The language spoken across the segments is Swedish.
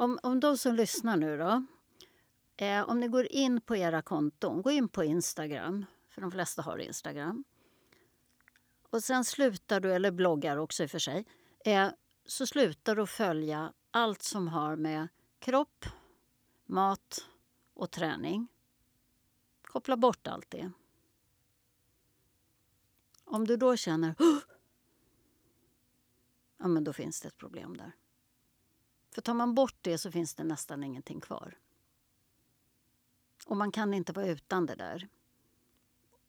Om, om de som lyssnar nu då. Eh, om ni går in på era konton, gå in på Instagram, för de flesta har Instagram. Och sen slutar du, eller bloggar också i och för sig, eh, så slutar du följa allt som har med kropp, mat och träning. Koppla bort allt det. Om du då känner ja, men då finns det ett problem där. För tar man bort det så finns det nästan ingenting kvar. Och man kan inte vara utan det där.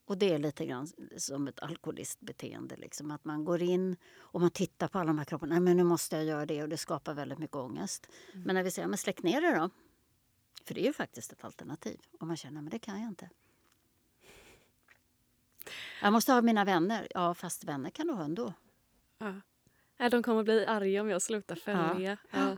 Och det är lite grann som ett alkoholistbeteende. Liksom. Att man går in och man tittar på alla de här kropparna. Nej, men nu måste jag göra det och det skapar väldigt mycket ångest. Mm. Men när vi säger, men släck ner det då. För det är ju faktiskt ett alternativ. Och man känner, men det kan jag inte. Jag måste ha mina vänner. Ja, fast vänner kan du ha ändå. Ja. de kommer bli arga om jag slutar följa. Ja. ja.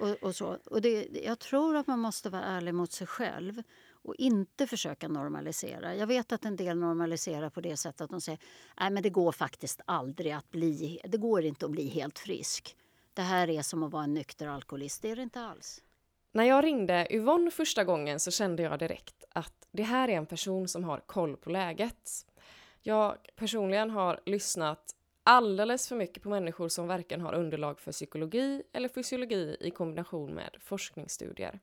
Och, och, så. och det, jag tror att man måste vara ärlig mot sig själv och inte försöka normalisera. Jag vet att en del normaliserar på det sättet att de säger Nej, men det går faktiskt aldrig att bli, det går inte att bli helt frisk. Det här är som att vara en nykter alkoholist. Det är det inte alls. När jag ringde Yvonne första gången så kände jag direkt att det här är en person som har koll på läget. Jag personligen har lyssnat alldeles för mycket på människor som varken har underlag för psykologi eller fysiologi i kombination med forskningsstudier.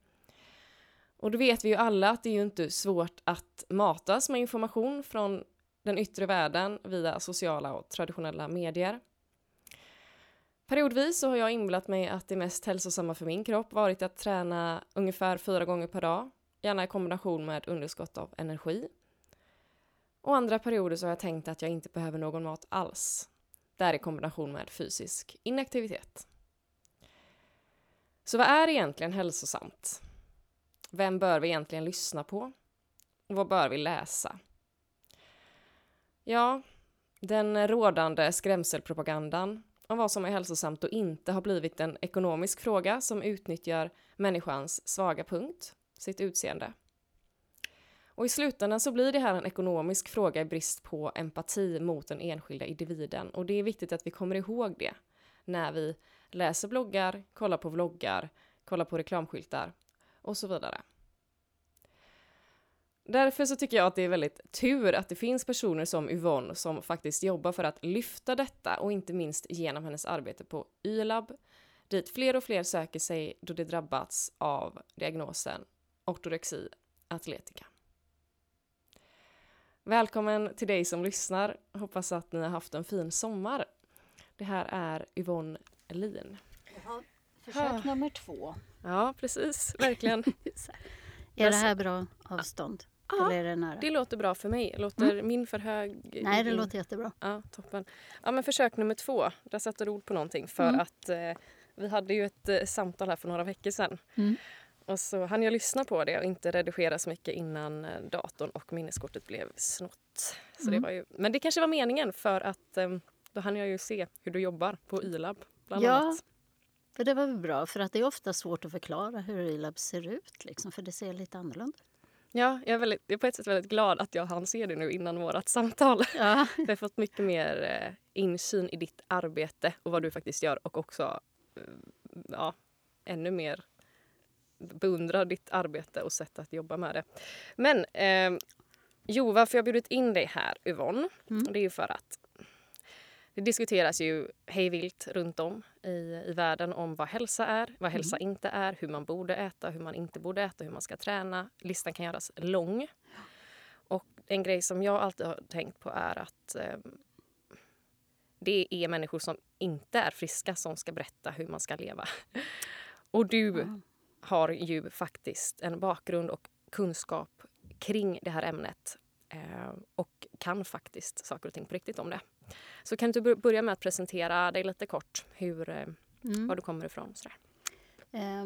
Och då vet vi ju alla att det är ju inte svårt att matas med information från den yttre världen via sociala och traditionella medier. Periodvis så har jag inbillat mig att det mest hälsosamma för min kropp varit att träna ungefär fyra gånger per dag, gärna i kombination med underskott av energi. Och andra perioder så har jag tänkt att jag inte behöver någon mat alls, där i kombination med fysisk inaktivitet. Så vad är egentligen hälsosamt? Vem bör vi egentligen lyssna på? Och vad bör vi läsa? Ja, den rådande skrämselpropagandan om vad som är hälsosamt och inte har blivit en ekonomisk fråga som utnyttjar människans svaga punkt, sitt utseende. Och i slutändan så blir det här en ekonomisk fråga i brist på empati mot den enskilda individen och det är viktigt att vi kommer ihåg det när vi läser bloggar, kollar på vloggar, kollar på reklamskyltar och så vidare. Därför så tycker jag att det är väldigt tur att det finns personer som Yvonne som faktiskt jobbar för att lyfta detta och inte minst genom hennes arbete på YLAB dit fler och fler söker sig då de drabbats av diagnosen ortorexi atletica. Välkommen till dig som lyssnar. Hoppas att ni har haft en fin sommar. Det här är Yvonne Lin. Jaha, försök nummer två. Ja, precis. Verkligen. är det här bra avstånd? Ja, Eller är det, nära? det låter bra för mig. Låter mm. min för hög? Nej, det låter jättebra. Ja, toppen. Ja, men försök nummer två. Där satte du ord på någonting. För mm. att eh, vi hade ju ett eh, samtal här för några veckor sedan. Mm. Och så hann jag lyssna på det och inte redigera så mycket innan eh, datorn och minneskortet blev snott. Så det mm. var ju, men det kanske var meningen för att eh, då hann jag ju se hur du jobbar på YLAB. Bland ja, annat. för det var väl bra. För att det är ofta svårt att förklara hur YLAB ser ut. Liksom, för det ser lite annorlunda Ja, jag är, väldigt, jag är på ett sätt väldigt glad att jag hann se det nu innan vårt samtal. Ja. jag har fått mycket mer eh, insyn i ditt arbete och vad du faktiskt gör och också eh, ja, ännu mer beundrar ditt arbete och sätt att jobba med det. Men eh, jo, varför jag bjudit in dig här Yvonne, mm. det är ju för att det diskuteras ju hejvilt runt om i, i världen om vad hälsa är, vad hälsa mm. inte är, hur man borde äta, hur man inte borde äta, hur man ska träna. Listan kan göras lång. Och en grej som jag alltid har tänkt på är att eh, det är människor som inte är friska som ska berätta hur man ska leva. Och du mm. Har ju faktiskt en bakgrund och kunskap kring det här ämnet eh, och kan faktiskt saker och ting på riktigt om det. Så kan du börja med att presentera dig lite kort, hur, eh, mm. var du kommer ifrån? Sådär. Eh,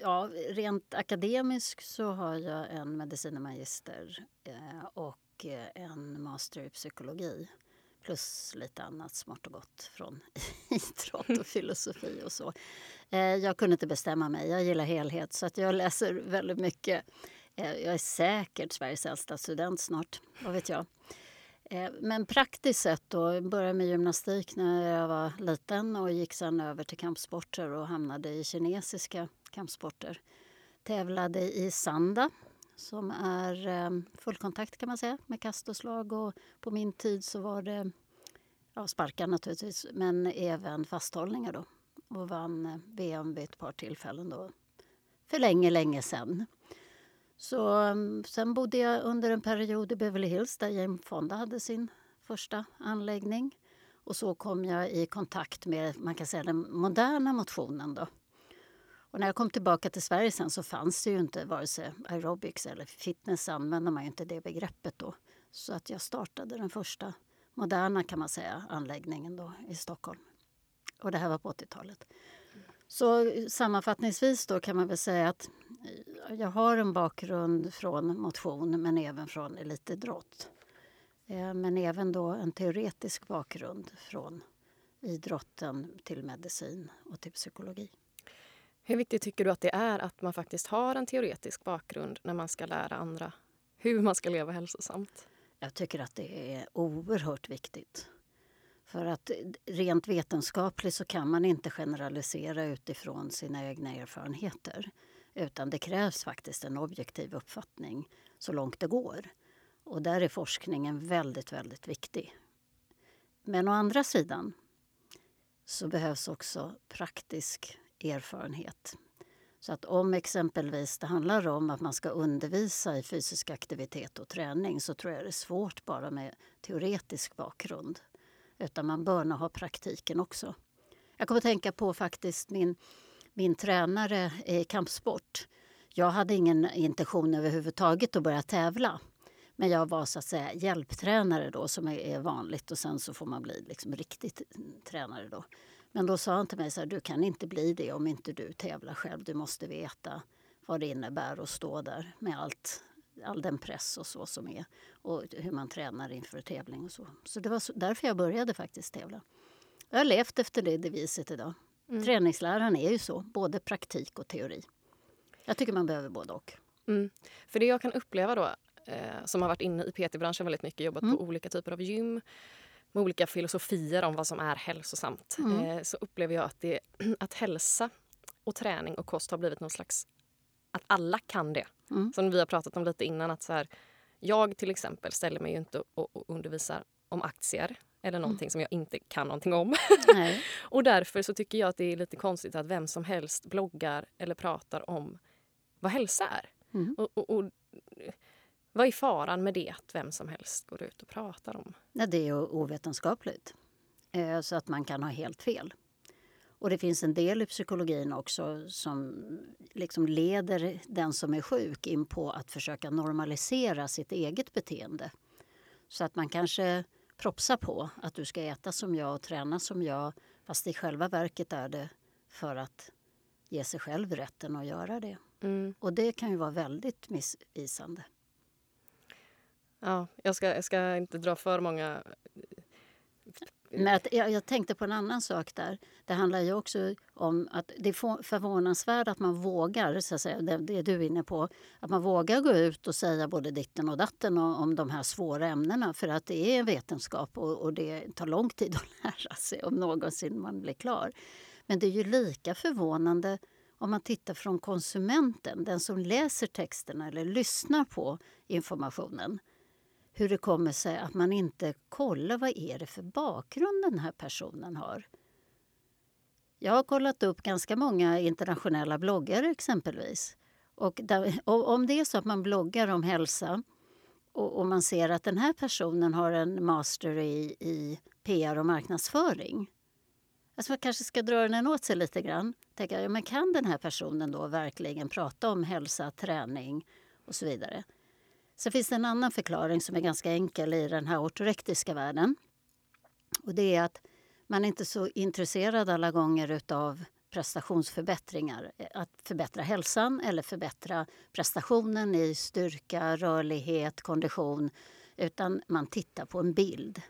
ja, rent akademiskt så har jag en medicine magister eh, och en master i psykologi plus lite annat smart och gott från idrott och filosofi och så. Eh, jag kunde inte bestämma mig. Jag gillar helhet, så att jag läser väldigt mycket. Eh, jag är säkert Sveriges äldsta student snart, vad vet jag. Eh, men praktiskt sett då, Jag började med gymnastik när jag var liten och gick sen över till kampsporter och hamnade i kinesiska kampsporter. Tävlade i sanda som är eh, fullkontakt kan man säga med kast och slag och på min tid så var det ja, sparkar naturligtvis men även fasthållningar då och vann eh, VM vid ett par tillfällen då för länge, länge sen. Så, mm, sen bodde jag under en period i Beverly Hills där Jane Fonda hade sin första anläggning. Och så kom jag i kontakt med man kan säga, den moderna motionen. Då. Och när jag kom tillbaka till Sverige sen så fanns det ju inte vare sig aerobics eller fitness använde man ju inte det begreppet då. Så att jag startade den första moderna kan man säga anläggningen då i Stockholm. Och det här var på 80-talet. Så sammanfattningsvis då kan man väl säga att eh, jag har en bakgrund från motion men även från elitidrott. Eh, men även då en teoretisk bakgrund från idrotten till medicin och till psykologi. Hur viktigt tycker du att det är att man faktiskt har en teoretisk bakgrund när man ska lära andra hur man ska leva hälsosamt? Jag tycker att det är oerhört viktigt. För att rent vetenskapligt så kan man inte generalisera utifrån sina egna erfarenheter. Utan det krävs faktiskt en objektiv uppfattning så långt det går. Och där är forskningen väldigt, väldigt viktig. Men å andra sidan så behövs också praktisk erfarenhet. Så att om exempelvis det handlar om att man ska undervisa i fysisk aktivitet och träning så tror jag det är svårt bara med teoretisk bakgrund. Utan man bör nog ha praktiken också. Jag kommer att tänka på faktiskt min, min tränare i kampsport. Jag hade ingen intention överhuvudtaget att börja tävla. Men jag var så att säga hjälptränare då som är vanligt och sen så får man bli liksom riktigt tränare då. Men då sa han till mig så här, du kan inte bli det om inte du tävlar själv. Du måste veta vad det innebär att stå där med allt all den press och så som är och hur man tränar inför tävling och så. Så det var så, därför jag började faktiskt tävla. Jag har levt efter det deviset idag. Mm. Träningsläran är ju så, både praktik och teori. Jag tycker man behöver både och. Mm. För det jag kan uppleva då, eh, som har varit inne i PT-branschen väldigt mycket, jobbat mm. på olika typer av gym med olika filosofier om vad som är hälsosamt, mm. eh, så upplever jag att, det, att hälsa och träning och kost har blivit någon slags att alla kan det. Mm. Som vi har pratat om lite innan. att så här, Jag till exempel ställer mig inte och, och undervisar om aktier eller någonting mm. som jag inte kan någonting om. och därför så tycker jag att det är lite konstigt att vem som helst bloggar eller pratar om vad hälsa är. Mm. Och, och, och, vad är faran med det att vem som helst går ut och pratar om? Ja, det är ovetenskapligt. Eh, så att man kan ha helt fel. Och det finns en del i psykologin också som liksom leder den som är sjuk in på att försöka normalisera sitt eget beteende. Så att man kanske propsar på att du ska äta som jag och träna som jag fast i själva verket är det för att ge sig själv rätten att göra det. Mm. Och det kan ju vara väldigt missvisande. Ja, jag ska, jag ska inte dra för många eh, men jag, jag, tänkte på en annan sak där. Det handlar ju också om att det är förvånansvärt att man vågar, så att säga, det, det du är inne på, att man vågar gå ut och säga både ditten och datten om de här svåra ämnena. För att det är vetenskap och, och det tar lång tid att lära sig om någonsin man blir klar. Men det är ju lika förvånande om man tittar från konsumenten, den som läser texterna eller lyssnar på informationen hur det kommer sig att man inte kollar vad är det för bakgrund den här personen har. Jag har kollat upp ganska många internationella bloggare exempelvis. Och där, om det är så att man bloggar om hälsa och, och, man ser att den här personen har en master i, i PR och marknadsföring. Alltså man kanske ska dra den åt sig lite grann. Tänka, ja, men kan den här personen då verkligen prata om hälsa, träning och så vidare? Sen finns det en annan förklaring som är ganska enkel i den här ortorektiska världen. Och det är att man är inte så intresserad alla gånger av prestationsförbättringar. Eh, att förbättra hälsan eller förbättra prestationen i styrka, rörlighet, kondition. Utan man tittar på en bild.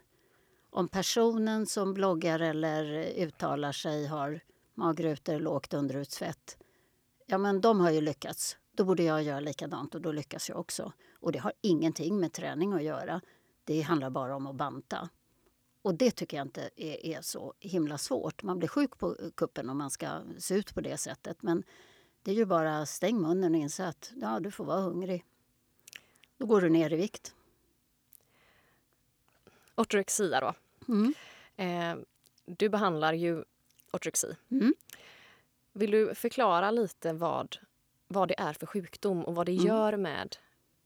Om personen som bloggar eller uttalar sig har magrutor, lågt underutsvett. Ja, men de har ju lyckats. Då borde jag göra likadant och då lyckas jag också. Och det har ingenting med träning att göra. det handlar bara om att banta. Och det tycker jag inte är, är, så himla svårt. Man blir sjuk på kuppen om man ska se ut på det sättet. Men det är ju bara stäng munnen och inse att ja, du får vara hungrig. Då går du ner i vikt. Ortorexia då. Mm. Eh, du behandlar ju ortorexi. Mm. Vill du förklara lite vad, vad det är för sjukdom och vad det mm. gör med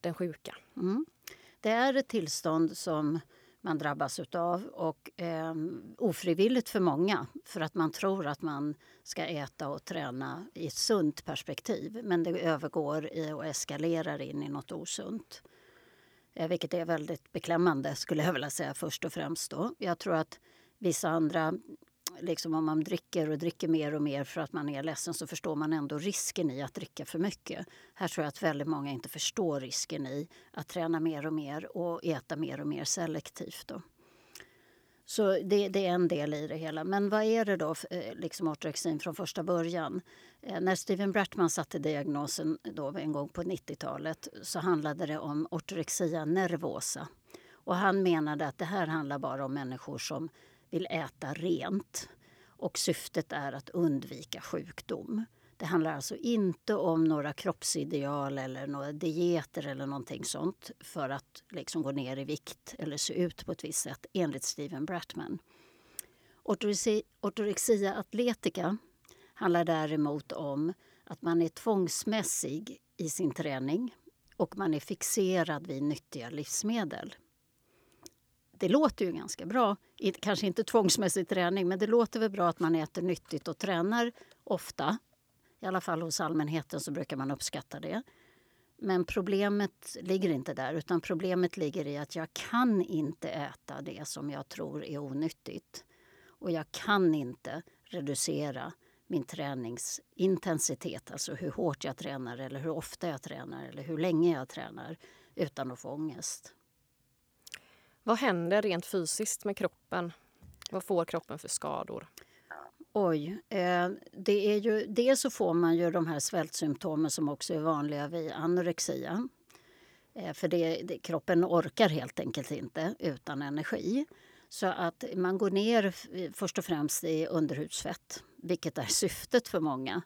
den sjuka? Mm. Det är ett tillstånd som man drabbas av och eh, ofrivilligt för många för att man tror att man ska äta och träna i ett sunt perspektiv men det övergår i och eskalerar in i något osunt. Eh, vilket är väldigt beklämmande skulle jag vilja säga först och främst. Då. Jag tror att vissa andra liksom om man dricker och dricker mer och mer för att man är ledsen så förstår man ändå risken i att dricka för mycket. Här tror jag att väldigt många inte förstår risken i att träna mer och mer och äta mer och mer selektivt. Då. Så det, det, är en del i det hela. Men vad är det då, eh, liksom ortorexin från första början? Eh, när Steven Brattman satte diagnosen då en gång på 90-talet så handlade det om ortorexia nervosa. Och han menade att det här handlar bara om människor som vill äta rent och syftet är att undvika sjukdom. Det handlar alltså inte om några kroppsideal eller några dieter eller någonting sånt för att liksom gå ner i vikt eller se ut på ett visst sätt enligt Steven Bratman. Ortorexia atletica handlar däremot om att man är tvångsmässig i sin träning och man är fixerad vid nyttiga livsmedel det låter ju ganska bra. Kanske inte tvångsmässig träning, men det låter väl bra att man äter nyttigt och tränar ofta. I alla fall hos allmänheten så brukar man uppskatta det. Men problemet ligger inte där, utan problemet ligger i att jag kan inte äta det som jag tror är onyttigt. Och jag kan inte reducera min träningsintensitet, alltså hur hårt jag tränar eller hur ofta jag tränar eller hur länge jag tränar utan att få ångest. Vad händer rent fysiskt med kroppen? Vad får kroppen för skador? Oj. Eh, det är ju, dels så får man ju de här svältsymptomen som också är vanliga vid anorexia. Eh, för det, det, kroppen orkar helt enkelt inte utan energi. Så att man går ner först och främst i underhudsfett, vilket är syftet för många.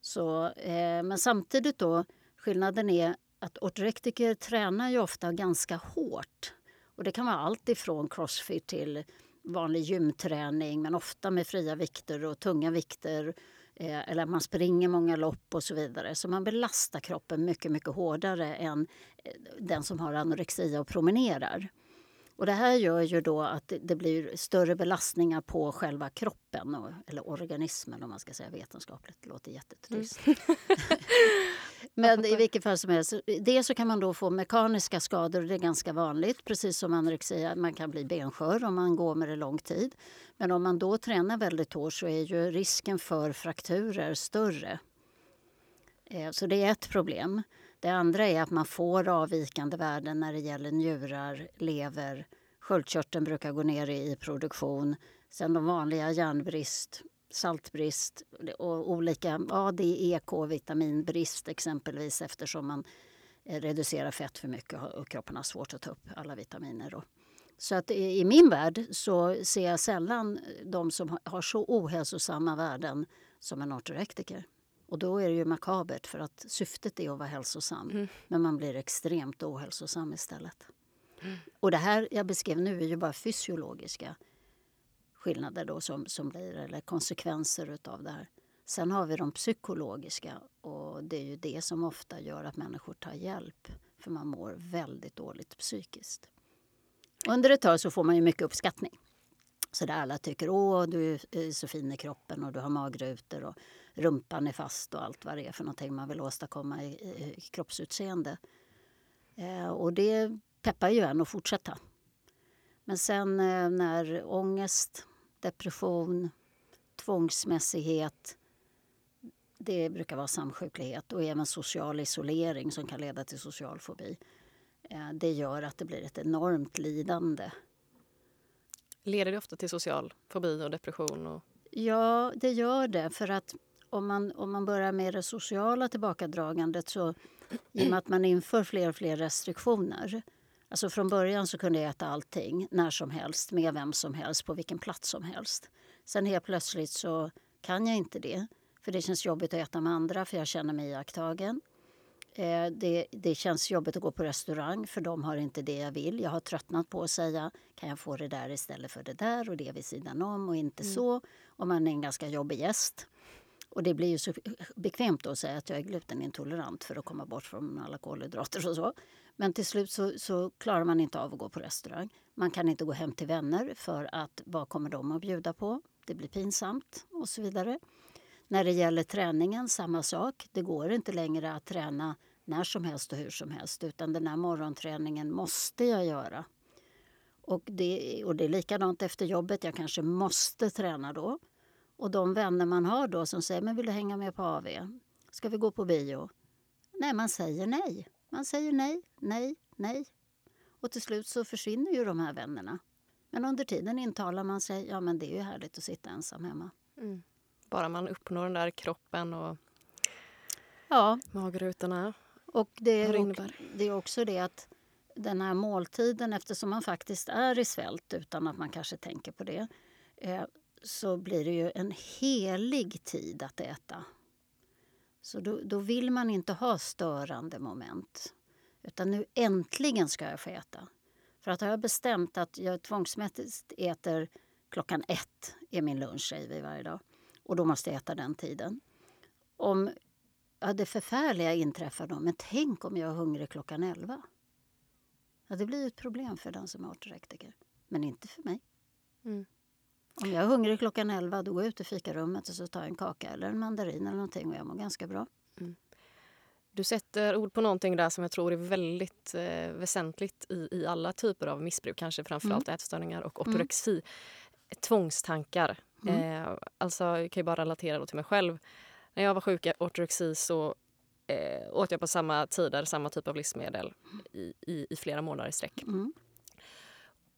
Så, eh, men samtidigt då, skillnaden är att ortorektiker tränar ju ofta ganska hårt och det kan vara allt ifrån crossfit till vanlig gymträning men ofta med fria vikter och tunga vikter. Eh, eller man springer många lopp och så vidare. Så man belastar kroppen mycket, mycket hårdare än eh, den som har anorexia och promenerar. Och det här gör ju då att det blir större belastningar på själva kroppen, eller organismen om man ska säga vetenskapligt. Det låter jättetrist. Mm. Men i vilket fall som helst, dels så kan man då få mekaniska skador, det är ganska vanligt. Precis som anorexia, man kan bli benskör om man går med det lång tid. Men om man då tränar väldigt hårt så är ju risken för frakturer större. Eh, så det är ett problem. Det andra är att man får avvikande värden när det gäller njurar, lever. Sköldkörteln brukar gå ner i produktion. Sen de vanliga järnbrist, saltbrist och olika ja, det är EK-vitaminbrist exempelvis eftersom man eh, reducerar fett för mycket och kroppen har svårt att ta upp alla vitaminer. Då. Så att i min värld så ser jag sällan de som har så ohälsosamma värden som en ortorektiker. Och då är det ju makabert för att syftet är att vara hälsosam. Mm. Men man blir extremt ohälsosam istället. Mm. Och det här jag beskrev nu är ju bara fysiologiska skillnader då som, som blir, eller konsekvenser utav det här. Sen har vi de psykologiska och det är ju det som ofta gör att människor tar hjälp. För man mår väldigt dåligt psykiskt. Under ett tag så får man ju mycket uppskattning. Så där alla tycker åh du är så fin i kroppen och du har magrutor och rumpan är fast och allt vad det är för någonting man vill åstadkomma i, i kroppsutseende. Eh, och det peppar ju en att fortsätta. Men sen eh, när ångest, depression, tvångsmässighet det brukar vara samsjuklighet och även social isolering som kan leda till social fobi. Eh, det gör att det blir ett enormt lidande. Leder det ofta till social fobi och depression? Och... Ja, det gör det. För att om man, om man börjar med det sociala tillbakadragandet så i och med att man inför fler och fler restriktioner Alltså från början så kunde jag äta allting när som helst med vem som helst på vilken plats som helst. Sen helt plötsligt så kan jag inte det. För det känns jobbigt att äta med andra för jag känner mig iakttagen. Eh, det, det känns jobbigt att gå på restaurang för de har inte det jag vill. Jag har tröttnat på att säga kan jag få det där istället för det där och det vid sidan om och inte mm. så. Och man är en ganska jobbig gäst. Och det blir ju så bekvämt att säga att jag är glutenintolerant för att komma bort från alla kolhydrater och så. Men till slut så, så, klarar man inte av att gå på restaurang. Man kan inte gå hem till vänner för att vad kommer de att bjuda på? Det blir pinsamt och så vidare. När det gäller träningen, samma sak. Det går inte längre att träna när som helst och hur som helst utan den här morgonträningen måste jag göra. Och det, och det är likadant efter jobbet. Jag kanske måste träna då. Och de vänner man har då som säger men vill du hänga med på AV? Ska vi gå på bio? Nej, man säger nej. Man säger nej, nej, nej. Och till slut så försvinner ju de här vännerna. Men under tiden intalar man sig ja men det är ju härligt att sitta ensam hemma. Mm. Bara man uppnår den där kroppen och ja. magrutorna. Och det är, och, det är också det att den här måltiden, eftersom man faktiskt är i svält utan att man kanske tänker på det, eh, så blir det ju en helig tid att äta. Så då, då, vill man inte ha störande moment. Utan nu äntligen ska jag få äta. För att har jag bestämt att jag tvångsmässigt äter klockan ett, är min lunch säger vi varje dag. Och då måste jag äta den tiden. Om ja, det förfärliga inträffar då, men tänk om jag är hungrig klockan elva. Ja, det blir ett problem för den som är ortorektiker, men inte för mig. Mm. Om jag är hungrig klockan 11 då går jag ut i fikarummet och så tar jag en kaka eller en mandarin eller någonting och jag mår ganska bra. Mm. Du sätter ord på någonting där som jag tror är väldigt eh, väsentligt i, i alla typer av missbruk, kanske framförallt mm. ätstörningar och mm. ortorexi. Mm. Tvångstankar. Mm. Eh, alltså, jag kan ju bara relatera till mig själv. När jag var sjuk i ortorexi så eh, åt jag på samma tider samma typ av livsmedel i, i, i flera månader i sträck. Mm.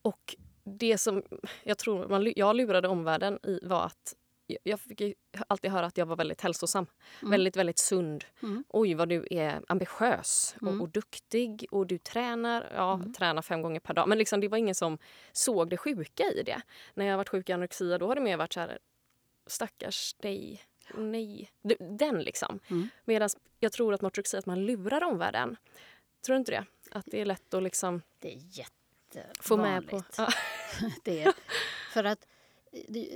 Och det som jag tror man, jag lurade omvärlden i var att jag fick alltid höra att jag var väldigt hälsosam. Mm. Väldigt, väldigt sund. Mm. Oj, vad du är ambitiös och, mm. och duktig och du tränar. Ja, mm. tränar fem gånger per dag. Men liksom, det var ingen som såg det sjuka i det. När jag varit sjuk i anorexia då har det mer varit så här stackars dig. Nej. Den liksom. Mm. Medan jag tror att motorexi, att man lurar omvärlden. Tror du inte det? Att det är lätt att liksom... Det är jätte Få med på. Ja. det för att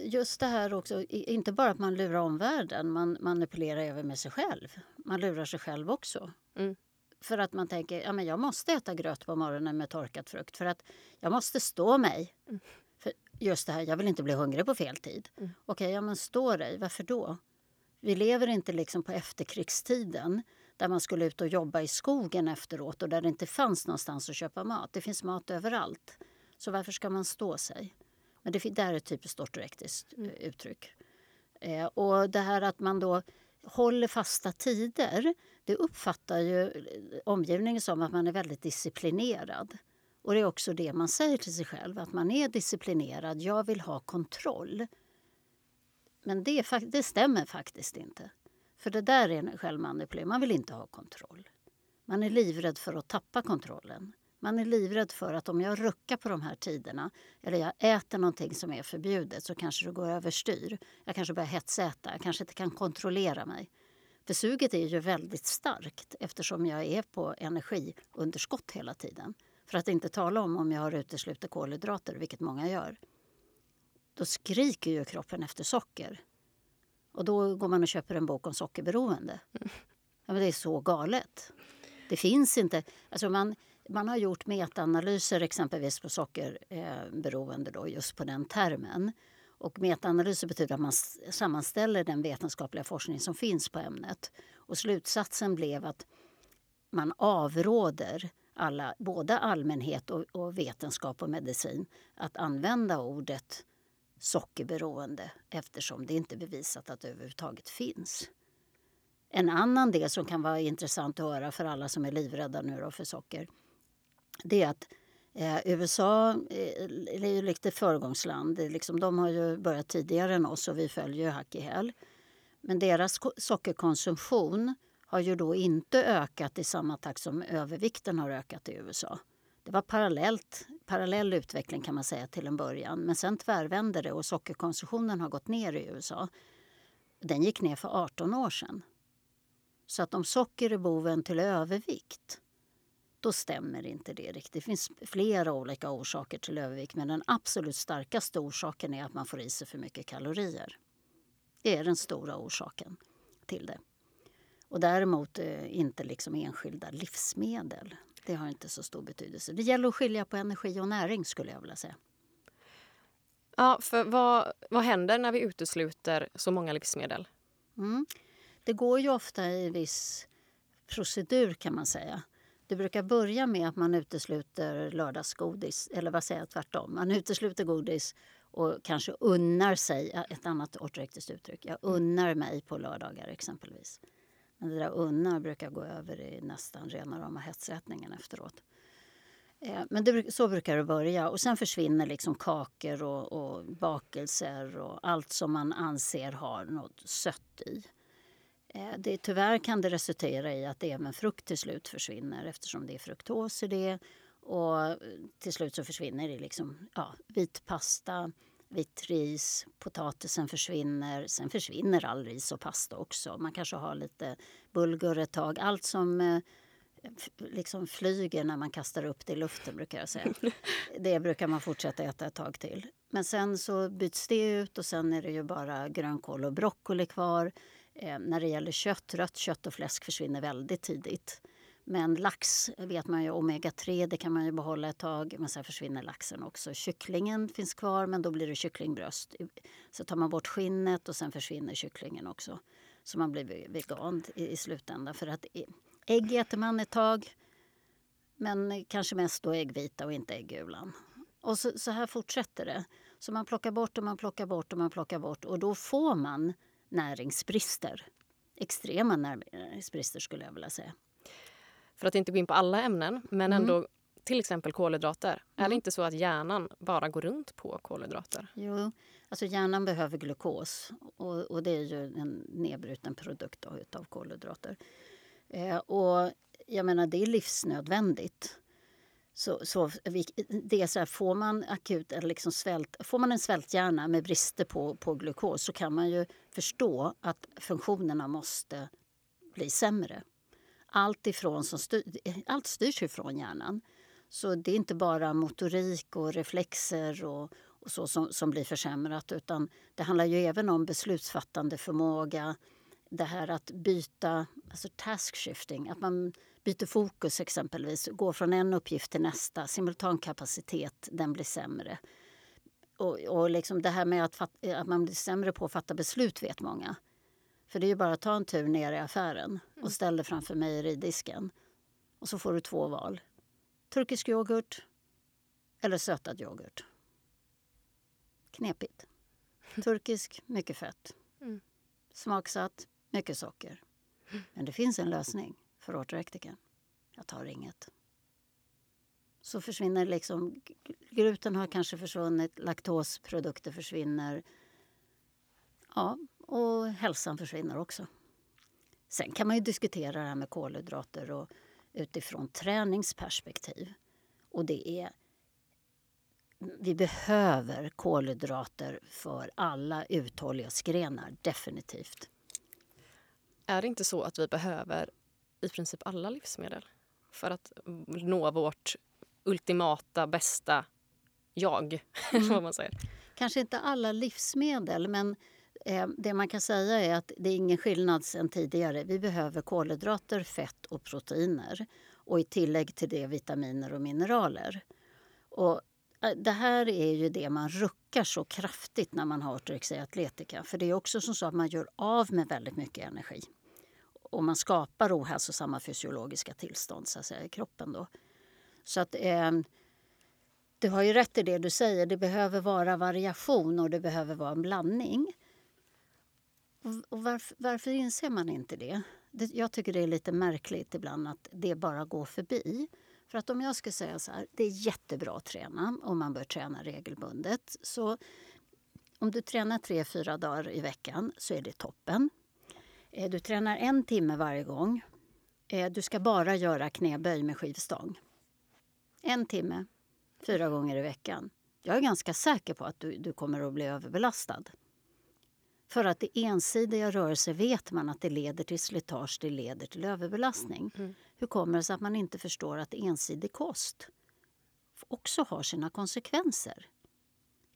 just det här också, inte bara att man lurar omvärlden, man manipulerar även med sig själv. Man lurar sig själv också. Mm. För att man tänker, ja men jag måste äta gröt på morgonen med torkad frukt för att jag måste stå mig. Mm. För just det här, jag vill inte bli hungrig på fel tid. Mm. Okej, ja men stå dig, varför då? Vi lever inte liksom på efterkrigstiden där man skulle ut och jobba i skogen efteråt och där det inte fanns någonstans att köpa mat. Det finns mat överallt. Så varför ska man stå sig? Men det där är ett typiskt ortorektiskt mm. Eh, uttryck. Eh, och det här att man då håller fasta tider, det uppfattar ju eh, omgivningen som att man är väldigt disciplinerad. Och det är också det man säger till sig själv, att man är disciplinerad, jag vill ha kontroll. Men det, det stämmer faktiskt inte. För det där är en självmanipulering. Man vill inte ha kontroll. Man är livrädd för att tappa kontrollen. Man är livrädd för att om jag ruckar på de här tiderna eller jag äter någonting som är förbjudet så kanske det går överstyr. Jag kanske börjar hetsäta, jag kanske inte kan kontrollera mig. För suget är ju väldigt starkt eftersom jag är på energiunderskott hela tiden. För att inte tala om om jag har uteslutit kolhydrater, vilket många gör. Då skriker ju kroppen efter socker. Och då går man och köper en bok om sockerberoende. Ja, men det är så galet. Det finns inte... Alltså man, man har gjort metaanalyser exempelvis på sockerberoende då, just på den termen. Och metaanalyser betyder att man sammanställer den vetenskapliga forskning som finns på ämnet. Och slutsatsen blev att man avråder alla, både allmänhet och, och vetenskap och medicin att använda ordet sockerberoende eftersom det inte är bevisat att det överhuvudtaget finns. En annan del som kan vara intressant att höra för alla som är livrädda nu för socker det är att eh, USA eh, är ju lite föregångsland. Liksom, de har ju börjat tidigare än oss och vi följer ju hack i häl. Men deras sockerkonsumtion har ju då inte ökat i samma takt som övervikten har ökat i USA. det var parallellt, parallell utveckling kan man säga till en början. Men sen tvärvände det och sockerkonsumtionen har gått ner i USA. Den gick ner för 18 år sedan. Så att om socker är boven till övervikt då stämmer inte det riktigt. Det finns flera olika orsaker till övervikt men den absolut starkaste orsaken är att man får i sig för mycket kalorier. Det är den stora orsaken till det. Och däremot eh, inte liksom enskilda livsmedel. Det har inte så stor betydelse. Det gäller att skilja på energi och näring skulle jag vilja säga. Ja, för vad, vad händer när vi utesluter så många livsmedel? Mm. Det går ju ofta i viss procedur kan man säga. Det brukar börja med att man utesluter lördagsgodis, eller vad säger jag, tvärtom. Man utesluter godis och kanske unnar sig, ett annat ortorektiskt uttryck, jag unnar mig på lördagar exempelvis. Men det där unnar brukar gå över i nästan rena rama hetsätningen efteråt. Eh, men det, så brukar det börja. Och sen försvinner liksom kakor och, och bakelser och allt som man anser har något sött i. Eh, det, tyvärr kan det resultera i att även frukt till slut försvinner eftersom det är fruktos i det. Och till slut så försvinner det liksom, ja, vit pasta, vitt ris, potatisen försvinner. Sen försvinner all ris och pasta också. Man kanske har lite bulgur ett tag. Allt som eh, liksom flyger när man kastar upp det i luften brukar jag säga. Det brukar man fortsätta äta ett tag till. Men sen så byts det ut och sen är det ju bara grönkål och broccoli kvar. Eh, när det gäller kött, rött kött och fläsk försvinner väldigt tidigt. Men lax vet man ju, omega-3 det kan man ju behålla ett tag men sen försvinner laxen också. Kycklingen finns kvar men då blir det kycklingbröst. Så tar man bort skinnet och sen försvinner kycklingen också. Så man blir vegan i, i slutändan. För att ägg äter man ett tag men kanske mest då äggvita och inte äggulan. Och så, så här fortsätter det. Så man plockar bort och man plockar bort och man plockar bort och då får man näringsbrister. Extrema näringsbrister skulle jag vilja säga. För att inte gå in på alla ämnen, men mm. ändå till exempel kolhydrater. Mm. Är det mm. inte så att hjärnan bara går runt på kolhydrater? Jo, alltså hjärnan behöver glukos och, och det är ju en nedbruten produkt då, av kolhydrater. Eh, och jag menar, det är livsnödvändigt. Så, så det är så här, får man akut eller liksom svält, får man en svälthjärna med brister på, på glukos så kan man ju förstå att funktionerna måste bli sämre. Allt, ifrån som styr, allt styrs ju från hjärnan. Så det är inte bara motorik och reflexer och, och så som, som blir försämrat utan det handlar ju även om beslutsfattande förmåga, det här att byta, alltså task shifting, att man byter fokus exempelvis, går från en uppgift till nästa. Simultankapacitet, den blir sämre. Och, och liksom det här med att, fatta, att man blir sämre på att fatta beslut vet många. För det är ju bara att ta en tur ner i affären och mm. ställa dig framför mejeridisken. Och så får du två val. Turkisk yoghurt eller sötad yoghurt. Knepigt. Turkisk, mycket fett. Mm. Smaksatt, mycket socker. Men det finns en lösning för ortorektikern. Jag tar inget. Så försvinner liksom... Gluten har kanske försvunnit, laktosprodukter försvinner. Ja, och hälsan försvinner också. Sen kan man ju diskutera det här med kolhydrater och utifrån träningsperspektiv. Och det är... Vi behöver kolhydrater för alla uthållighetsgrenar, definitivt. Är det inte så att vi behöver i princip alla livsmedel för att nå vårt ultimata, bästa jag. Mm. vad man säger. Kanske inte alla livsmedel, men Ehm, det man kan säga är att det är ingen skillnad sen tidigare. Vi behöver kolhydrater, fett och proteiner och i tillägg till det vitaminer och mineraler. Och eh, det här är ju det man ruckar så kraftigt när man har ortorexia atletica. För det är också så att man gör av med väldigt mycket energi och man skapar ohälsosamma fysiologiska tillstånd så att säga, i kroppen. Då. Så att, eh, du har ju rätt i det du säger. Det behöver vara variation och det behöver vara en blandning. Och varför, varför inser man inte det? det? Jag tycker det är lite märkligt ibland att det bara går förbi. För att om jag ska säga så här, det är jättebra att träna och man bör träna regelbundet. Så om du tränar tre, fyra dagar i veckan så är det toppen. Eh, du tränar en timme varje gång. Eh, du ska bara göra knäböj med skivstång. En timme, fyra gånger i veckan. Jag är ganska säker på att du, du kommer att bli överbelastad. För att det ensidiga rörelse vet man att det leder till slitage, det leder till överbelastning. Mm. Hur kommer det sig att man inte förstår att ensidig kost också har sina konsekvenser?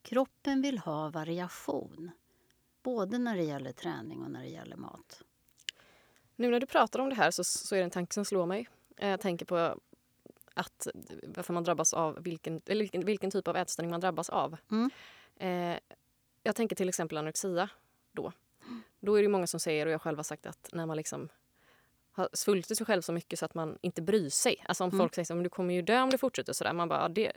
Kroppen vill ha variation, både när det gäller träning och när det gäller mat. Nu när du pratar om det här så, så är det en tanke som slår mig. Jag tänker på att varför man drabbas av vilken, vilken, vilken typ av ätstörning man drabbas av. Mm. Eh, jag tänker till exempel anorexia då. Då är det många som säger, och jag själv har sagt att när man liksom har svultit sig själv så mycket så att man inte bryr sig. Alltså om mm. folk säger att du kommer ju dö om du fortsätter sådär. Man bara, det,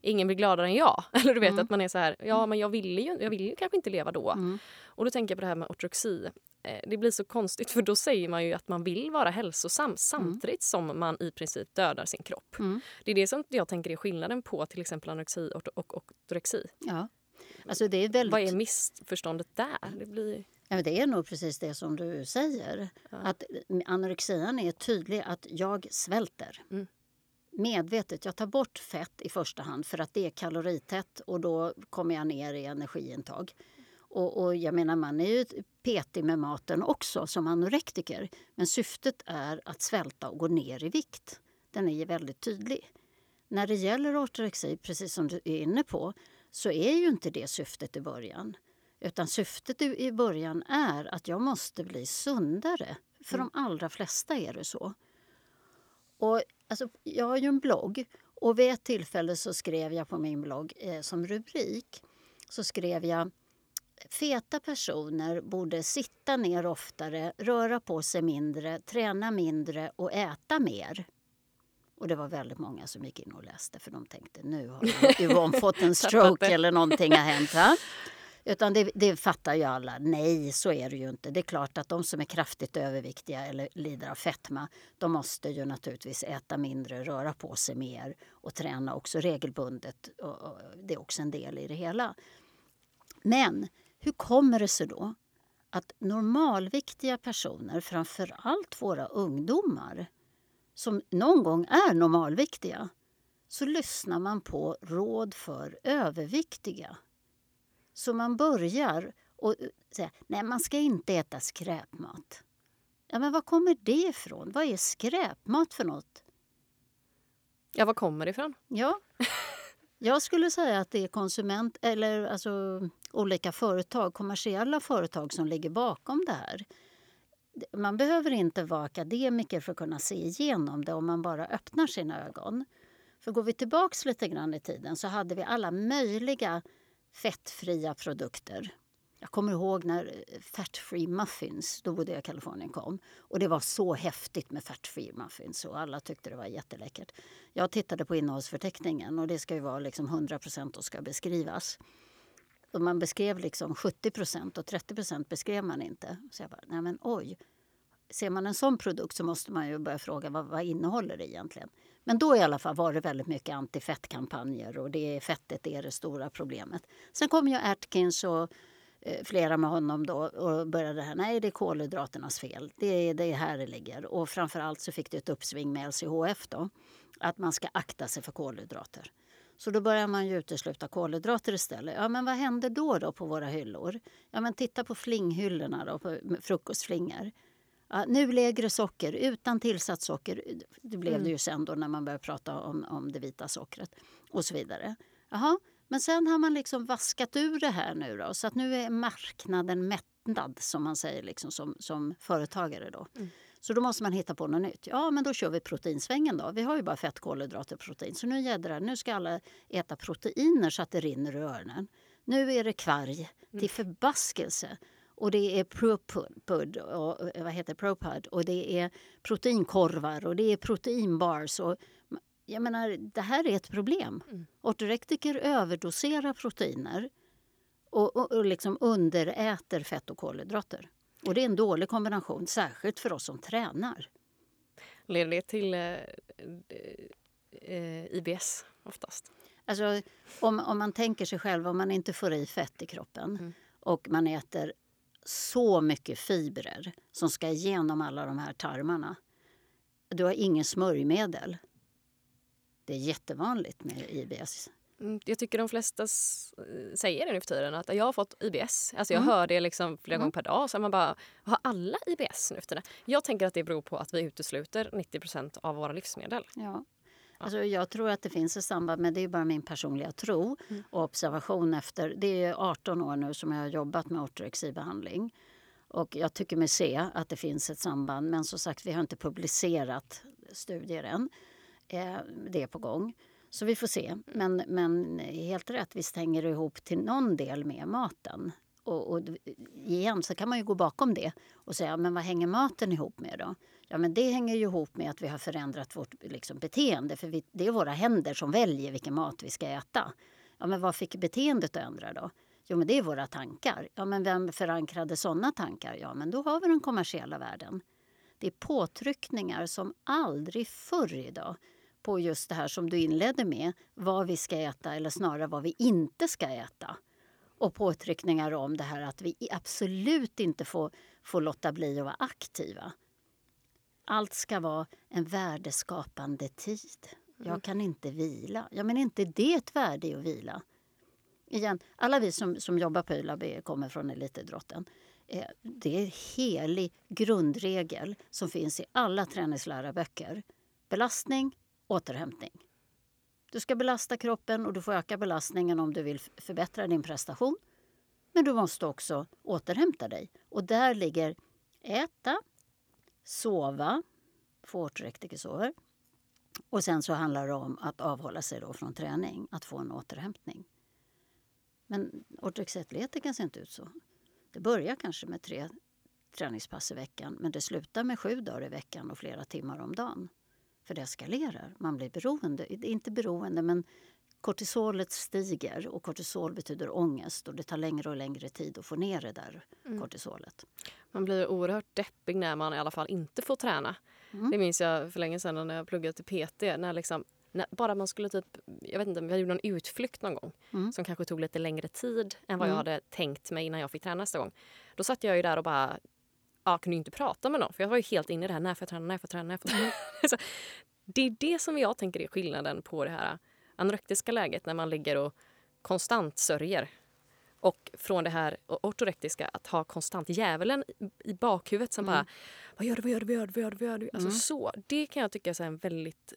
ingen blir gladare än jag. Eller du vet mm. att man är så här, ja men jag vill ju, jag vill ju kanske inte leva då. Mm. Och då tänker jag på det här med ortodoxi. Eh, det blir så konstigt för då säger man ju att man vill vara hälsosam mm. samtidigt som man i princip dödar sin kropp. Mm. Det är det som jag tänker är skillnaden på till exempel anorexi och ortorexi. Ja. Alltså det är väldigt... Vad är missförståndet där? Det, blir... ja, det är nog precis det som du säger. Ja. Att Anorexian är tydlig att jag svälter. Mm. Medvetet. Jag tar bort fett i första hand för att det är kaloritätt och då kommer jag ner i energiintag. Och, och, jag menar, man är ju petig med maten också som anorektiker. Men syftet är att svälta och gå ner i vikt. Den är väldigt tydlig. När det gäller ortorexi, precis som du är inne på, så är ju inte det syftet i början. Utan syftet i början är att jag måste bli sundare. För mm. de allra flesta är det så. Och, alltså, jag har ju en blogg och vid ett tillfälle så skrev jag på min blogg eh, som rubrik så skrev jag Feta personer borde sitta ner oftare, röra på sig mindre, träna mindre och äta mer. Och det var väldigt många som gick in och läste för de tänkte nu har Yvonne fått en stroke eller någonting har hänt. Va? Utan det, det, fattar ju alla. Nej, så är det ju inte. Det är klart att de som är kraftigt överviktiga eller lider av fetma, de måste ju naturligtvis äta mindre, röra på sig mer och träna också regelbundet. Och, och det är också en del i det hela. Men hur kommer det sig då att normalviktiga personer, framför allt våra ungdomar, som någon gång är normalviktiga, så lyssnar man på råd för överviktiga. Så man börjar och säga nej man ska inte äta skräpmat. Ja, men var kommer det ifrån? Vad är skräpmat för något? Ja, var kommer det ifrån? Ja, jag skulle säga att det är konsument eller alltså olika företag, kommersiella företag som ligger bakom det här man behöver inte vara akademiker för att kunna se igenom det om man bara öppnar sina ögon. För går vi tillbaks lite grann i tiden så hade vi alla möjliga fettfria produkter. Jag kommer ihåg när eh, Fat Free Muffins, då bodde jag i Kalifornien, kom. Och det var så häftigt med Fat Free Muffins och alla tyckte det var jätteläckert. Jag tittade på innehållsförteckningen och det ska ju vara liksom 100% och ska beskrivas. Och man beskrev liksom 70% och 30 beskrev man inte. Så jag bara, nej men oj. Ser man en sån produkt så måste man ju börja fråga vad, vad innehåller det egentligen? Men då i alla fall var det väldigt mycket antifettkampanjer och det fettet är det stora problemet. Sen kom ju Atkins och eh, flera med honom då och började här, nej det är kolhydraternas fel. Det är, det är här det ligger. Och framförallt så fick det ett uppsving med LCHF då. Att man ska akta sig för kolhydrater. Så då börjar man ju utesluta kolhydrater istället. Ja, men vad händer då, då på våra hyllor? Ja, men titta på flinghyllorna, då, på frukostflingor. Ja, nu lägre socker, utan tillsatt socker. Det blev mm. det ju sen då när man började prata om, om det vita sockret och så vidare. Jaha, men sen har man liksom vaskat ur det här nu då, så att nu är marknaden mättad som man säger liksom som, som företagare då. Mm. Så då måste man hitta på något nytt. Ja, men då kör vi proteinsvängen då. Vi har ju bara fett, kolhydrater och protein. Så nu jädrar, nu ska alla äta proteiner så att det rinner ur öronen. Nu är det kvarg till mm. förbaskelse. Och det är ProPud och, vad heter ProPud och det är proteinkorvar och det är proteinbars. Och, jag menar, det här är ett problem. Mm. Ortorektiker överdoserar proteiner och, och, och liksom underäter fett och kolhydrater. Och det är en dålig kombination, särskilt för oss som tränar. Leder det till eh, eh, IBS oftast? Alltså, om, om man tänker sig själv, om man inte får i fett i kroppen mm. och man äter så mycket fibrer som ska igenom alla de här tarmarna. Du har ingen smörjmedel. Det är jättevanligt med IBS. Mm, jag tycker de flesta säger det nu för tiden, att jag har fått IBS. Alltså jag mm. hör det liksom flera mm. gånger per dag. Så man bara, har alla IBS nu för tiden? Jag tänker att det beror på att vi utesluter 90% av våra livsmedel. Ja. Alltså jag tror att det finns ett samband, men det är bara min personliga tro mm. och observation efter... Det är 18 år nu som jag har jobbat med ortorexibehandling. Och jag tycker mig se att det finns ett samband, men som sagt, vi har inte publicerat studier än. Eh, det är på gång. Så vi får se. Men, men helt rätt, visst hänger det ihop till någon del med maten. Och, och igen så kan man ju gå bakom det och säga, men vad hänger maten ihop med då? Ja, men det hänger ju ihop med att vi har förändrat vårt liksom, beteende. För vi, det är våra händer som väljer vilken mat vi ska äta. Ja, men vad fick beteendet att ändra då? Jo, men det är våra tankar. Ja, men vem förankrade såna tankar? Ja, men då har vi den kommersiella världen. Det är påtryckningar som aldrig förr idag på just det här som du inledde med, vad vi ska äta eller snarare vad vi inte ska äta. Och påtryckningar om det här att vi absolut inte får, får låta bli att vara aktiva. Allt ska vara en värdeskapande tid. Jag mm. kan inte vila. Ja, men inte det ett värde i att vila? Igen, alla vi som, som jobbar på YLAB kommer från elitidrotten. Eh, det är en helig grundregel som finns i alla träningslärarböcker. Belastning, återhämtning. Du ska belasta kroppen och du får öka belastningen om du vill förbättra din prestation. Men du måste också återhämta dig. Och där ligger äta, sova, få ortorektiker Och sen så handlar det om att avhålla sig då från träning, att få en återhämtning. Men ortorexiatleter ser inte ut så. Det börjar kanske med tre träningspass i veckan men det slutar med sju dagar i veckan och flera timmar om dagen. För det eskalerar. Man blir beroende. Inte beroende, men kortisolet stiger och kortisol betyder ångest och det tar längre och längre tid att få ner det där mm. kortisolet. Man blir oerhört deppig när man i alla fall inte får träna. Mm. Det minns jag för länge sedan när jag pluggade till PT. När liksom, när bara man skulle typ, jag vet inte, jag gjorde någon utflykt någon gång mm. som kanske tog lite längre tid än vad jag mm. hade tänkt mig innan jag fick träna nästa gång. Då satt jag ju där och bara ja, kunde inte prata med någon för jag var ju helt inne i det här, när får jag träna, när får jag träna, när får jag träna? det är det som jag tänker är skillnaden på det här anorektiska läget när man ligger och konstant sörjer. Och från det här ortorektiska, att ha konstant djävulen i bakhuvudet som mm. bara vad gör du, vad gör du, vad gör du, vad gör du? Vad gör du? Alltså mm. så, det kan jag tycka är en väldigt,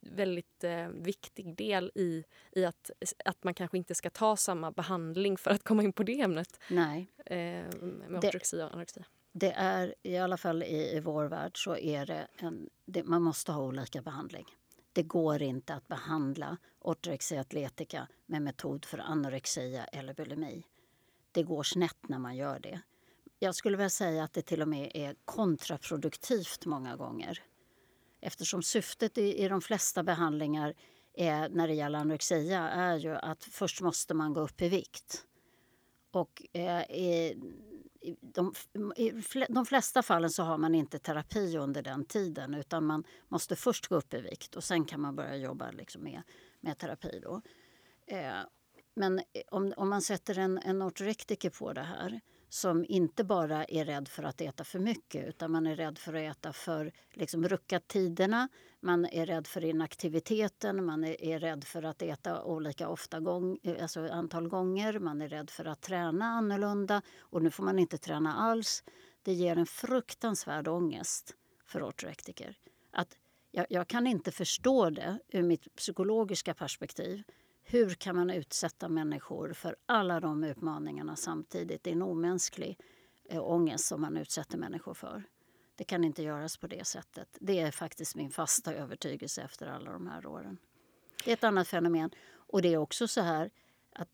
väldigt eh, viktig del i, i att, att man kanske inte ska ta samma behandling för att komma in på det ämnet. Nej. Eh, med ortorexi och anorexia det är, i alla fall i, i vår värld, så är det, en, det, man måste ha olika behandling. Det går inte att behandla ortorexia atletica med metod för anorexia eller bulimi. Det går snett när man gör det. Jag skulle vilja säga att det till och med är kontraproduktivt många gånger. Eftersom syftet i, i de flesta behandlingar är, när det gäller anorexia är ju att först måste man gå upp i vikt. Och eh, i de, i de flesta fallen så har man inte terapi under den tiden utan man måste först gå upp i vikt och sen kan man börja jobba liksom med, med terapi. Då. Eh, men om, om man sätter en, en ortorektiker på det här som inte bara är rädd för att äta för mycket utan man är rädd för att äta för liksom, rucka tiderna. Man är rädd för inaktiviteten, man är, är rädd för att äta olika ofta gång, eh, alltså antal gånger. Man är rädd för att träna annorlunda och nu får man inte träna alls. Det ger en fruktansvärd ångest för ortorektiker. Att jag, jag kan inte förstå det ur mitt psykologiska perspektiv hur kan man utsätta människor för alla de utmaningarna samtidigt? Det är en omänsklig eh, ångest som man utsätter människor för. Det kan inte göras på det sättet. Det är faktiskt min fasta övertygelse efter alla de här åren. Det är ett annat fenomen. Och det är också så här att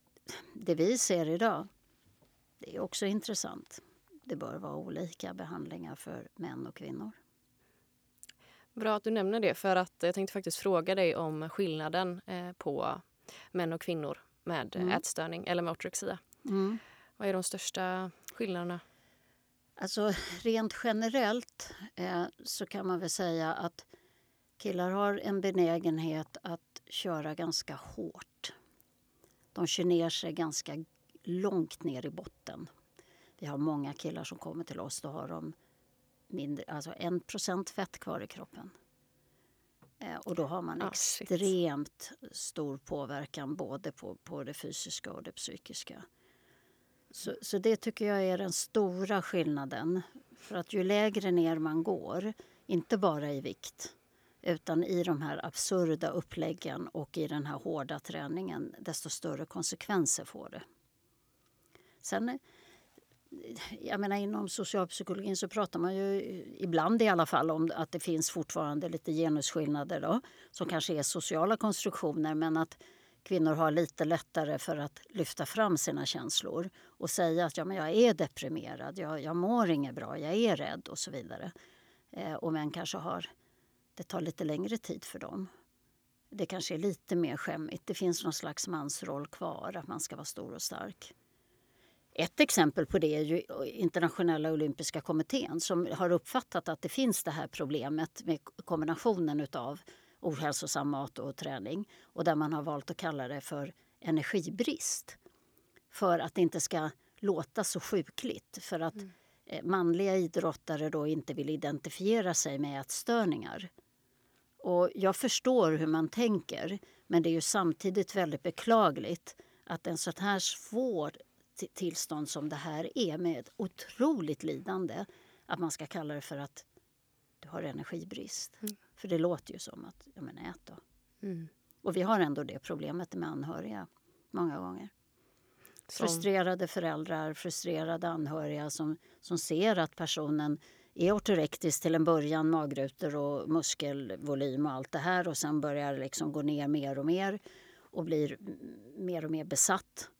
det vi ser idag, det är också intressant. Det bör vara olika behandlingar för män och kvinnor. Bra att du nämner det, för att jag tänkte faktiskt fråga dig om skillnaden eh, på män och kvinnor med mm. ätstörning eller med ortorexia. Mm. Vad är de största skillnaderna? Alltså rent generellt eh, så kan man väl säga att killar har en benägenhet att köra ganska hårt. De kör ner sig ganska långt ner i botten. Vi har många killar som kommer till oss. Då har de mindre, alltså 1 fett kvar i kroppen. Eh, och då har man ah, extremt shit. stor påverkan både på, på det fysiska och det psykiska. Så, så det tycker jag är den stora skillnaden. För att ju lägre ner man går, inte bara i vikt utan i de här absurda uppläggen och i den här hårda träningen, desto större konsekvenser får det. Sen, jag menar inom socialpsykologin så pratar man ju ibland i alla fall om att det finns fortfarande lite genusskillnader då, som kanske är sociala konstruktioner men att kvinnor har lite lättare för att lyfta fram sina känslor och säga att ja, men jag är deprimerad, jag, jag mår inget bra, jag är rädd och så vidare. Eh, och män kanske har, det tar lite längre tid för dem. Det kanske är lite mer skämmigt. Det finns någon slags mansroll kvar, att man ska vara stor och stark. Ett exempel på det är ju Internationella olympiska kommittén som har uppfattat att det finns det här problemet med kombinationen av ohälsosam mat och träning och där man har valt att kalla det för energibrist. För att det inte ska låta så sjukligt. För att mm. Eh, manliga idrottare då inte vill identifiera sig med ätstörningar. Och jag förstår hur man tänker men det är ju samtidigt väldigt beklagligt att en sån här svår tillstånd som det här är med ett otroligt lidande att man ska kalla det för att du har energibrist. Mm. För det låter ju som att, ja men ät då. Mm. Och vi har ändå det problemet med anhöriga många gånger. Som... Frustrerade föräldrar, frustrerade anhöriga som, som ser att personen är ortorektisk till en början, magrutor och muskelvolym och allt det här och sen börjar liksom gå ner mer och mer och blir mer och mer besatt.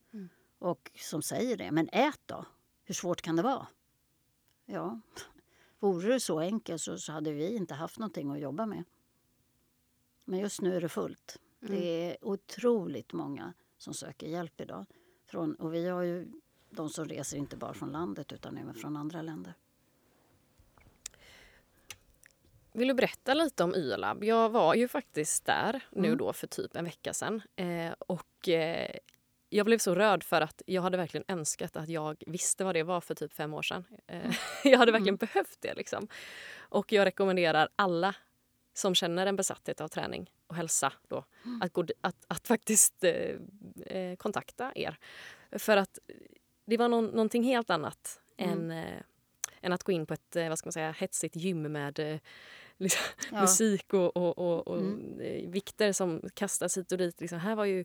Och som säger det, men ät då! Hur svårt kan det vara? Ja, Vore det så enkelt så, så hade vi inte haft någonting att jobba med. Men just nu är det fullt. Mm. Det är otroligt många som söker hjälp idag. Från, och vi har ju de som reser inte bara från landet utan även från andra länder. Vill du berätta lite om YLAB? Jag var ju faktiskt där mm. nu då för typ en vecka sedan. Eh, och eh, jag blev så rörd för att jag hade verkligen önskat att jag visste vad det var för typ fem år sedan. Eh, mm. jag hade verkligen mm. behövt det. Liksom. Och jag rekommenderar alla som känner en besatthet av träning och hälsa då, mm. att, gå, att, att faktiskt eh, eh, kontakta er. För att det var någon, någonting helt annat mm. än, eh, än att gå in på ett eh, vad ska man säga, hetsigt gym med eh, liksom, ja. musik och, och, och, och mm. vikter som kastas hit och dit. Liksom, här var ju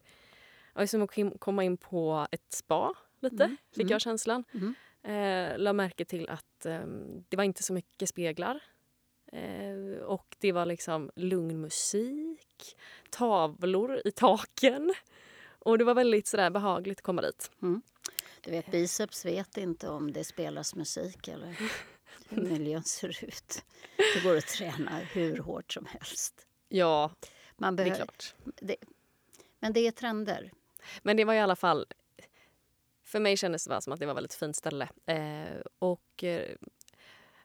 det var som att komma in på ett spa lite, mm. fick mm. jag känslan. Mm. Eh, la märke till att eh, det var inte så mycket speglar. Eh, och det var liksom lugn musik, tavlor i taken. Och det var väldigt sådär behagligt att komma dit. Mm. Du vet, biceps vet inte om det spelas musik eller hur miljön ser ut. Det går att träna hur hårt som helst. Ja, Man det är klart. Det, men det är trender. Men det var i alla fall... För mig kändes det som att det var ett väldigt fint ställe. Eh, och eh,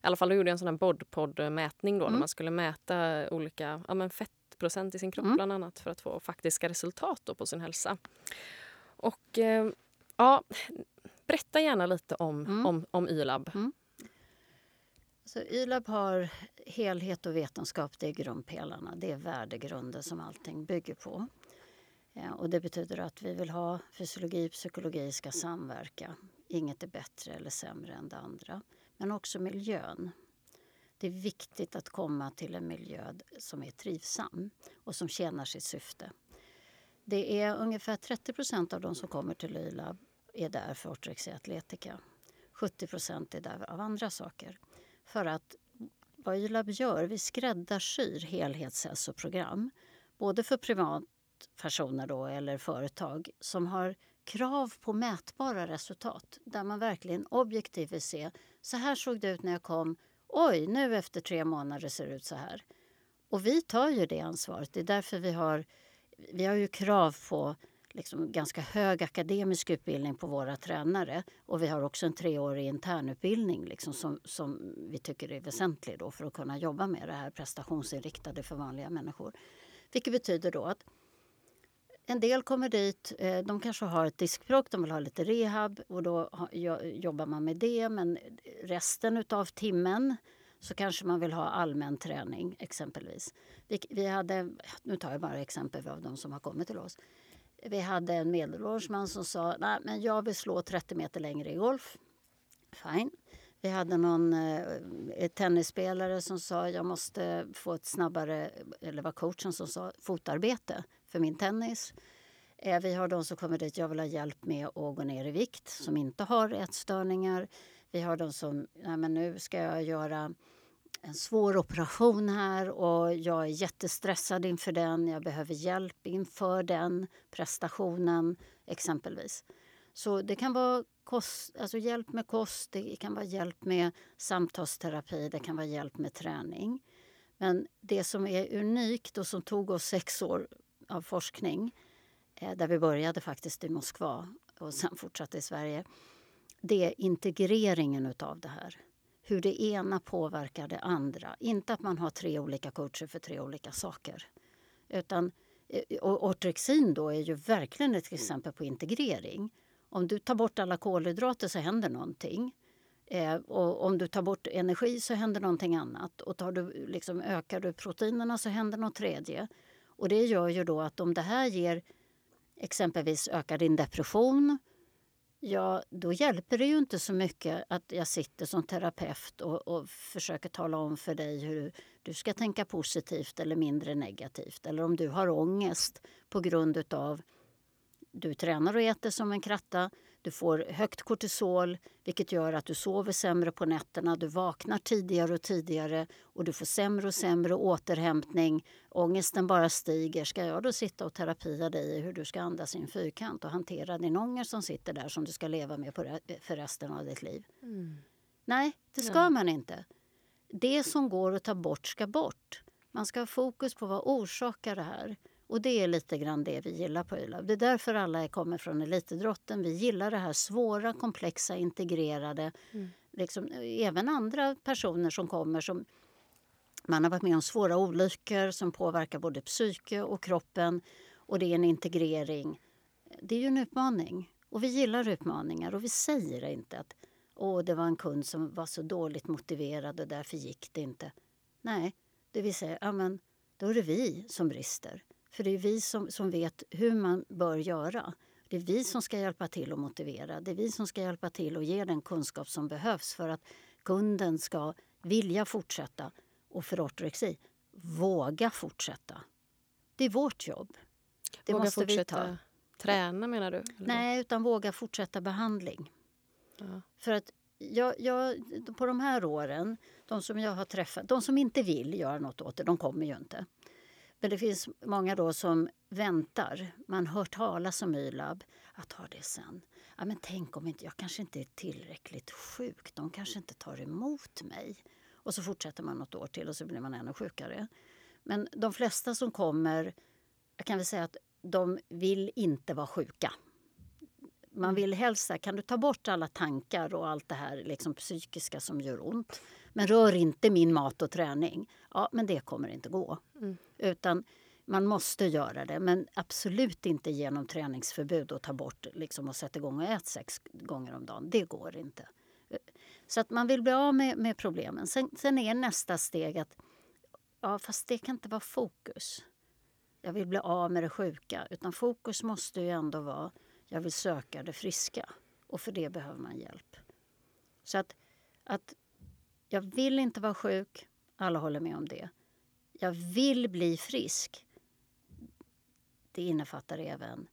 i alla fall då gjorde jag en sån här bodpod-mätning då mm. när man skulle mäta olika ja, men fettprocent i sin kropp mm. bland annat för att få faktiska resultat på sin hälsa. Och eh, ja, berätta gärna lite om, mm. om, om YLAB. Mm. Så YLAB har helhet och vetenskap, det är grundpelarna. Det är värdegrunden som allting bygger på. Eh, och det betyder att vi vill ha fysiologi och psykologi ska samverka. Inget är bättre eller sämre än det andra. Men också miljön. Det är viktigt att komma till en miljö som är trivsam och som tjänar sitt syfte. Det är ungefär 30% av de som kommer till Lylab är där för ortorexia atletica. 70% är där av andra saker. För att vad YLAB gör, vi skräddarsyr helhetshälsoprogram både för privat personer då, eller företag som har krav på mätbara resultat där man verkligen objektivt vill se så här såg det ut när jag kom. Oj, nu efter tre månader ser det ut så här. Och vi tar ju det ansvaret. Det är därför vi har, vi har ju krav på liksom ganska hög akademisk utbildning på våra tränare. Och vi har också en treårig internutbildning liksom som, som vi tycker är väsentlig då för att kunna jobba med det här prestationsinriktade för vanliga människor. Vilket betyder då att en del kommer dit, eh, de kanske har ett diskbråck, de vill ha lite rehab och då jobbar man med det. Men resten av timmen så kanske man vill ha allmän träning exempelvis. Vi, vi hade, nu tar jag bara exempel av de som har kommit till oss. Vi hade en medelålders man som sa Nej, men jag vill slå 30 meter längre i golf. Fine. Vi hade någon eh, tennisspelare som sa jag måste få ett snabbare, eller var coachen som sa fotarbete för min tennis. Eh, vi har de som kommer dit jag vill ha hjälp med att gå ner i vikt som inte har ätstörningar. Vi har de som, nej men nu ska jag göra en svår operation här och jag är jättestressad inför den. Jag behöver hjälp inför den prestationen exempelvis. Så det kan vara kost, alltså hjälp med kost, det kan vara hjälp med samtalsterapi, det kan vara hjälp med träning. Men det som är unikt och som tog oss sex år av forskning eh, där vi började faktiskt i Moskva och sen fortsatte i Sverige det är integreringen av det här. Hur det ena påverkar det andra. Inte att man har tre olika coacher för tre olika saker. Utan, eh, och ortorexin då är ju verkligen ett exempel på integrering. Om du tar bort alla kolhydrater så händer någonting. Eh, och om du tar bort energi så händer någonting annat. Och tar du, liksom, ökar du proteinerna så händer något tredje. Och det gör ju då att om det här ger exempelvis ökar din depression ja, då hjälper det ju inte så mycket att jag sitter som terapeut och, och, försöker tala om för dig hur du ska tänka positivt eller mindre negativt. Eller om du har ångest på grund av du tränar och äter som en kratta, du får högt kortisol vilket gör att du sover sämre på nätterna, du vaknar tidigare och tidigare och du får sämre och sämre återhämtning. Ångesten bara stiger. Ska jag då sitta och terapia dig i hur du ska andas i en fyrkant och hantera din ångest som sitter där som du ska leva med för resten av ditt liv? Mm. Nej, det ska Nej. man inte. Det som går att ta bort ska bort. Man ska ha fokus på vad orsakar det här. Och det är lite grann det vi gillar på YLAB. Det är därför alla kommer från elitidrotten. Vi gillar det här svåra, komplexa, integrerade. Mm. Liksom, även andra personer som kommer som man har varit med om svåra olyckor som påverkar både psyke och kroppen. Och det är en integrering. Det är ju en utmaning. Och vi gillar utmaningar och vi säger inte att Åh, det var en kund som var så dåligt motiverad och därför gick det inte. Nej, det vill säga, ja, men då är det vi som brister. För det är vi som, som vet hur man bör göra. Det är vi som ska hjälpa till att motivera. Det är vi som ska hjälpa till att ge den kunskap som behövs för att kunden ska vilja fortsätta och för ortorexi våga fortsätta. Det är vårt jobb. Det våga måste fortsätta vi ta. träna menar du? Eller? Nej, utan våga fortsätta behandling. Ja. För att jag, jag, på de här åren, de som jag har träffat, de som inte vill göra något åt det, de kommer ju inte. Men det finns många då som väntar. Man hör talas om YLAB. Jag tar det sen. Ja, men tänk om inte, jag kanske inte är tillräckligt sjuk. De kanske inte tar emot mig. Och så fortsätter man något år till och så blir man ännu sjukare. Men de flesta som kommer, jag kan väl säga att de vill inte vara sjuka. Man mm. vill helst, kan du ta bort alla tankar och allt det här liksom psykiska som gör ont. Men rör inte min mat och träning. Ja, men det kommer inte gå. Mm. Utan man måste göra det, men absolut inte genom träningsförbud och ta bort liksom, och sätta igång och äta sex gånger om dagen. Det går inte. Så att man vill bli av med, med problemen. Sen, sen är nästa steg att ja, fast det kan inte vara fokus. Jag vill bli av med det sjuka. Utan fokus måste ju ändå vara jag vill söka det friska. Och för det behöver man hjälp. Så att, att jag vill inte vara sjuk. Alla håller med om det. Jag vill bli frisk. Det innefattar även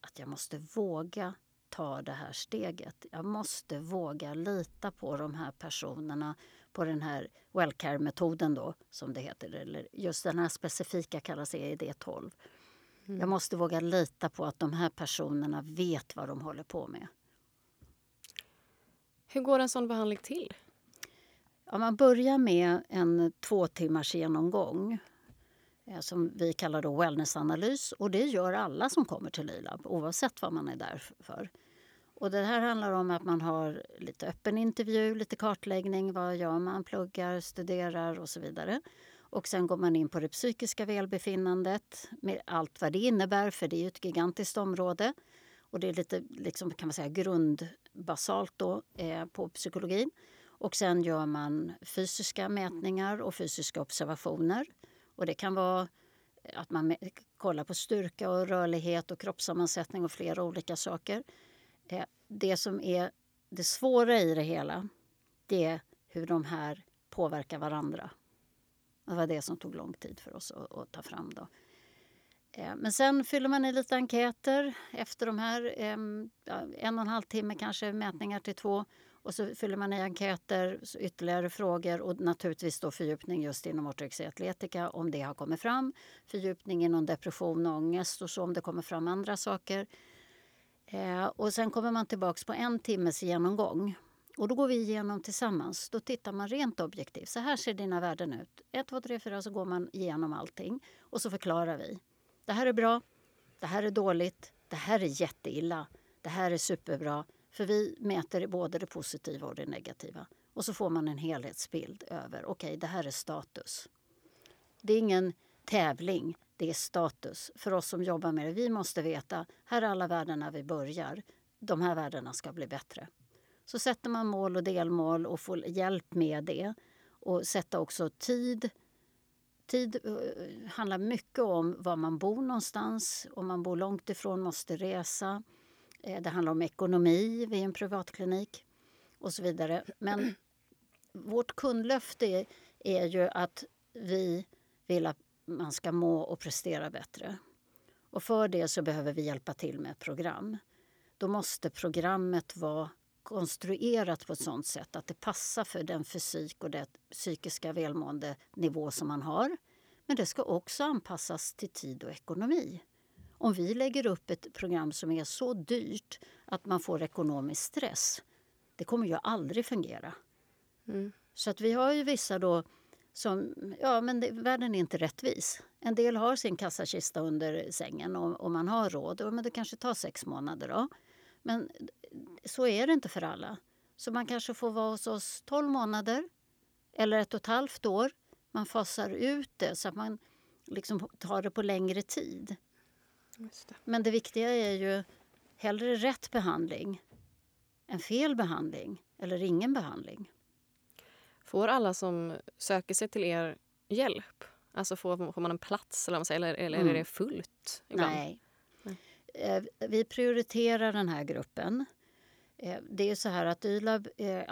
att jag måste våga ta det här steget. Jag måste våga lita på de här personerna, på den här Wellcare-metoden då, som det heter. Eller just den här specifika kallas EID-12. Mm. Jag måste våga lita på att de här personerna vet vad de håller på med. Hur går en sån behandling till? Om man börjar med en två timmars genomgång eh, som vi kallar då wellnessanalys. Och det gör alla som kommer till Lilab oavsett vad man är där för. Och det här handlar om att man har lite öppen intervju, lite kartläggning. Vad gör man? Pluggar, studerar och så vidare. Och sen går man in på det psykiska välbefinnandet med allt vad det innebär, för det är ett gigantiskt område. Och det är lite liksom, kan man säga, grundbasalt då, eh, på psykologin. Och sen gör man fysiska mätningar och fysiska observationer. Och det kan vara eh, att man kollar på styrka och rörlighet och kroppssammansättning och flera olika saker. Eh, det som är det svåra i det hela, det är hur de här påverkar varandra. Det var det som tog lång tid för oss att, att ta fram. Då. Eh, men sen fyller man i lite enkäter efter de här en och en halv timme kanske mätningar till två. Och så fyller man i enkäter, ytterligare frågor och naturligtvis då fördjupning just inom ortorexiatletika om det har kommit fram. Fördjupning inom depression och ångest och så om det kommer fram andra saker. Eh, och sen kommer man tillbaks på en timmes genomgång. Och då går vi igenom tillsammans. Då tittar man rent objektivt. Så här ser dina värden ut. 1, 2, 3, 4 så går man igenom allting. Och så förklarar vi. Det här är bra. Det här är dåligt. Det här är jätteilla. Det här är superbra. För vi mäter både det positiva och det negativa. Och så får man en helhetsbild över, okej okay, det här är status. Det är ingen tävling, det är status. För oss som jobbar med det, vi måste veta, här är alla värdena vi börjar. De här värdena ska bli bättre. Så sätter man mål och delmål och får hjälp med det. Och sätta också tid. Tid eh, handlar mycket om var man bor någonstans. Om man bor långt ifrån måste resa. Eh, det handlar om ekonomi vid en privatklinik och så vidare. Men vårt kundlöfte är ju att vi vill att man ska må och prestera bättre. Och för det så behöver vi hjälpa till med ett program. Då måste programmet vara konstruerat på ett sånt sätt att det passar för den fysik och det psykiska välmående nivå som man har. Men det ska också anpassas till tid och ekonomi. Om vi lägger upp ett program som är så dyrt att man får ekonomisk stress, det kommer ju aldrig fungera. Mm. Så att vi har ju vissa då som, ja men det, världen är inte rättvis. En del har sin kassakista under sängen och, och man har råd. Och, men det kanske tar sex månader då. Men så är det inte för alla. Så man kanske får vara hos oss 12 månader eller ett och ett halvt år. Man fasar ut det så att man liksom tar det på längre tid. Det. Men det viktiga är ju hellre rätt behandling än fel behandling eller ingen behandling. Får alla som söker sig till er hjälp? Alltså får, får man en plats eller, eller, eller mm. är det fullt? Ibland? Nej. Nej. Eh, vi prioriterar den här gruppen. Eh, det är så här att YLAB eh,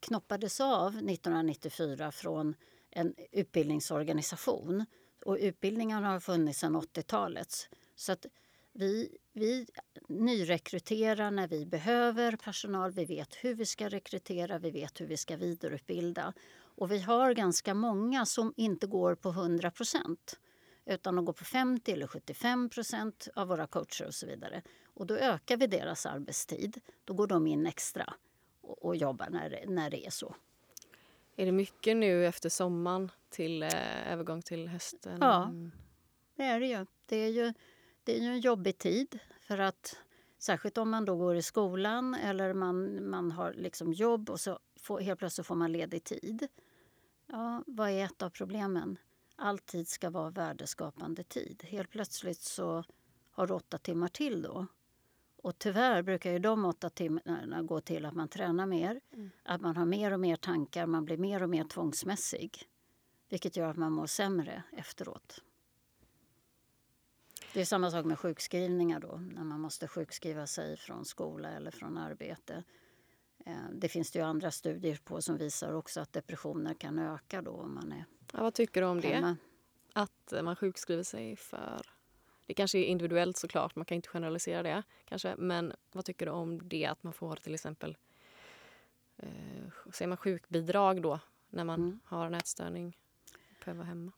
knoppades av 1994 från en utbildningsorganisation. Och utbildningarna har funnits sedan 80-talet. Så att vi, vi nyrekryterar när vi behöver personal. Vi vet hur vi ska rekrytera, vi vet hur vi ska vidareutbilda. Och vi har ganska många som inte går på 100 procent utan de går på 50 eller 75 procent av våra coacher och så vidare. Och då ökar vi deras arbetstid. Då går de in extra och, och jobbar när, när det är så. Är det mycket nu efter sommaren till eh, övergång till hösten? Ja, det är det ju. Det är ju det är ju en jobbig tid. för att Särskilt om man då går i skolan eller man, man har liksom jobb och så får, helt plötsligt får man ledig tid. Ja, vad är ett av problemen? All tid ska vara värdeskapande tid. Helt plötsligt så har du åtta timmar till då. Och tyvärr brukar ju de åtta timmarna gå till att man tränar mer, mm. att man har mer och mer tankar, man blir mer och mer tvångsmässig. Vilket gör att man mår sämre efteråt. Det är samma sak med sjukskrivningar då, när man måste sjukskriva sig från skola eller från arbete. Eh, det finns det ju andra studier på som visar också att depressioner kan öka då om man är ja, Vad tycker du om hemma. det? Att man sjukskriver sig för... Det kanske är individuellt såklart, man kan inte generalisera det kanske. Men vad tycker du om det att man får till exempel eh, säger man sjukbidrag då när man mm. har en ätstörning och behöver vara hemma?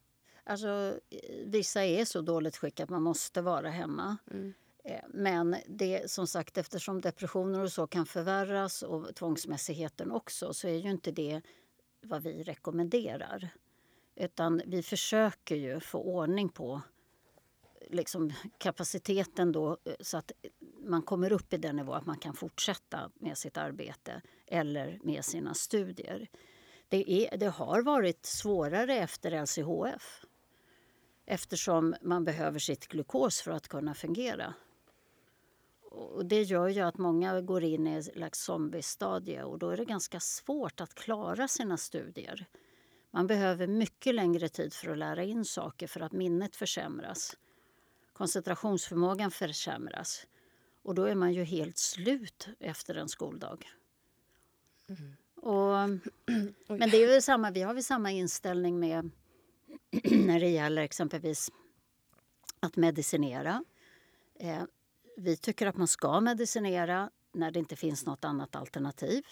Alltså, vissa är så dåligt skick att man måste vara hemma. Mm. Eh, men det, som sagt, eftersom depressioner och så kan förvärras och tvångsmässigheten också så är ju inte det vad vi rekommenderar. Utan vi försöker ju få ordning på liksom, kapaciteten då eh, så att man kommer upp i den nivå att man kan fortsätta med sitt arbete eller med sina studier. Det, är, det har varit svårare efter LCHF eftersom man behöver sitt glukos för att kunna fungera. och det gör ju att många går in i ett slags zombiestadie och då är det ganska svårt att klara sina studier. Man behöver mycket längre tid för att lära in saker för att minnet försämras. Koncentrationsförmågan försämras. Och då är man ju helt slut efter en skoldag. Mm. Och, men det är ju samma, vi har väl samma inställning med när det gäller exempelvis att medicinera. Eh, vi tycker att man ska medicinera när det inte finns något annat alternativ.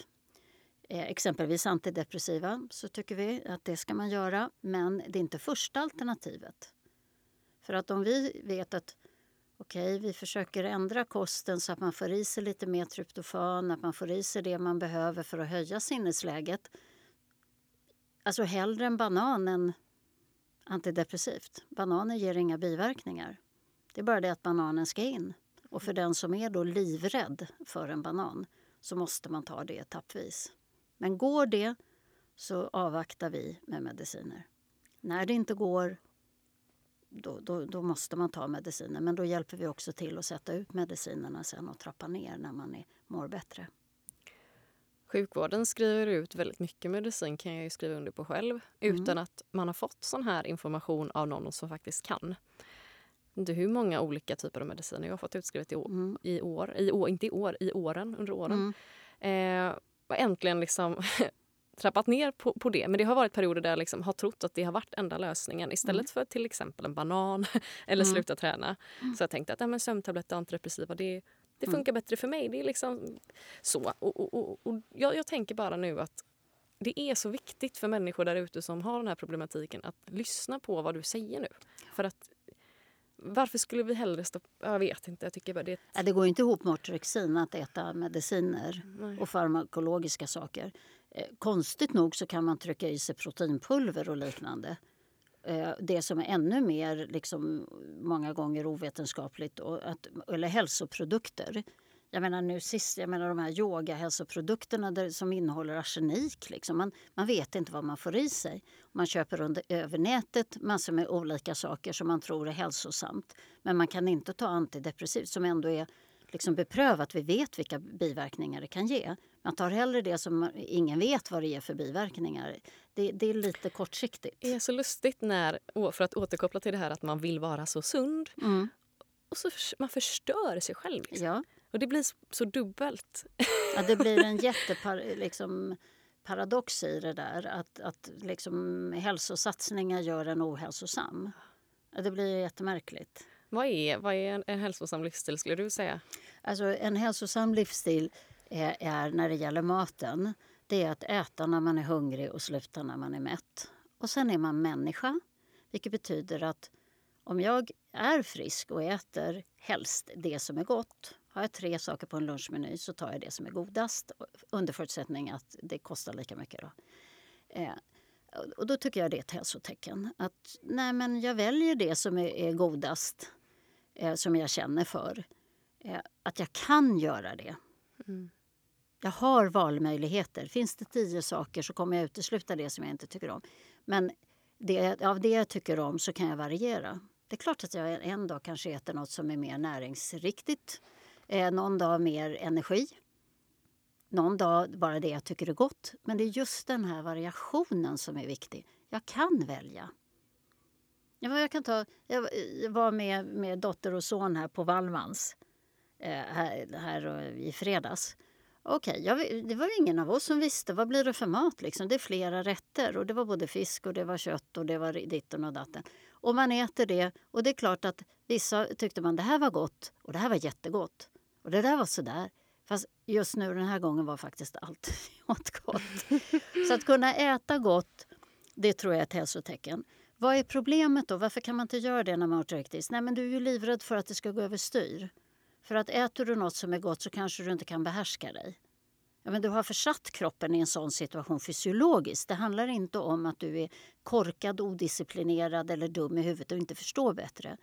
Eh, exempelvis antidepressiva så tycker vi att det ska man göra, men det är inte första alternativet. För att om vi vet att okej, okay, vi försöker ändra kosten så att man får i sig lite mer tryptofan, att man får i sig det man behöver för att höja sinnesläget. Alltså hellre en banan än antidepressivt. Bananer ger inga biverkningar. Det är bara det att bananen ska in. Och för den som är då livrädd för en banan så måste man ta det etappvis. Men går det så avvaktar vi med mediciner. När det inte går då, då, då, måste man ta mediciner. Men då hjälper vi också till att sätta ut medicinerna sen och trappa ner när man är, mår bättre. Sjukvården skriver ut väldigt mycket medicin kan jag ju skriva under på själv mm. utan att man har fått sån här information av någon som faktiskt kan. Inte hur många olika typer av mediciner jag har fått utskrivet i år, mm. i år, i år inte i år, i åren, under åren. Mm. Eh, och äntligen liksom trappat ner på, på det. Men det har varit perioder där jag liksom har trott att det har varit enda lösningen istället mm. för till exempel en banan eller mm. sluta träna. Mm. Så jag tänkte att ja, sömntabletter och antidepressiva det, det mm. funkar bättre för mig. Det är liksom så. Och, och, och, och jag, jag tänker bara nu att det är så viktigt för människor där ute som har den här problematiken att lyssna på vad du säger nu. För att varför skulle vi hellre stoppa... Jag vet inte. Jag tycker bara det, ja, det går inte ihop med ortorexin att äta mediciner Nej. och farmakologiska saker. Eh, konstigt nog så kan man trycka i sig proteinpulver och liknande. Eh, det som är ännu mer, liksom, många gånger ovetenskapligt, och att, eller hälsoprodukter. Jag menar nu sist, jag menar de här yogahälsoprodukterna där, som innehåller arsenik. Liksom. Man, man vet inte vad man får i sig. Man köper under, över nätet massor med olika saker som man tror är hälsosamt. Men man kan inte ta antidepressivt som ändå är liksom beprövat. Vi vet vilka biverkningar det kan ge. Man tar hellre det som ingen vet vad det är för biverkningar. Det, det är lite kortsiktigt. Det är så lustigt när, för att återkoppla till det här att man vill vara så sund. Mm. Och så man förstör sig själv. Liksom. Ja. Och det blir så, dubbelt. Ja, det blir en jätteparadox liksom, paradox i det där. Att, att liksom, hälsosatsningar gör en ohälsosam. Det blir jättemärkligt. Vad är, vad är en, en hälsosam livsstil skulle du säga? Alltså en hälsosam livsstil är, när det gäller maten, det är att äta när man är hungrig och sluta när man är mätt. Och sen är man människa, vilket betyder att om jag är frisk och äter helst det som är gott har jag tre saker på en lunchmeny så tar jag det som är godast under förutsättning att det kostar lika mycket. Då. Eh, och då tycker jag det är ett hälsotecken. Att nej men jag väljer det som är, är godast, eh, som jag känner för. Eh, att jag kan göra det. Mm. Jag har valmöjligheter. Finns det tio saker så kommer jag utesluta det som jag inte tycker om. Men det, av det jag tycker om så kan jag variera. Det är klart att jag en dag kanske äter något som är mer näringsriktigt. Eh, någon dag mer energi. Någon dag bara det jag tycker är gott. Men det är just den här variationen som är viktig. Jag kan välja. Jag, kan ta, jag var med, med dotter och son här på Wallmans eh, här, här i fredags. Okej, okay, det var ingen av oss som visste vad blir det för mat. Liksom. Det är flera rätter och det var både fisk och det var kött och det var ditten och datten. Och man äter det och det är klart att vissa tyckte man det här var gott och det här var jättegott. Och det där var sådär. Fast just nu den här gången var faktiskt allt åt gott. Så att kunna äta gott, det tror jag är ett hälsotecken. Vad är problemet då? Varför kan man inte göra det när man har? Nej, men du är ju livrädd för att det ska gå överstyr. För att äter du något som är gott så kanske du inte kan behärska dig. Ja, men du har försatt kroppen i en sån situation fysiologiskt. Det handlar inte om att du är korkad, odisciplinerad eller dum i huvudet och inte förstår bättre.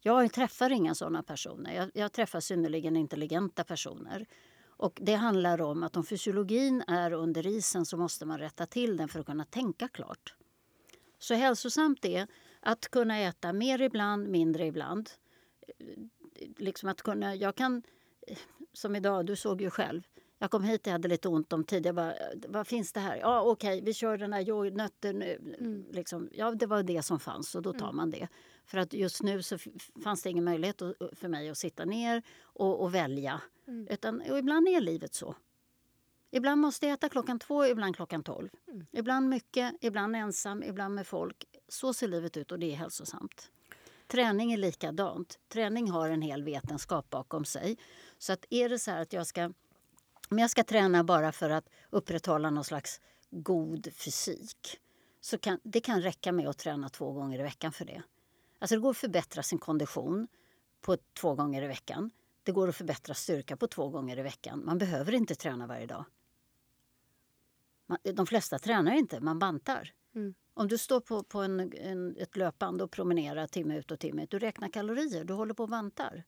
Jag träffar inga såna personer. Jag, jag träffar synnerligen intelligenta personer. Och Det handlar om att om fysiologin är under isen så måste man rätta till den för att kunna tänka klart. Så hälsosamt är att kunna äta mer ibland, mindre ibland. Liksom att kunna, jag kan som idag, du såg ju själv. Jag kom hit, jag hade lite ont om tid. Jag bara, vad finns det här? Ja, okej, okay, vi kör den här yoghurtnötter nu. Mm. Liksom, ja, det var det som fanns och då tar mm. man det. För att just nu så fanns det ingen möjlighet för mig att sitta ner och, och välja. Mm. Utan, och ibland är livet så. Ibland måste jag äta klockan två, ibland klockan tolv. Mm. Ibland mycket, ibland ensam, ibland med folk. Så ser livet ut och det är hälsosamt. Träning är likadant. Träning har en hel vetenskap bakom sig. Så att är det så att jag ska, om jag ska träna bara för att upprätthålla någon slags god fysik så kan det kan räcka med att träna två gånger i veckan för det. Alltså det går att förbättra sin kondition på två gånger i veckan. Det går att förbättra styrka på två gånger i veckan. Man behöver inte träna varje dag. de flesta tränar inte, man bantar. Mm. Om du står på, på en, en, ett löpband och promenerar timme ut och timme ut, du räknar kalorier, du håller på och bantar.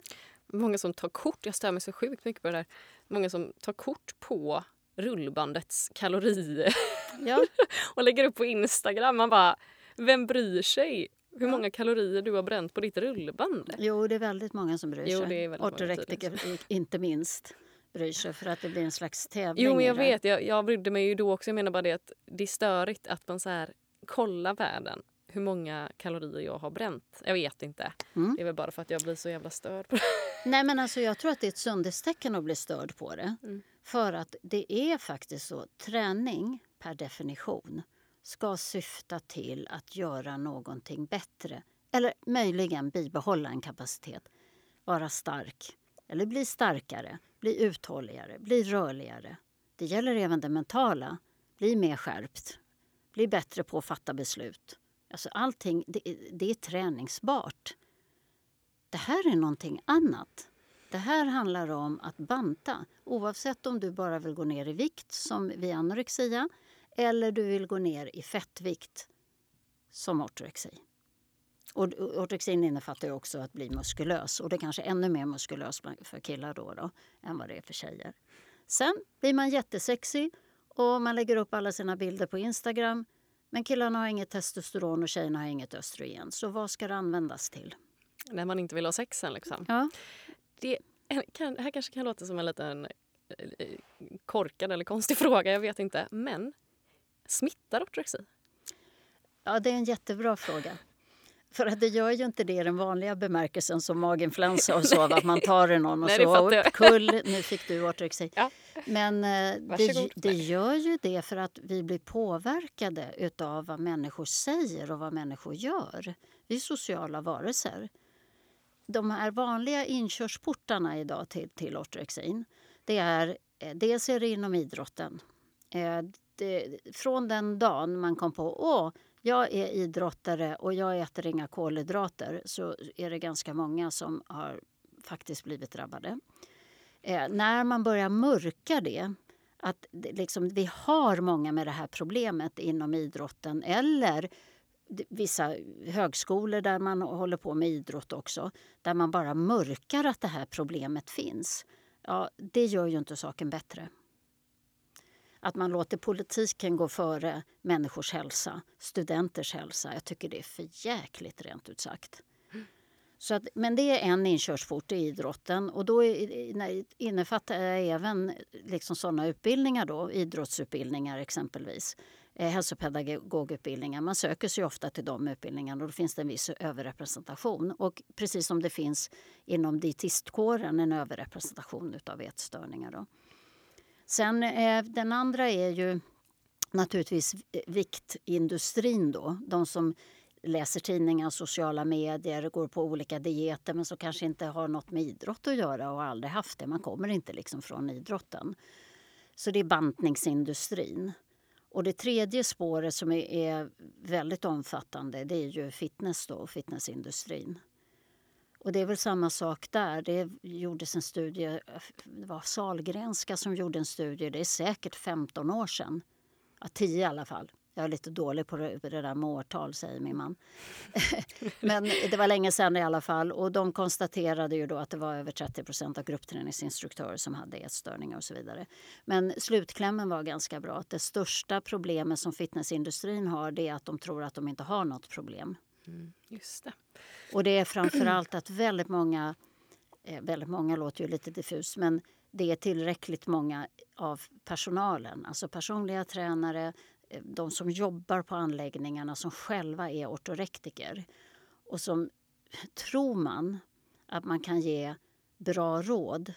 Många som tar kort, jag stör mig så sjukt mycket på det där, många som tar kort på rullbandets kalorier ja. och lägger upp på Instagram. Man bara, vem bryr sig? hur många kalorier du har bränt på ditt rullband? Jo, det är väldigt många som bryr sig. Ortorektiker inte minst bryr sig för att det blir en slags tävling. Jo, men jag vet. Jag, jag brydde mig ju då också. Jag menar bara det att det är störigt att man så här kollar världen hur många kalorier jag har bränt. Jag vet inte. Mm. Det är väl bara för att jag blir så jävla störd på det. Nej, men alltså jag tror att det är ett sundhetstecken att bli störd på det. Mm. För att det är faktiskt så. Träning per definition ska syfta till att göra någonting bättre eller möjligen bibehålla en kapacitet. Vara stark, eller bli starkare, bli uthålligare, bli rörligare. Det gäller även det mentala. Bli mer skärpt, bli bättre på att fatta beslut. Alltså allting det, det är träningsbart. Det här är någonting annat. Det här handlar om att banta. Oavsett om du bara vill gå ner i vikt, som vid anorexia eller du vill gå ner i fettvikt, som ortorexi. Och ortorexin innefattar ju också att bli muskulös och det är kanske ännu mer muskulös för killar då, då än vad det är för tjejer. Sen blir man jättesexig och man lägger upp alla sina bilder på Instagram. Men killarna har inget testosteron och tjejerna har inget östrogen. Så vad ska det användas till? När man inte vill ha sexen liksom. Ja. Det, kan, här kanske kan låta som en liten eh, korkad eller konstig fråga, jag vet inte. Men Smittar ortorexi? Ja, det är en jättebra fråga. För att det gör ju inte det i den vanliga bemärkelsen som maginfluensa och så, att man tar i någon och Nej, så upp, kull, nu fick du ortorexi. Ja. Men eh, det, det, gör ju det för att vi blir påverkade av vad människor säger och vad människor gör. Vi är sociala varelser. De här vanliga inkörsportarna idag till, till ortorexin, det är eh, dels är det inom idrotten. Eh, det, från den dagen man kom på att jag är idrottare och jag äter inga kolhydrater så är det ganska många som har faktiskt blivit drabbade. Eh, när man börjar mörka det, att liksom, vi har många med det här problemet inom idrotten eller vissa högskolor där man håller på med idrott också, där man bara mörkar att det här problemet finns. Ja, det gör ju inte saken bättre att man låter politiken gå före människors hälsa, studenters hälsa. Jag tycker det är för jäkligt rent ut sagt. Så att, men det är en inkörsport i idrotten och då innefattar jag även liksom sådana utbildningar, då, idrottsutbildningar exempelvis. Eh, hälsopedagogutbildningar. Man söker sig ofta till de utbildningarna och då finns det en viss överrepresentation. Och precis som det finns inom dietistkåren en överrepresentation av ätstörningar. Då. Sen eh, den andra är ju naturligtvis viktindustrin då. De som läser tidningar, sociala medier, går på olika dieter men som kanske inte har något med idrott att göra och aldrig haft det. Man kommer inte liksom från idrotten. Så det är bantningsindustrin. Och det tredje spåret som är, väldigt omfattande det är ju fitness då, fitnessindustrin. Och det är väl samma sak där. Det gjordes en studie, det var Salgrenska som gjorde en studie, det är säkert 15 år sedan. Ja, 10 i alla fall. Jag är lite dålig på det, där med årtal, säger min man. Men det var länge sedan i alla fall. Och de konstaterade ju då att det var över 30% av gruppträningsinstruktörer som hade ätstörningar och så vidare. Men slutklämmen var ganska bra. Att det största problemet som fitnessindustrin har det är att de tror att de inte har något problem. Mm, just det. Och det är framförallt att väldigt många Eh, väldigt många låter ju lite diffus men det är tillräckligt många av personalen, alltså personliga tränare, eh, de som jobbar på anläggningarna som själva är ortorektiker och som tror man att man kan ge bra råd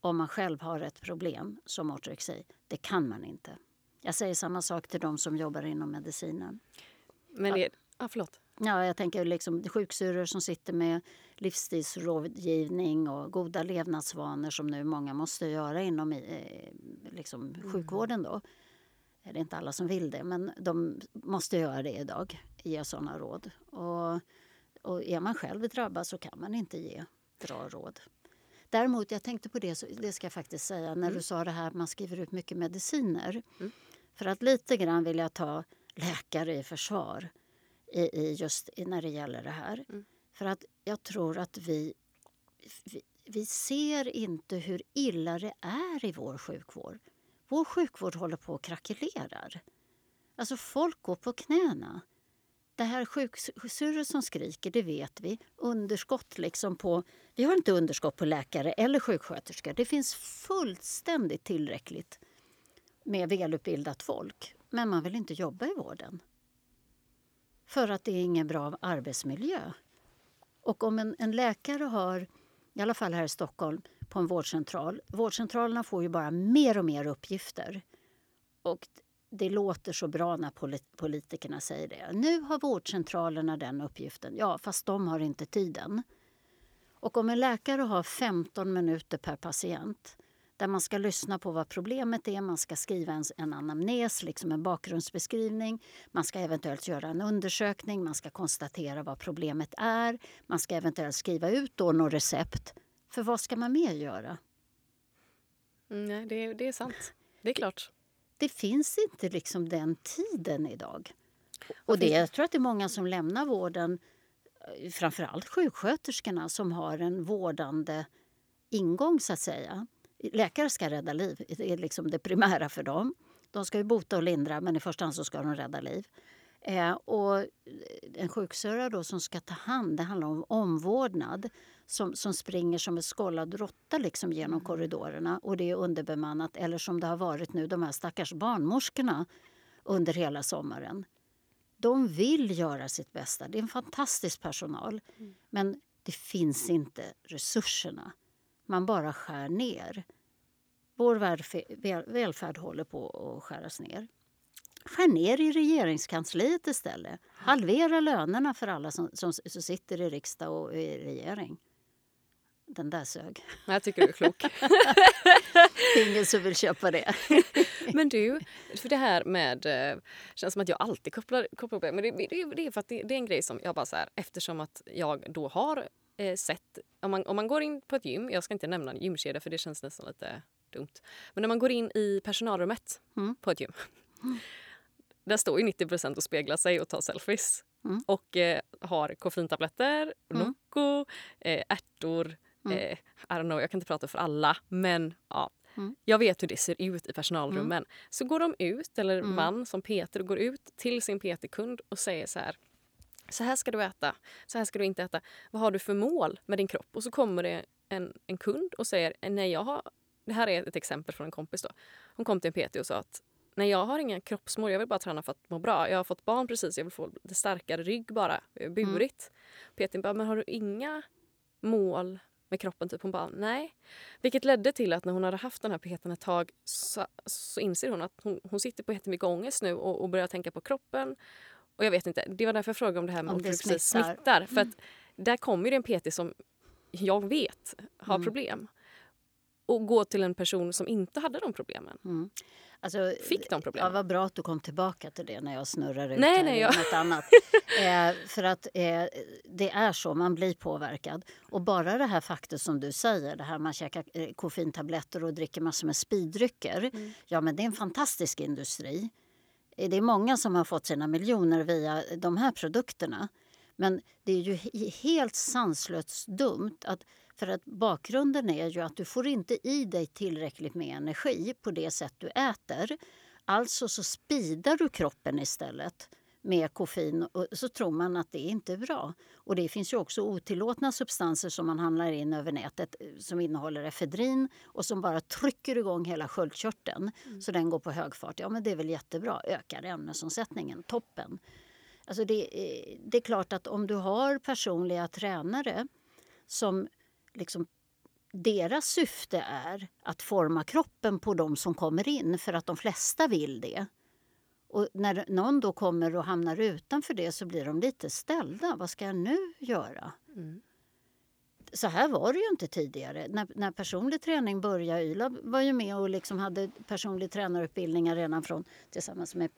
om man själv har ett problem som ortorexi. Det kan man inte. Jag säger samma sak till de som jobbar inom medicinen. Men det, ah, förlåt. Ja, jag tänker liksom sjuksyrror som sitter med livsstilsrådgivning och goda levnadsvanor som nu många måste göra inom eh, liksom, mm. sjukvården. Då. Det är inte alla som vill det, men de måste göra det idag. Ge sådana råd. Och, och är man själv drabbad så kan man inte ge bra råd. Däremot, jag tänkte på det, det ska jag faktiskt säga, när mm. du sa det här att man skriver ut mycket mediciner. Mm. För att lite grann vill jag ta läkare i försvar i, i just när det gäller det här. Mm. För att jag tror att vi, vi, vi ser inte hur illa det är i vår sjukvård. Vår sjukvård håller på att krackelerar. Alltså folk går på knäna. Det här sjuksyrror som skriker, det vet vi. Underskott liksom på... Vi har inte underskott på läkare eller sjuksköterskor. Det finns fullständigt tillräckligt med välutbildat folk. Men man vill inte jobba i vården. För att det är ingen bra arbetsmiljö. Och om en, en läkare har, i alla fall här i Stockholm, på en vårdcentral. Vårdcentralerna får ju bara mer och mer uppgifter. Och det låter så bra när politikerna säger det. Nu har vårdcentralerna den uppgiften. Ja, fast de har inte tiden. Och om en läkare har 15 minuter per patient där man ska lyssna på vad problemet är, man ska skriva en, en anamnes, liksom en bakgrundsbeskrivning. Man ska eventuellt göra en undersökning, man ska konstatera vad problemet är. Man ska eventuellt skriva ut då något recept. För vad ska man mer göra? Mm, nej, det, det är sant. Det är klart. Det, det finns inte liksom den tiden idag. Och det, jag tror att det är många som lämnar vården, framförallt sjuksköterskorna som har en vårdande ingång så att säga. Läkare ska rädda liv, det är liksom det primära för dem. De ska ju bota och lindra, men i första hand så ska de rädda liv. Eh, och en sjuksyrra då som ska ta hand, det handlar om omvårdnad som, som springer som en skållad råtta liksom genom mm. korridorerna och det är underbemannat. Eller som det har varit nu, de här stackars barnmorskorna under hela sommaren. De vill göra sitt bästa. Det är en fantastisk personal. Mm. Men det finns inte resurserna man bara skär ner. Vår välfärd håller på att skäras ner. Skär ner i regeringskansliet istället. Halvera lönerna för alla som, som, som sitter i riksdag och i regering. Den där sög. Jag tycker du är klok. Ingen som vill köpa det. men du, för det här med... Det eh, känns som att jag alltid kopplar, kopplar upp det. Men det, det, det är för att det, det, är en grej som jag bara så här, eftersom att jag då har eh, sett... Om man, om man går in på ett gym, jag ska inte nämna en gymkedja för det känns nästan lite dumt. Men när man går in i personalrummet mm. på ett gym. Mm. Där står ju 90% och speglar sig och tar selfies. Mm. Och eh, har koffeintabletter, mm. Nocco, eh, ärtor. Mm. Eh, I don't know, jag kan inte prata för alla, men ja. Mm. Jag vet hur det ser ut i personalrummen. Mm. Så går de ut, eller man som Peter går ut till sin PT-kund och säger så här så här ska du äta, så här ska du inte äta. Vad har du för mål med din kropp? Och så kommer det en, en kund och säger nej jag har... Det här är ett exempel från en kompis. då. Hon kom till en PT och sa att nej jag har inga kroppsmål, jag vill bara träna för att må bra. Jag har fått barn precis, jag vill få lite starkare rygg bara, burit. Mm. PT bara, men har du inga mål med kroppen? Typ. Hon bara nej. Vilket ledde till att när hon hade haft den här PTn ett tag så, så inser hon att hon, hon sitter på jättemycket ångest nu och, och börjar tänka på kroppen och jag vet inte, det var därför jag frågade om det här med om det smittar. smittar. För att mm. där kommer det en PT som jag vet har mm. problem och gå till en person som inte hade de problemen. Mm. Alltså, Fick de problemen. Ja, vad bra att du kom tillbaka till det när jag snurrar ut nej, nej, jag... något annat. eh, för att eh, det är så, man blir påverkad. Och bara det här faktum som du säger, det här man käkar eh, koffeintabletter och dricker massor med speeddrycker. Mm. Ja, men det är en fantastisk industri. Eh, det är många som har fått sina miljoner via de här produkterna. Men det är ju helt sanslöst dumt. Att, för att bakgrunden är ju att du får inte i dig tillräckligt med energi på det sätt du äter. Alltså så spidar du kroppen istället med koffein så tror man att det inte är bra. Och det finns ju också otillåtna substanser som man handlar in över nätet eh, som innehåller efedrin och som bara trycker igång hela sköldkörteln mm. så den går på hög fart. Ja, men det är väl jättebra. Ökar ämnesomsättningen. Toppen. Alltså det, det är klart att om du har personliga tränare som liksom deras syfte är att forma kroppen på de som kommer in för att de flesta vill det. Och när någon då kommer och hamnar utanför det så blir de lite ställda. Vad ska jag nu göra? Mm. Så här var det ju inte tidigare. När, när personlig träning började, Yla var ju med och liksom hade personlig tränarutbildningar redan från tillsammans med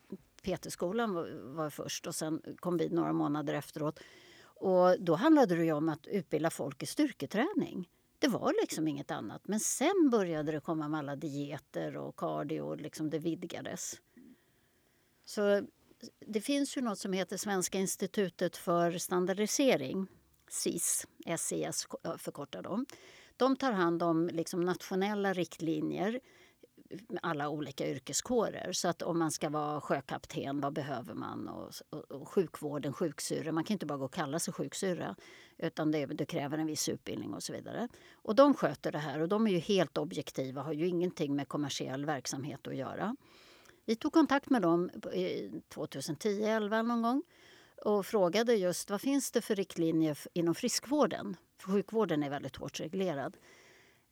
PT-skolan var, var först och sen kom vi några månader efteråt. Och då handlade det om att utbilda folk i styrketräning. Det var liksom inget annat. Men sen började det komma med alla dieter och cardio och liksom det vidgades. Så det finns ju något som heter Svenska institutet för standardisering, SIS, SIS förkortar de. De tar hand om liksom nationella riktlinjer med alla olika yrkeskårer. Så att om man ska vara sjökapten, vad behöver man? Och, och, och sjukvården, sjuksyra. Man kan inte bara gå och kalla sig sjuksyra utan det, det, kräver en viss utbildning och så vidare. Och de sköter det här och de är ju helt objektiva, har ju ingenting med kommersiell verksamhet att göra. Vi tog kontakt med dem 2010-11 någon gång och frågade just vad finns det för riktlinjer inom friskvården? För sjukvården är väldigt hårt reglerad.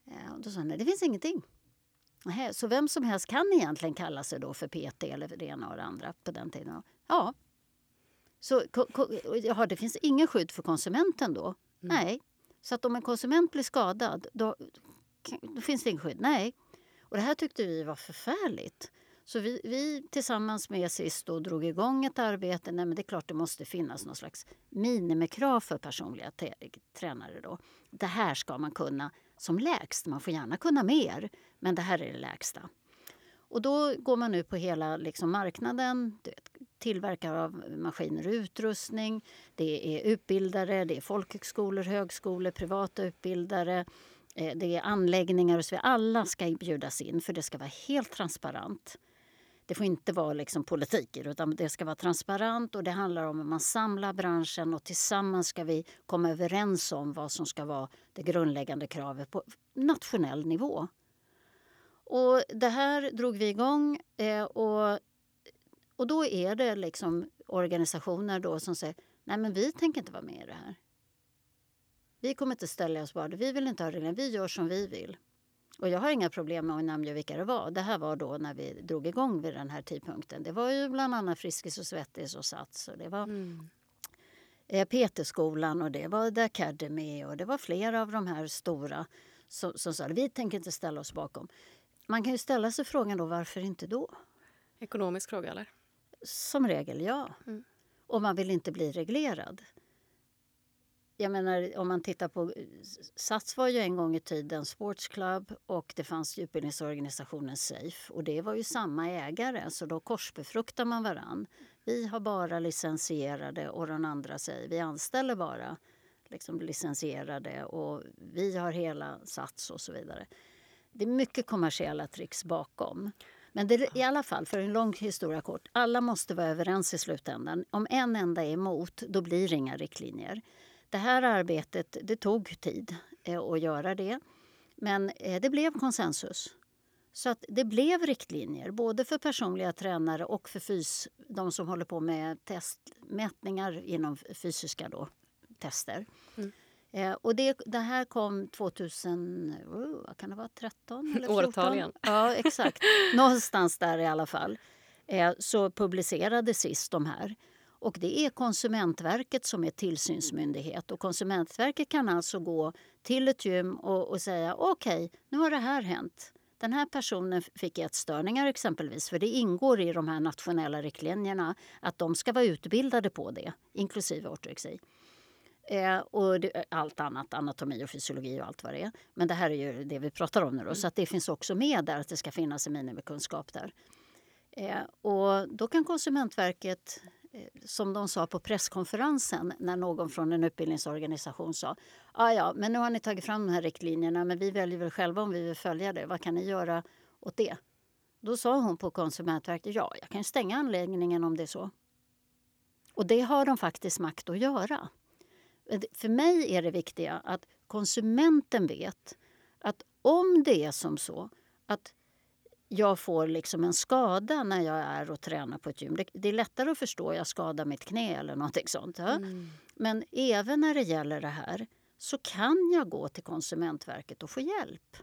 Eh, och då sa han, det finns ingenting. Så vem som helst kan egentligen kalla sig då för PT eller det ena och det andra på den tiden? Ja. Så ja, det finns ingen skydd för konsumenten då? Mm. Nej. Så att om en konsument blir skadad, då, då finns det inget skydd? Nej. Och det här tyckte vi var förfärligt. Så vi, vi tillsammans med SIS då drog igång ett arbete. Nej, men det är klart det måste finnas någon slags minimikrav för personliga tränare. Då. Det här ska man kunna som lägst. Man får gärna kunna mer, men det här är det lägsta. Och då går man ut på hela liksom, marknaden. Tillverkare av maskiner och utrustning. Det är utbildare, det är folkhögskolor, högskolor, privata utbildare. Eh, det är anläggningar och så vidare. Alla ska bjudas in för det ska vara helt transparent. Det får inte vara liksom politik utan det ska vara transparent och det handlar om att man samlar branschen och tillsammans ska vi komma överens om vad som ska vara det grundläggande kravet på nationell nivå. Och det här drog vi igång eh, och, och då är det liksom organisationer då som säger nej men vi tänker inte vara med i det här. Vi kommer inte ställa oss bara, vi vill inte ha regler, vi gör som vi vill. Och jag har inga problem med att namnge vilka det var. Det här var då när vi drog igång vid den här tidpunkten. Det var ju bland annat Friskis och Svettis och Sats och det var mm. Eh, Peterskolan och det var The Academy och det var flera av de här stora som, som sa vi tänker inte ställa oss bakom. Man kan ju ställa sig frågan då varför inte då? Ekonomisk fråga eller? Som regel ja. Mm. Och man vill inte bli reglerad jag menar, om man tittar på... Eh, Sats var ju en gång i tiden sportsklubb och det fanns utbildningsorganisationen Safe. Och det var ju samma ägare, så då korsbefruktar man varann. Vi har bara licensierade och den andra säger vi anställer bara liksom licensierade och vi har hela Sats och så vidare. Det är mycket kommersiella tricks bakom. Men det, i alla fall, för en lång historia kort, alla måste vara överens i slutändan. Om en enda är emot, då blir det inga riktlinjer. Det här arbetet det tog tid eh, att göra det. Men eh, det blev konsensus. Så att det blev riktlinjer både för personliga tränare och för fys, de som håller på med testmätningar inom fysiska då, tester. Mm. Eh, och det, det, här kom 2000, oh, vad kan det vara, 13 eller 14? Årtal igen. Ja, exakt. Någonstans där i alla fall. Eh, så publicerade SIS de här. Och det är Konsumentverket som är tillsynsmyndighet. Och Konsumentverket kan alltså gå till ett gym och, och säga okej, okay, nu har det här hänt. Den här personen fick ätstörningar exempelvis, för det ingår i de här nationella riktlinjerna att de ska vara utbildade på det, inklusive ortorexi. Eh, och det, allt annat, anatomi och fysiologi och allt vad det är. Men det här är ju det vi pratar om nu då, mm. så att det finns också med där att det ska finnas en minimikunskap där. Eh, och då kan Konsumentverket Eh, som de sa på presskonferensen när någon från en utbildningsorganisation sa ah, ja, men nu har ni tagit fram de här riktlinjerna men vi väljer väl själva om vi vill följa det. Vad kan ni göra åt det? Då sa hon på Konsumentverket ja, jag kan stänga anläggningen om det är så. Och det har de faktiskt makt att göra. Eh, för mig är det viktiga att konsumenten vet att om det är som så att jag får liksom en skada när jag är och tränar på ett gym. Det, det är lättare att förstå, jag skadar mitt knä eller någonting sånt. Ja? Mm. Men även när det gäller det här så kan jag gå till Konsumentverket och få hjälp.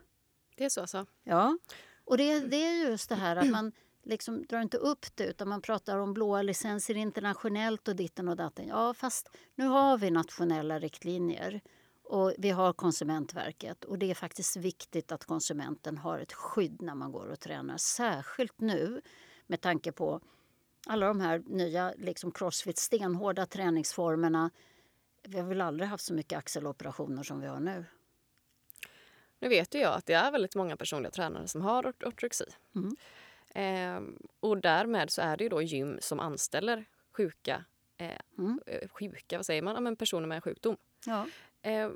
Det är så alltså? Ja. Och det, det är just det här att man liksom drar inte upp det utan man pratar om blåa licenser internationellt och ditten och datten. Ja, fast nu har vi nationella riktlinjer och vi har Konsumentverket och det är faktiskt viktigt att konsumenten har ett skydd när man går och tränar. Särskilt nu med tanke på alla de här nya liksom crossfit stenhårda träningsformerna. Vi har väl aldrig haft så mycket axeloperationer som vi har nu. Nu vet ju jag att det är väldigt många personliga tränare som har ortorexi. Mm. Eh, och därmed så är det ju då gym som anställer sjuka, eh, mm. Eh, sjuka vad säger man? Ja, men personer med sjukdom. Ja. Eh,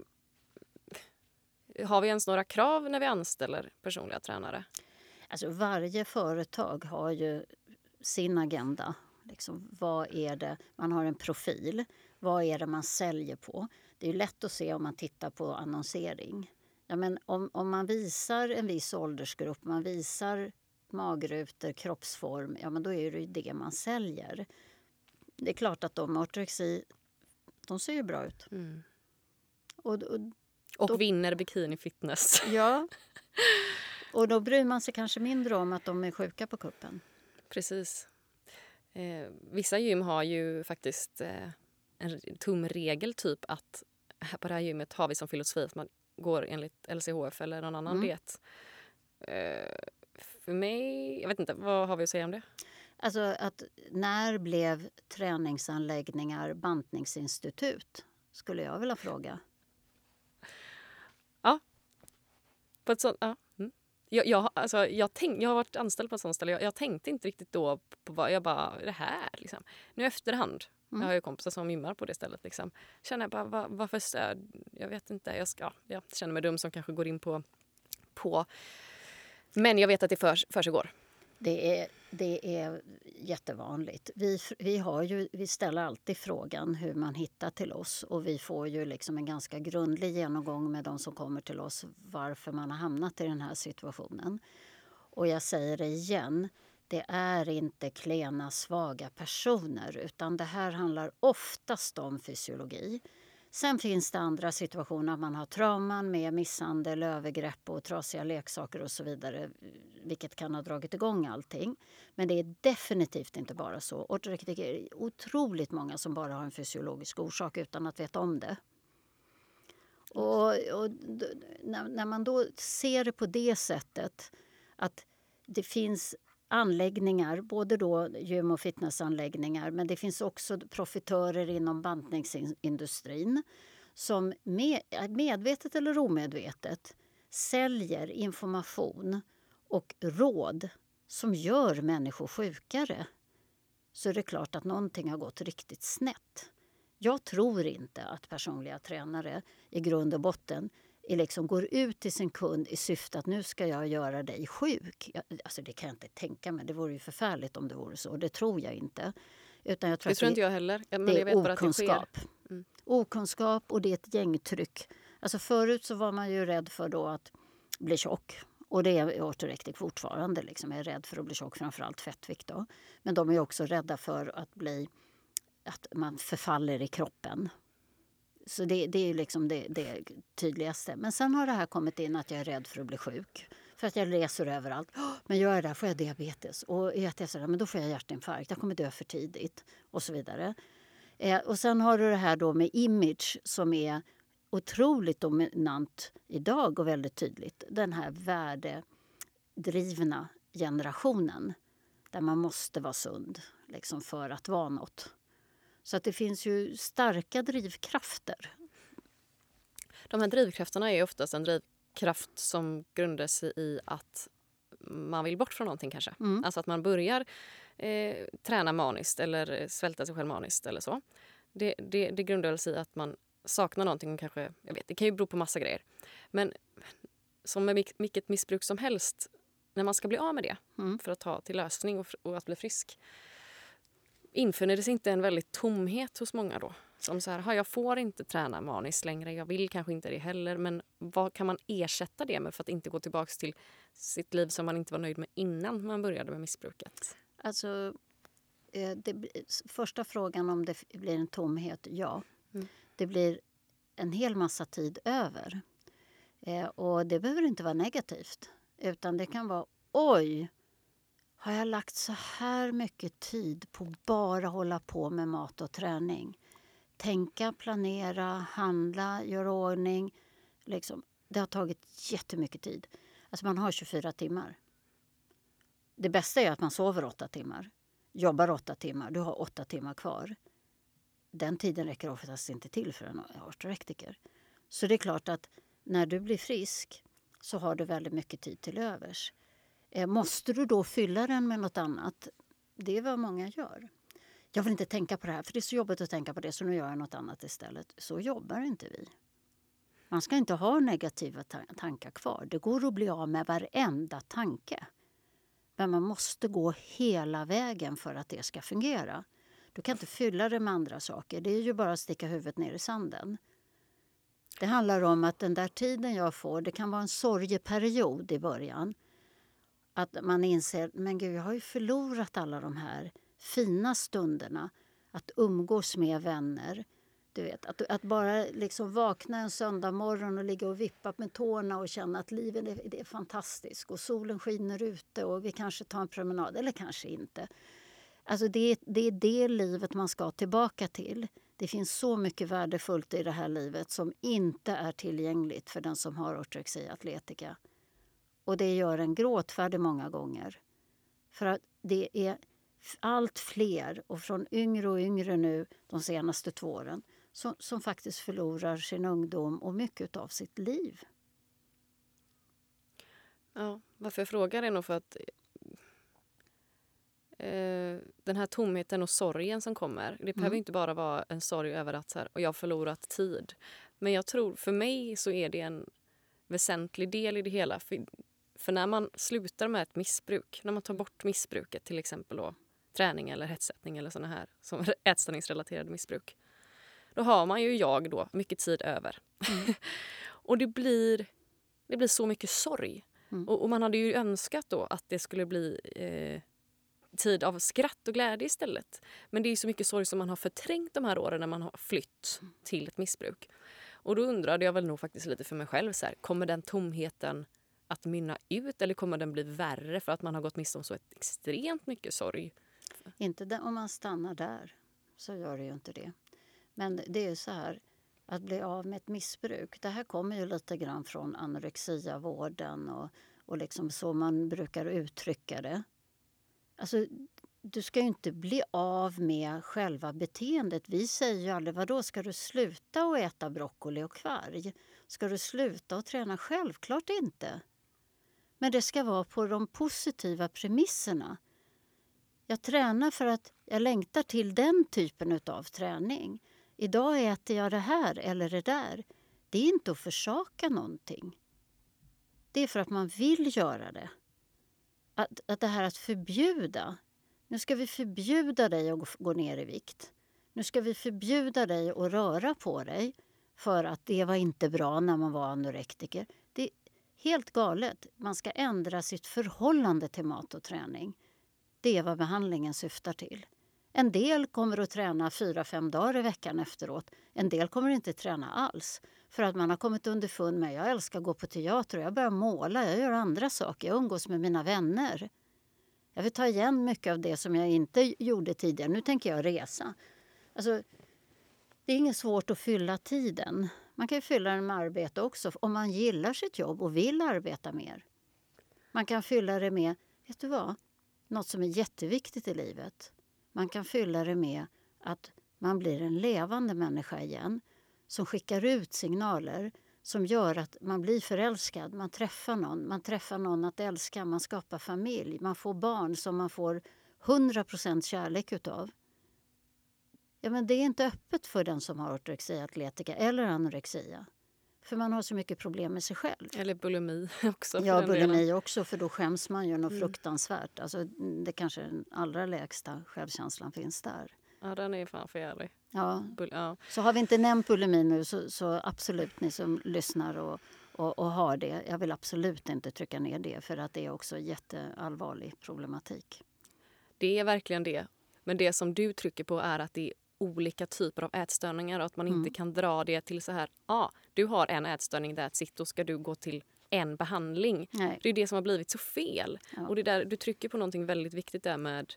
har vi ens några krav när vi anställer personliga tränare? Alltså varje företag har ju sin agenda. Liksom, vad är det? Man har en profil. Vad är det man säljer på? Det är lätt att se om man tittar på annonsering. Ja, men om, om man visar en viss åldersgrupp, man visar magrutor, kroppsform, ja men då är det ju det man säljer. Det är klart att de med ortorexi, de ser ju bra ut. Mm. Och, och, och då, vinner bikini fitness. Ja. Och då bryr man sig kanske mindre om att de är sjuka på kuppen. Precis. Eh, vissa gym har ju faktiskt eh, en tumregel, typ att på det här gymmet har vi som filosofi att man går enligt LCHF eller någon annan mm. diet. Eh, för mig, jag vet inte, vad har vi att säga om det? Alltså att när blev träningsanläggningar bantningsinstitut? Skulle jag vilja fråga. Ja. På ett sånt, ja. Mm. Jag, jag, alltså, jag, tänk, jag har varit anställd på ett sånt ställe. Jag, jag tänkte inte riktigt då på vad jag bara, det här liksom. Nu efterhand, mm. jag har ju kompisar som gymmar på det stället liksom. Känner jag bara, var, varför stöd? Jag vet inte, jag ska, jag känner mig dum som kanske går in på, på men jag vet att det för, för sig går. Det är, det är jättevanligt. Vi, vi, har ju, vi ställer alltid frågan hur man hittar till oss och vi får ju liksom en ganska grundlig genomgång med de som kommer till oss varför man har hamnat i den här situationen. Och jag säger det igen, det är inte klena, svaga personer utan det här handlar oftast om fysiologi. Sen finns det andra situationer, man har trauman med misshandel, övergrepp och trasiga leksaker och så vidare, vilket kan ha dragit igång allting. Men det är definitivt inte bara så. Ortorektiker är otroligt många som bara har en fysiologisk orsak utan att veta om det. Och, och när, när man då ser det på det sättet att det finns anläggningar, både då gym och fitnessanläggningar men det finns också profitörer inom bantningsindustrin som med, eh, medvetet eller omedvetet säljer information och råd som gör människor sjukare så är det klart att någonting har gått riktigt snett. Jag tror inte att personliga tränare i grund och botten liksom går ut till sin kund i syfte att nu ska jag göra dig sjuk. Alltså det kan jag inte tänka mig. Det vore ju förfärligt om det vore så. Det tror jag inte. Utan jag tror det tror inte jag heller. Men det är okunskap. Det mm. Okunskap och det är ett gängtryck. Alltså förut så var man ju rädd för då att bli tjock. Och det är ortorektik fortfarande. Liksom. Jag är rädd för att bli tjock, framförallt fettvikt. Då. Men de är också rädda för att bli att man förfaller i kroppen. Så det, det är liksom det, det, tydligaste. Men sen har det här kommit in att jag är rädd för att bli sjuk. För att jag reser överallt. Men gör jag det får jag diabetes. Och är jag sådär, men då får jag hjärtinfarkt. Jag kommer dö för tidigt. Och så vidare. Eh, och sen har du det här då med image som är otroligt dominant idag och väldigt tydligt. Den här värdedrivna generationen där man måste vara sund liksom för att vara något. Så att det finns ju starka drivkrafter. De här drivkrafterna är oftast en drivkraft som grundar sig i att man vill bort från någonting kanske. Mm. Alltså att man börjar eh, träna maniskt eller svälta sig själv maniskt eller så. Det, det, det grundar sig i att man saknar någonting kanske, jag vet, det kan ju bero på massa grejer. Men som med vilket missbruk som helst, när man ska bli av med det mm. för att ta till lösning och, och att bli frisk infinner det sig inte en väldigt tomhet hos många då? Som så här, jag får inte träna maniskt längre, jag vill kanske inte det heller. Men vad kan man ersätta det med för att inte gå tillbaka till sitt liv som man inte var nöjd med innan man började med missbruket? Alltså, eh, det, första frågan om det blir en tomhet, ja. Mm. Det blir en hel massa tid över. Eh, och det behöver inte vara negativt. Utan det kan vara oj, har jag lagt så här mycket tid på bara hålla på med mat och träning? Tänka, planera, handla, göra ordning. Liksom, det har tagit jättemycket tid. Alltså man har 24 timmar. Det bästa är att man sover åtta timmar, jobbar åtta timmar. Du har åtta timmar kvar. Den tiden räcker oftast inte till för en artorektiker. Så det är klart att när du blir frisk så har du väldigt mycket tid till övers. Eh, måste du då fylla den med något annat? Det är vad många gör. Jag vill inte tänka på det här, för det är så jobbigt att tänka på det, så nu gör jag något annat istället. Så jobbar inte vi. Man ska inte ha negativa tankar kvar. Det går att bli av med varenda tanke. Men man måste gå hela vägen för att det ska fungera. Du kan inte fylla det med andra saker. Det är ju bara att sticka huvudet ner i sanden. Det handlar om att den där tiden jag får, det kan vara en sorgeperiod i början. Att man inser, men gud, jag har ju förlorat alla de här fina stunderna. Att umgås med vänner. Du vet, att, att bara liksom vakna en söndag morgon och ligga och vippa med tårna och känna att livet är, det är fantastiskt och solen skiner ute och vi kanske tar en promenad, eller kanske inte. Alltså det, det är det livet man ska tillbaka till. Det finns så mycket värdefullt i det här livet som inte är tillgängligt för den som har ortorexi atletica. Och det gör en gråtfärdig många gånger. För att det är allt fler, och från yngre och yngre nu de senaste två åren som, som faktiskt förlorar sin ungdom och mycket av sitt liv. Ja, varför jag frågar är nog för att eh, den här tomheten och sorgen som kommer. Det behöver mm. inte bara vara en sorg över att så här, och jag har förlorat tid. Men jag tror för mig så är det en väsentlig del i det hela. För, för när man slutar med ett missbruk, när man tar bort missbruket, till exempel då, träning eller hetsättning eller såna här som ätstörningsrelaterade missbruk. Då har man ju jag då mycket tid över. Mm. och det blir, det blir så mycket sorg. Mm. Och, och, man hade ju önskat då att det skulle bli eh, tid av skratt och glädje istället. Men det är så mycket sorg som man har förträngt de här åren när man har flytt mm. till ett missbruk. Och då undrade jag väl nog faktiskt lite för mig själv, så här, kommer den tomheten att mynna ut eller kommer den bli värre för att man har gått miste om så extremt mycket sorg? Inte om man stannar där, så gör det ju inte det. Men det är så här, att bli av med ett missbruk. Det här kommer ju lite grann från anorexiavården och, och liksom så man brukar uttrycka det. Alltså, du ska ju inte bli av med själva beteendet. Vi säger ju aldrig, vadå, ska du sluta att äta broccoli och kvarg? Ska du sluta att träna? Självklart inte. Men det ska vara på de positiva premisserna. Jag tränar för att jag längtar till den typen av träning. Idag äter jag det här eller det där. Det är inte att försaka någonting. Det är för att man vill göra det. Att, att det här att förbjuda. Nu ska vi förbjuda dig att gå ner i vikt. Nu ska vi förbjuda dig att röra på dig för att det var inte bra när man var anorektiker. Helt galet. Man ska ändra sitt förhållande till mat och träning. Det är vad behandlingen syftar till. En del kommer att träna fyra, fem dagar i veckan efteråt. En del kommer inte träna alls. För att man har kommit underfund med jag älskar att gå på teater, jag börjar måla, jag gör andra saker, jag umgås med mina vänner. Jag vill ta igen mycket av det som jag inte gjorde tidigare. Nu tänker jag resa. Alltså, det är inget svårt att fylla tiden. Man kan fylla den med arbete också om man gillar sitt jobb och vill arbeta mer. Man kan fylla det med, vet du vad, något som är jätteviktigt i livet. Man kan fylla det med att man blir en levande människa igen som skickar ut signaler som gör att man blir förälskad, man träffar någon, man träffar någon att älska, man skapar familj, man får barn som man får 100% kärlek utav. Ja, men det är inte öppet för den som har ortorexia atletica eller anorexia. För man har så mycket problem med sig själv. Eller bulimi också. Ja, bulimi delen. också, för då skäms man ju något mm. fruktansvärt. Alltså, det kanske den allra lägsta självkänslan finns där. Ja, den är fan för jävlig. Ja. ja. Så har vi inte nämnt bulimi nu så, så absolut ni som lyssnar och, och, och, har det. Jag vill absolut inte trycka ner det för att det är också jätteallvarlig problematik. Det är verkligen det. Men det som du trycker på är att det är olika typer av ätstörningar och att man mm. inte kan dra det till så här, ja, ah, du har en ätstörning, that's it, då ska du gå till en behandling. Nej. Det är det som har blivit så fel. Ja. Och det där, du trycker på någonting väldigt viktigt där med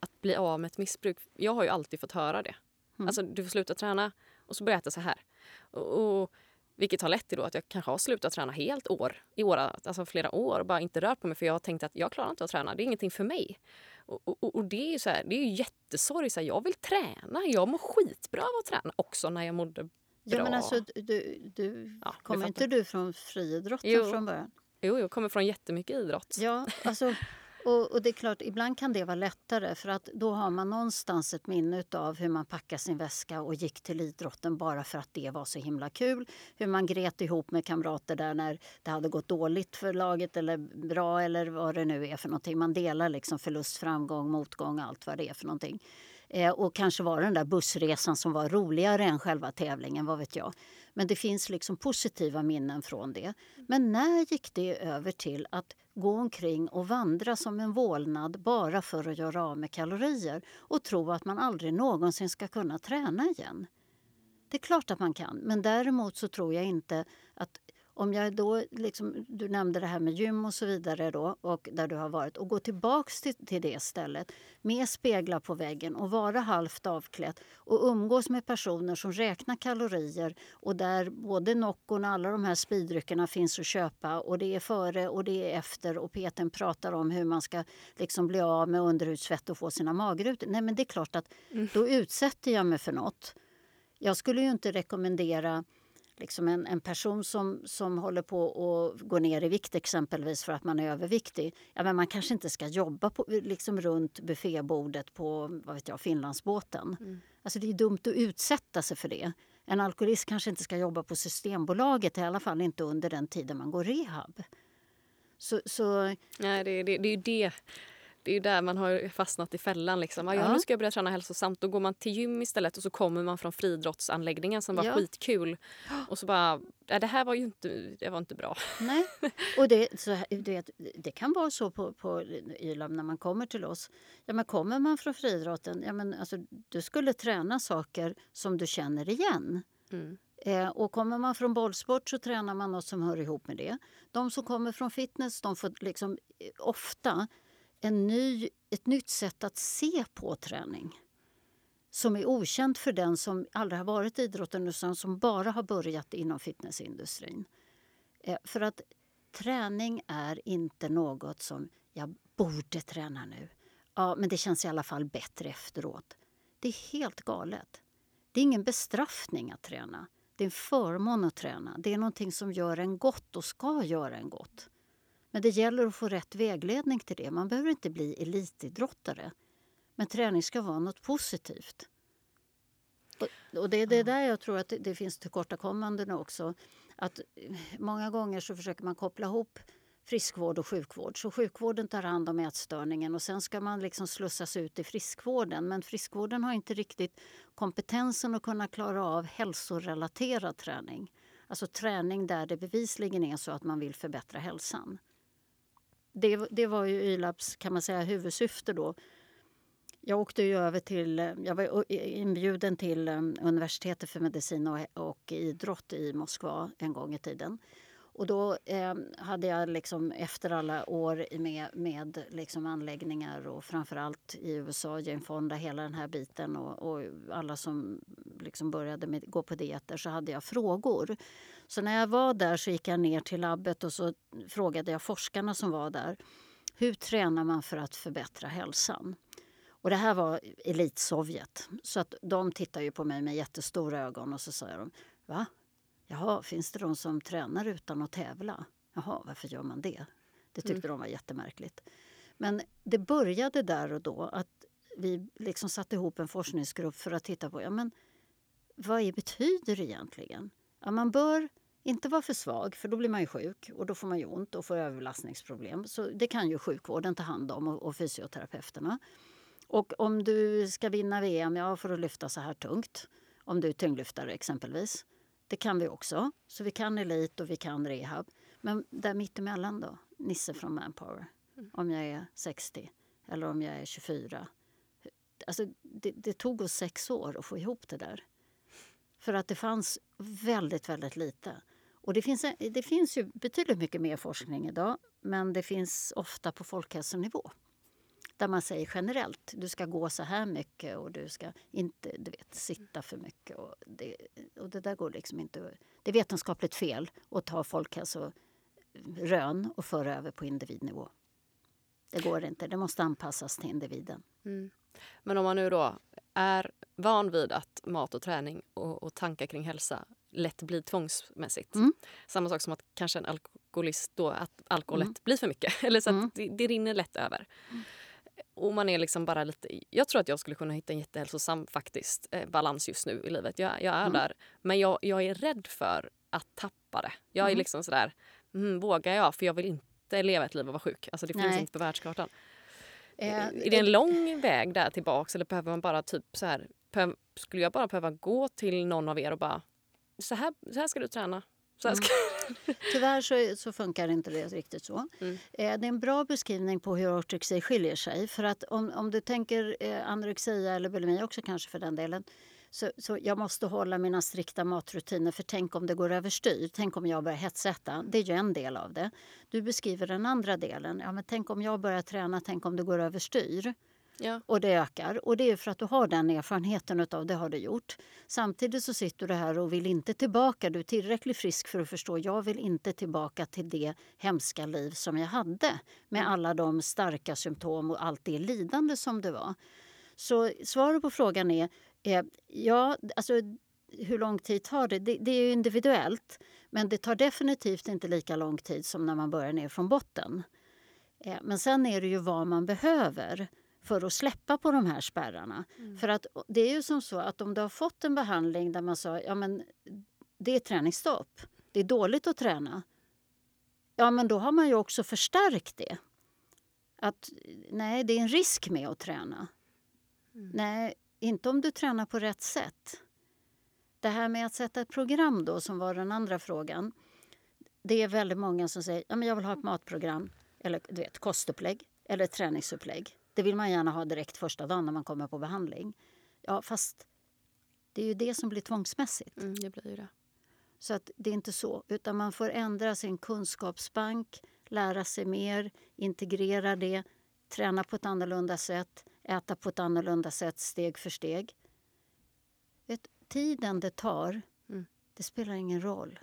att bli av med ett missbruk. Jag har ju alltid fått höra det. Mm. Alltså, du får sluta träna och så börjar jag äta så här. Och, och, vilket har lett till att jag kanske har slutat träna helt år, i år, alltså flera år och bara inte rört på mig för jag har tänkt att jag klarar inte att träna, det är ingenting för mig. Och, och, och det är ju så här, det är ju jättesorg, så här, jag vill träna, jag mår skitbra av att träna också när jag mådde bra. Ja men alltså du, du ja, kommer inte du från friidrotten från början? Jo, jag kommer från jättemycket idrott. Ja, alltså och, och, det är klart, ibland kan det vara lättare för att då har man någonstans ett minne av hur man packade sin väska och gick till idrotten bara för att det var så himla kul. Hur man gret ihop med kamrater där när det hade gått dåligt för laget eller bra eller vad det nu är för någonting. Man delar liksom förlust, framgång, motgång, allt vad det är för någonting. Eh, och kanske var den där bussresan som var roligare än själva tävlingen, vad vet jag. Men det finns liksom positiva minnen från det. Men när gick det över till att gå omkring och vandra som en vålnad bara för att göra av med kalorier och tro att man aldrig någonsin ska kunna träna igen? Det är klart att man kan, men däremot så tror jag inte om jag då, liksom, du nämnde det här med gym och så vidare då, och där du har varit och gå tillbaks till, till det stället med speglar på väggen och vara halvt avklädd och umgås med personer som räknar kalorier och där både Noccon och alla de här speeddryckerna finns att köpa och det är före och det är efter och Peten pratar om hur man ska liksom bli av med underhudsfett och få sina magrutor. Nej men det är klart att mm. då utsätter jag mig för något. Jag skulle ju inte rekommendera liksom en, en person som, som håller på att gå ner i vikt exempelvis för att man är överviktig. Ja, men man kanske inte ska jobba på, liksom runt buffébordet på vad vet jag, Finlandsbåten. Mm. Alltså det är dumt att utsätta sig för det. En alkoholist kanske inte ska jobba på Systembolaget, i alla fall inte under den tiden man går rehab. Så, så... Nej, det, det, det är ju det det är där man har fastnat i fällan. Liksom. Ja, ja. Nu ska jag börja träna hälsosamt. Då går man till gym istället och så kommer man från friidrottsanläggningen som var ja. skitkul. Och så bara, ja, det här var ju inte, det var inte bra. Nej, och det, så, det, det kan vara så på, på YLAB när man kommer till oss. Ja, men kommer man från friidrotten, ja, men alltså, du skulle träna saker som du känner igen. Mm. Eh, och kommer man från bollsport så tränar man något som hör ihop med det. De som kommer från fitness de får liksom eh, ofta en ny, ett nytt sätt att se på träning som är okänt för den som aldrig har varit i idrotten utan som bara har börjat inom fitnessindustrin. Eh, för att träning är inte något som jag borde träna nu. Ja, men det känns i alla fall bättre efteråt. Det är helt galet. Det är ingen bestraffning att träna. Det är en förmån att träna. Det är någonting som gör en gott och ska göra en gott. Men det gäller att få rätt vägledning till det. Man behöver inte bli elitidrottare. Men träning ska vara något positivt. Och, det är det där jag tror att det, finns tillkortakommanden också. Att eh, många gånger så försöker man koppla ihop friskvård och sjukvård. Så sjukvården tar hand om ätstörningen och sen ska man liksom slussas ut i friskvården. Men friskvården har inte riktigt kompetensen att kunna klara av hälsorelaterad träning. Alltså träning där det bevisligen är så att man vill förbättra hälsan det, det var ju YLABs kan man säga, huvudsyfte då. Jag åkte ju över till, jag var inbjuden till eh, universitetet för medicin och, och idrott i Moskva en gång i tiden. Och då eh, hade jag liksom efter alla år med, med liksom anläggningar och framförallt i USA, Jane Fonda, hela den här biten och, och alla som liksom började med, gå på dieter så hade jag frågor. Så när jag var där så gick jag ner till labbet och så frågade jag forskarna som var där. Hur tränar man för att förbättra hälsan? Och det här var elitsovjet. Så att de tittar ju på mig med jättestora ögon och så säger de Va? Jaha, finns det de som tränar utan att tävla? Jaha, varför gör man det? Det tyckte mm. de var jättemärkligt. Men det började där och då att vi liksom satte ihop en forskningsgrupp för att titta på ja, men vad är betyder egentligen. Ja, man bör Inte vara för svag, för då blir man ju sjuk och då får man ju ont och får överbelastningsproblem. Så det kan ju sjukvården ta hand om och, och fysioterapeuterna. Och om du ska vinna VM, ja, får du lyfta så här tungt. Om du är tyngdlyftare exempelvis. Det kan vi också. Så vi kan elit och vi kan rehab. Men där mittemellan då, Nisse från Manpower. Mm. Om jag är 60 eller om jag är 24. Alltså, det, det, tog oss sex år att få ihop det där. För att det fanns väldigt, väldigt lite. Och det finns, det finns ju betydligt mycket mer forskning idag men det finns ofta på folkhälsonivå. Där man säger generellt, du ska gå så här mycket och du ska inte du vet, sitta för mycket. Och det, och det där går liksom inte... Det är vetenskapligt fel att ta folkhälsorön och föra över på individnivå. Det går inte, det måste anpassas till individen. Mm. Men om man nu då är van vid att mat och träning och, och tankar kring hälsa lätt blir tvångsmässigt. Mm. Samma sak som att kanske en alkoholist då att alkohol mm. lätt blir för mycket. Eller så att mm. det, det rinner lätt över. Mm. Och man är liksom bara lite... Jag tror att jag skulle kunna hitta en jättehälsosam faktiskt, eh, balans just nu i livet. Jag, jag är mm. där. Men jag, jag är rädd för att tappa det. Jag är mm. liksom sådär, mm, vågar jag? För jag vill inte leva ett liv och vara sjuk. Alltså det finns Nej. inte på världskartan. Eh, är det en lång väg där tillbaks eller behöver man bara typ så här, skulle jag bara behöva gå till någon av er och bara så här, så här ska du träna. Så här ska... Mm. Tyvärr så, så funkar inte det riktigt så. Mm. Eh, det är en bra beskrivning på hur ortorexi skiljer sig. För att om, om du tänker eh, anorexia eller bulimi också kanske för den delen så, så jag måste hålla mina strikta matrutiner för tänk om det går överstyr. Tänk om jag börjar hetsäta. Det är ju en del av det. Du beskriver den andra delen. Ja, men tänk om jag börjar träna, tänk om det går överstyr. Ja. Och det ökar. Och det är för att du har den erfarenheten av det har du gjort. Samtidigt så sitter du här och vill inte tillbaka. Du är tillräckligt frisk för att förstå jag vill inte tillbaka till det hemska liv som jag hade med mm. alla de starka symptom och allt det lidande som det var. Så svaret på frågan är Eh, ja, alltså hur lång tid tar det? det? det? är individuellt. Men det tar definitivt inte lika lång tid som när man börjar ner från botten. Eh, men sen är det ju vad man behöver för att släppa på de här spärrarna. Mm. För att det är ju som så att om du har fått en behandling där man sa ja men det är träningsstopp, det är dåligt att träna. Ja men då har man ju också förstärkt det. Att nej, det är en risk med att träna. Mm. Nej, inte om du tränar på rätt sätt. Det här med att sätta ett program då, som var den andra frågan. Det är väldigt många som säger ja, jag vill ha ett matprogram eller du vet, kostupplägg eller träningsupplägg. Det vill man gärna ha direkt första dagen när man kommer på behandling. Ja, fast det är ju det som blir tvångsmässigt. Mm, det blir det. Så att det är inte så, utan man får ändra sin kunskapsbank, lära sig mer, integrera det, träna på ett annorlunda sätt äta på ett annorlunda sätt steg för steg. Vet, tiden det tar, mm. det spelar ingen roll.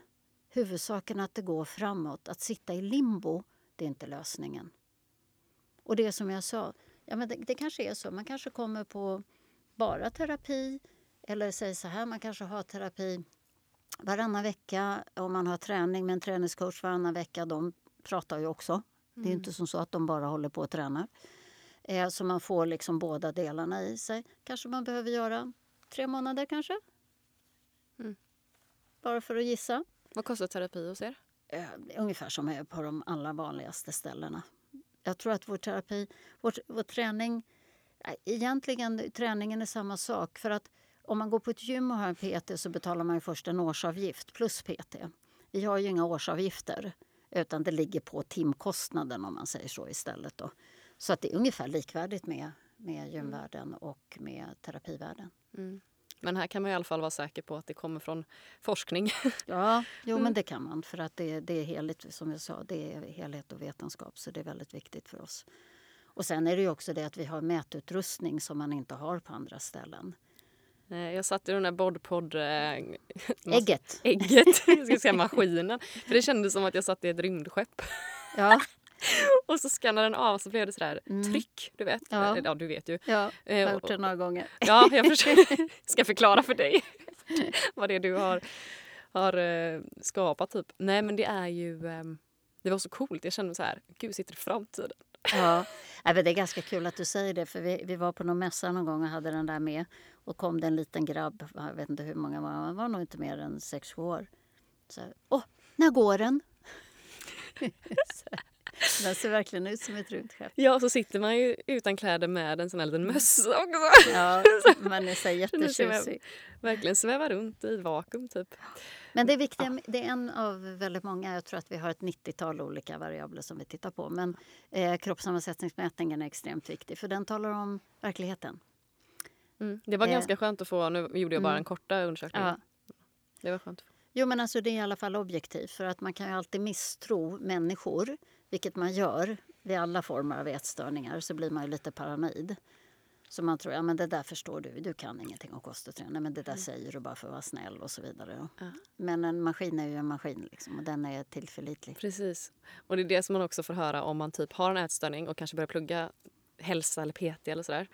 Huvudsaken är att det går framåt. Att sitta i limbo, det är inte lösningen. Och det som jag sa, ja, men det, det kanske är så. Man kanske kommer på bara terapi. Eller säg så här, man kanske har terapi varannan vecka om man har träning med en träningscoach varannan vecka. De pratar ju också. Mm. Det är mm. inte som så att de bara håller på och tränar. Eh, så man får liksom båda delarna i sig. Kanske man behöver göra tre månader kanske. Mm. Bara för att gissa. Vad kostar terapi hos er? Eh, ungefär som är på de allra vanligaste ställena. Jag tror att vår terapi, vår, vår träning... Äh, egentligen träningen är samma sak. För att om man går på ett gym och har en PT så betalar man först en årsavgift plus PT. Vi har ju inga årsavgifter utan det ligger på timkostnaden om man säger så istället. Då. Så att det är ungefär likvärdigt med, med gymvärlden och med terapivärlden. Mm. Men här kan man i alla fall vara säker på att det kommer från forskning. Ja, jo, men mm. det kan man. För att det, det är heligt, som jag sa, det är helhet och vetenskap. Så det är väldigt viktigt för oss. Och sen är det ju också det att vi har mätutrustning som man inte har på andra ställen. Jag satt i den där bodpod... Äh, ägget. Ägget, jag ska säga maskinen. För det kändes som att jag satt i ett rymdskepp. Ja. och så skannade den av så blev det sådär mm. tryck. Du vet. Ja. ja, du vet ju. Ja, jag har gjort det några gånger. Ja, jag försöker, ska förklara för dig vad det är du har, har uh, skapat. Typ. Nej, men det är ju... Um, det var så coolt. Jag kände så här, gud, sitter i framtiden. Ja, det är ganska kul att du säger det. För vi, vi var på någon mässa någon gång och hade den där med. Och kom det en liten grabb, jag vet inte hur många var, han var nog inte mer än 6-7 år Så, Åh, när går den? Den ser verkligen ut som ett rymdskepp. Ja, så sitter man ju utan kläder med en sån här liten mössa också. Ja, man är så jättetjusig. Verkligen sväva runt i vakuum typ. Men det är viktigt, ja. det är en av väldigt många, jag tror att vi har ett 90-tal olika variabler som vi tittar på. Men eh, kroppssammansättningsmätningen är extremt viktig för den talar om verkligheten. Mm. Det var eh. ganska skönt att få, nu gjorde jag bara mm. en korta undersökning. Ja. Det var skönt. Jo men alltså det är i alla fall objektivt för att man kan ju alltid misstro människor vilket man gör vid alla former av ätstörningar, så blir man ju lite paranoid. Så man tror, ja men det där förstår du, du kan ingenting om kost och träning, men det där mm. säger du bara för att vara snäll och så vidare. Ja. Men en maskin är ju en maskin liksom, och den är tillförlitlig. Precis. Och det är det som man också får höra om man typ har en ätstörning och kanske börjar plugga hälsa eller PT eller sådär.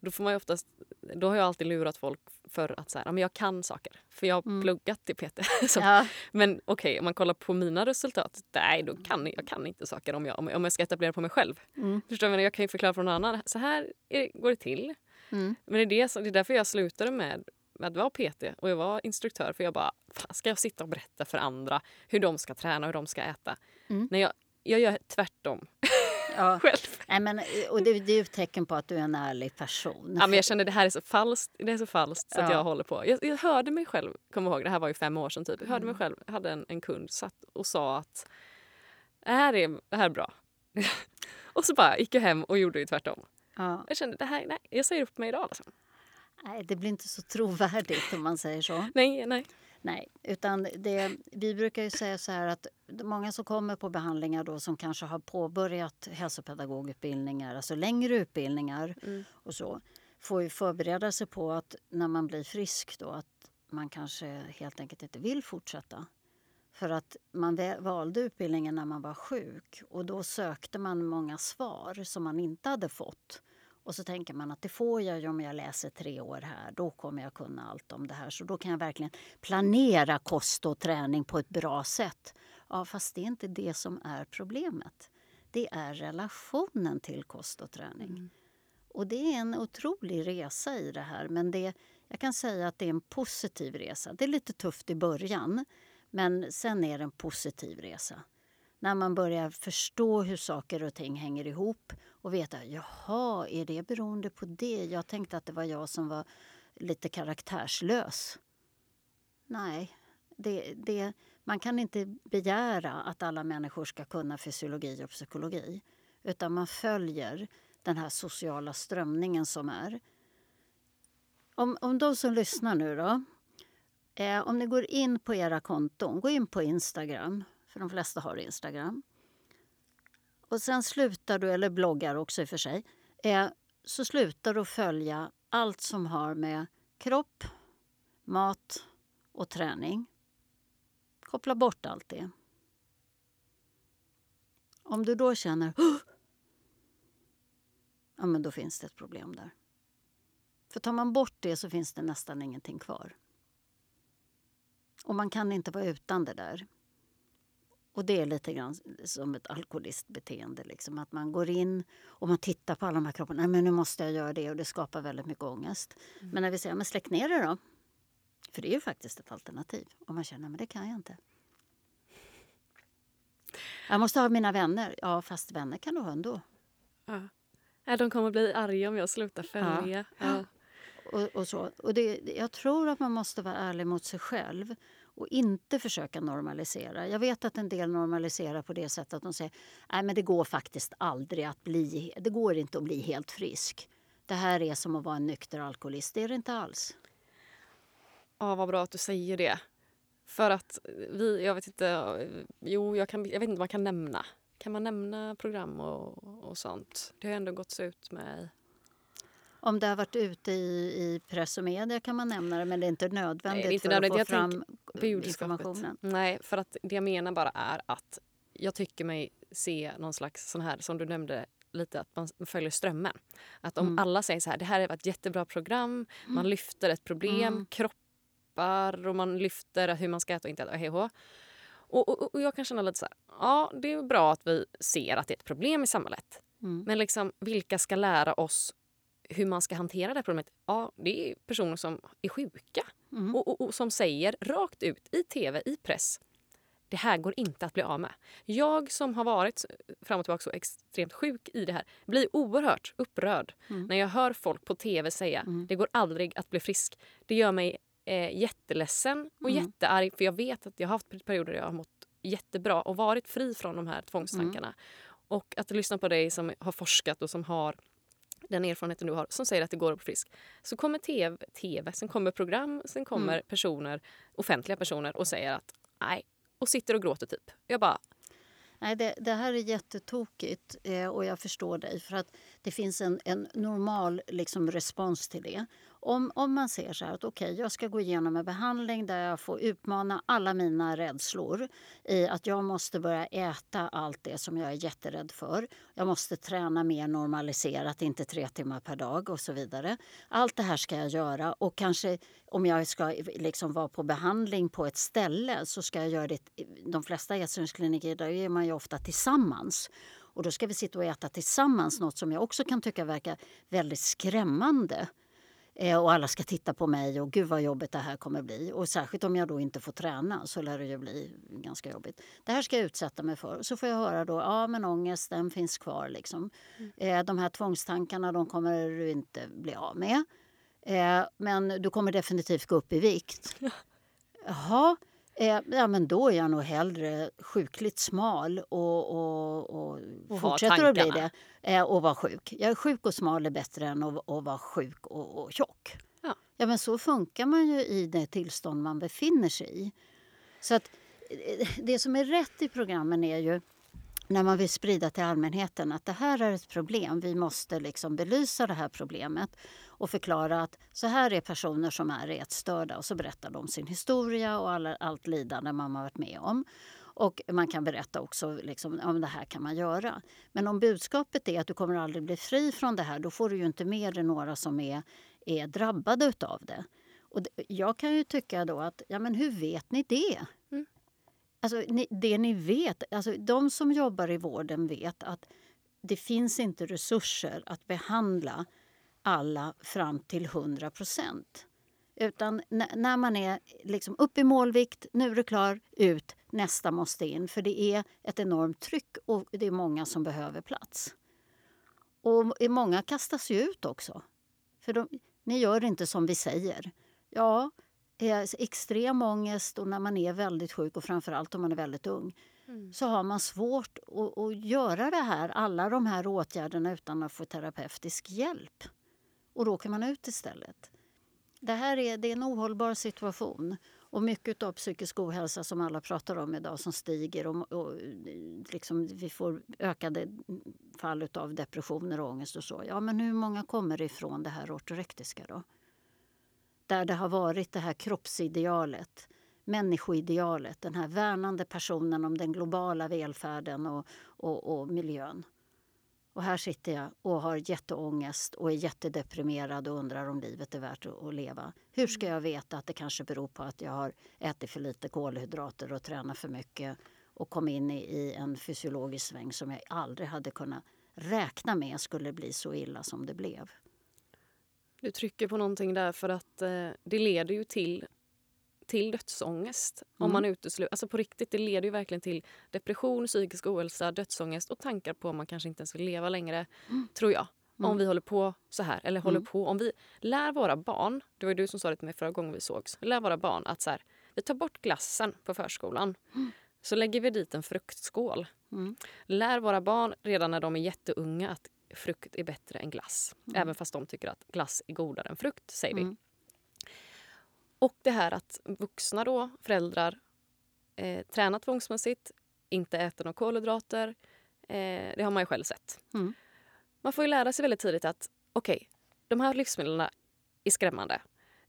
Då, får man oftast, då har jag alltid lurat folk för att så här, men jag kan saker. För jag har mm. pluggat till PT. ja. Men okej, okay, om man kollar på mina resultat. Nej, då kan jag, kan inte saker om jag, om jag ska etablera på mig själv. Mm. Förstår du? Jag kan ju förklara för någon annan. Så här går det till. Mm. Men det är, det, det är därför jag slutade med att vara PT och jag var instruktör. För jag bara, ska jag sitta och berätta för andra hur de ska träna och hur de ska äta? Mm. Nej, jag, jag gör tvärtom. ja. själv. Nej, men, och det, det är ju ett tecken på att du är en ärlig person. Ja, men jag känner det här är så falskt, det är så falskt så ja. att jag håller på. Jag, jag, hörde mig själv, kommer ihåg, det här var ju fem år sedan typ. Jag hörde mig mm. själv, hade en, en kund satt och sa att det här är, det här är bra. och så bara gick jag hem och gjorde ju tvärtom. Ja. Jag kände det här, nej, jag säger upp mig idag. Alltså. Nej, det blir inte så trovärdigt om man säger så. nej, nej. Nej, utan det, vi brukar ju säga så här att många som kommer på behandlingar då som kanske har påbörjat hälsopedagogutbildningar, alltså längre utbildningar mm. och så, får ju förbereda sig på att när man blir frisk då att man kanske helt enkelt inte vill fortsätta. För att man valde utbildningen när man var sjuk och då sökte man många svar som man inte hade fått. Och så tänker man att det får jag ju om jag läser tre år här. Då kommer jag kunna allt om det här. Så då kan jag verkligen planera kost och träning på ett bra sätt. Ja, fast det är inte det som är problemet. Det är relationen till kost och träning. Mm. Och det är en otrolig resa i det här. Men det, jag kan säga att det är en positiv resa. Det är lite tufft i början, men sen är det en positiv resa när man börjar förstå hur saker och ting hänger ihop och veta, jaha, är det beroende på det? Jag tänkte att det var jag som var lite karaktärslös. Nej, det, det, man kan inte begära att alla människor ska kunna fysiologi och psykologi. Utan man följer den här sociala strömningen som är. Om, om de som lyssnar nu då. Eh, om ni går in på era konton, gå in på Instagram för de flesta har Instagram. Och sen slutar du, eller bloggar också i och för sig, eh, så slutar du följa allt som har med kropp, mat och träning. Koppla bort allt det. Om du då känner ja, men då finns det ett problem där. För tar man bort det så finns det nästan ingenting kvar. Och man kan inte vara utan det där. Och det är lite grann som ett alkoholistbeteende. Liksom. Att man går in och man tittar på alla de här kropparna. Nej, men nu måste jag göra det och det skapar väldigt mycket ångest. Mm. Men när vi säger, men släck ner det då. För det är ju faktiskt ett alternativ. Och man känner, men det kan jag inte. Jag måste ha mina vänner. Ja, fast vänner kan du ha ändå. Ja. de kommer bli arga om jag slutar följa. Ja. ja. Och, och, så. och det, jag tror att man måste vara ärlig mot sig själv och inte försöka normalisera. Jag vet att en del normaliserar på det sättet att de säger Nej, men det går faktiskt aldrig att bli, det går inte att bli helt frisk. Det här är som att vara en nykter alkoholist. Det är det inte alls. Ja, vad bra att du säger det. För att vi, jag vet inte, jo, jag, kan, jag vet inte vad man kan nämna. Kan man nämna program och, och sånt? Det har ändå gått ut med om det har varit ute i, i press och media kan man nämna det men det är inte nödvändigt Nej, det är inte för nödvändigt. att få fram informationen. Nej, för att det jag menar bara är att jag tycker mig se någon slags sån här, som du nämnde lite att man följer strömmen. Att om mm. alla säger så här, det här är ett jättebra program, mm. man lyfter ett problem, mm. kroppar och man lyfter hur man ska äta och inte äta, hej och, och, och jag kan känna lite så här, ja det är bra att vi ser att det är ett problem i samhället. Mm. Men liksom, vilka ska lära oss hur man ska hantera det här problemet, ja, det är personer som är sjuka mm. och, och, och, som säger rakt ut i tv, i press det här går inte att bli av med. Jag som har varit fram och tillbaka så extremt sjuk i det här blir oerhört upprörd mm. när jag hör folk på tv säga mm. det går aldrig att bli frisk. Det gör mig eh, jätteledsen och mm. jättearg för jag vet att jag har haft perioder där jag har mått jättebra och varit fri från de här tvångstankarna. Mm. Och att lyssna på dig som har forskat och som har den erfarenheten du har som säger att det går att bli frisk. Så kommer TV, TV sen kommer program, sen kommer mm. personer, offentliga personer och säger att nej, och sitter och gråter typ. Jag bara... Nej, det, det här är jättetokigt eh, och jag förstår dig. För att Det finns en, en normal liksom, respons till det. Om, om man ser så här att okej, okay, jag ska gå igenom en behandling där jag får utmana alla mina rädslor i att jag måste börja äta allt det som jag är jätterädd för. Jag måste träna mer normaliserat, inte tre timmar per dag och så vidare. Allt det här ska jag göra och kanske om jag ska liksom vara på behandling på ett ställe så ska jag göra det. De flesta ätstörningskliniker där är man ju ofta tillsammans. Och då ska vi sitta och äta tillsammans, något som jag också kan tycka verkar väldigt skrämmande. Eh, och alla ska titta på mig och gud vad jobbigt det här kommer bli. Och särskilt om jag då inte får träna så lär det ju bli ganska jobbigt. Det här ska jag utsätta mig för. Så får jag höra då, ja men ångesten finns kvar liksom. Mm. Eh, de här tvångstankarna de kommer du inte bli av med. Eh, men du kommer definitivt gå upp i vikt. Jaha, Eh, ja, men då är jag nog hellre sjukligt smal och, och, och, och fortsätter att bli det. Eh, och vara sjuk. Jag är sjuk och smal är bättre än att, att vara sjuk och, och tjock. Ja. ja, men så funkar man ju i det tillstånd man befinner sig i. Så att eh, det som är rätt i programmen är ju när man vill sprida till allmänheten att det här är ett problem. Vi måste liksom belysa det här problemet och förklara att så här är personer som är ätstörda. Och så berättar de sin historia och alla, allt lidande man har varit med om. Och man kan berätta också liksom, om det här kan man göra. Men om budskapet är att du kommer aldrig bli fri från det här, då får du ju inte med dig några som är, är drabbade av det. Och jag kan ju tycka då att, ja men hur vet ni det? Mm. Alltså, ni, det ni vet, alltså de som jobbar i vården vet att det finns inte resurser att behandla alla fram till 100 procent. Utan när man är liksom upp i målvikt, nu är det klar, ut, nästa måste in. För det är ett enormt tryck och det är många som behöver plats. Och många kastas ju ut också. För de, ni gör inte som vi säger. Ja, extrem ångest och när man är väldigt sjuk och framförallt om man är väldigt ung mm. så har man svårt att, att, göra det här, alla de här åtgärderna utan att få terapeutisk hjälp. Och då åker man ut istället. Det här är, det är en ohållbar situation. Och mycket av psykisk ohälsa som alla pratar om idag som stiger och, och liksom vi får ökade fall av depressioner och ångest och så. Ja, men hur många kommer ifrån det här ortorektiska då? Där det har varit det här kroppsidealet, människoidealet, den här värnande personen om den globala välfärden och, och, och miljön. Och här sitter jag och har jätteångest och är jättedeprimerad och undrar om livet är värt att leva. Hur ska mm. jag veta att det kanske beror på att jag har ätit för lite kolhydrater och tränat för mycket och kom in i en fysiologisk sväng som jag aldrig hade kunnat räkna med skulle bli så illa som det blev. Du trycker på någonting där för att eh, det leder ju till till dödsångest. Mm. Om man utesluter, alltså på riktigt, det leder ju verkligen till depression, psykisk ohälsa, dödsångest och tankar på att man kanske inte ens vill leva längre, mm. tror jag. Mm. Om vi håller på så här, eller håller mm. på, om vi lär våra barn, det var ju du som sa det till mig förra gången vi sågs, lär våra barn att så här, vi tar bort glassen på förskolan, mm. så lägger vi dit en fruktskål. Mm. Lär våra barn redan när de är jätteunga att frukt är bättre än glass. Även fast de tycker att glass är godare än frukt, säger vi. Och det här att vuxna då, föräldrar, eh, tränar tvångsmässigt, inte äter några kolhydrater. Eh, det har man ju själv sett. Mm. Man får ju lära sig väldigt tidigt att okej, okay, de här livsmedlen är skrämmande.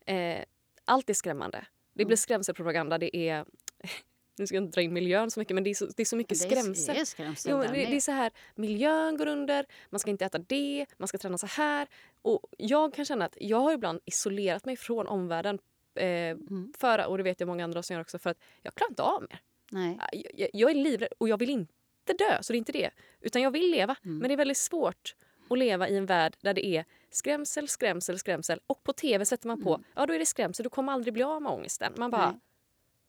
Eh, allt är skrämmande. Det blir mm. skrämselpropaganda. Det är nu ska jag inte dra in miljön så mycket men det är så, det är så mycket skrämsel. Det är, skrämsel jo, det, det, är så här, miljön går under, man ska inte äta det, man ska träna så här. Och jag kan känna att jag har ibland isolerat mig från omvärlden Eh, mm. för, och det vet jag många andra som gör också, för att jag klarar inte av mer. Nej. Jag, jag är livrädd och jag vill inte dö, så det är inte det. Utan jag vill leva, mm. men det är väldigt svårt att leva i en värld där det är skrämsel, skrämsel, skrämsel och på tv sätter man på, mm. ja då är det skrämsel, du kommer aldrig bli av med ångesten. Man bara, Nej.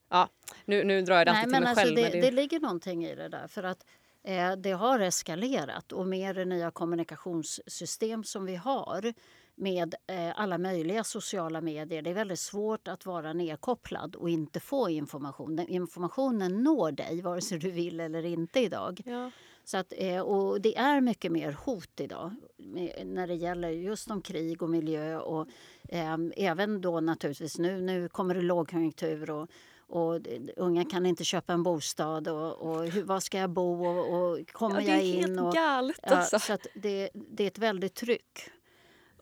ja, Nu, nu drar jag det alltid Nej, till mig alltså själv. Det, men det... det ligger någonting i det där. För att eh, det har eskalerat och med det nya kommunikationssystem som vi har med eh, alla möjliga sociala medier. Det är väldigt svårt att vara nedkopplad och inte få information. Den, informationen når dig vare sig du vill eller inte idag. Ja. Så att, eh, och det är mycket mer hot idag när det gäller just om krig och miljö. Och, eh, även då naturligtvis nu, nu kommer det lågkonjunktur och, och unga kan inte köpa en bostad och, och hur, var ska jag bo och, och kommer ja, jag in? Det är helt och, galet ja, alltså. så att det, det är ett väldigt tryck.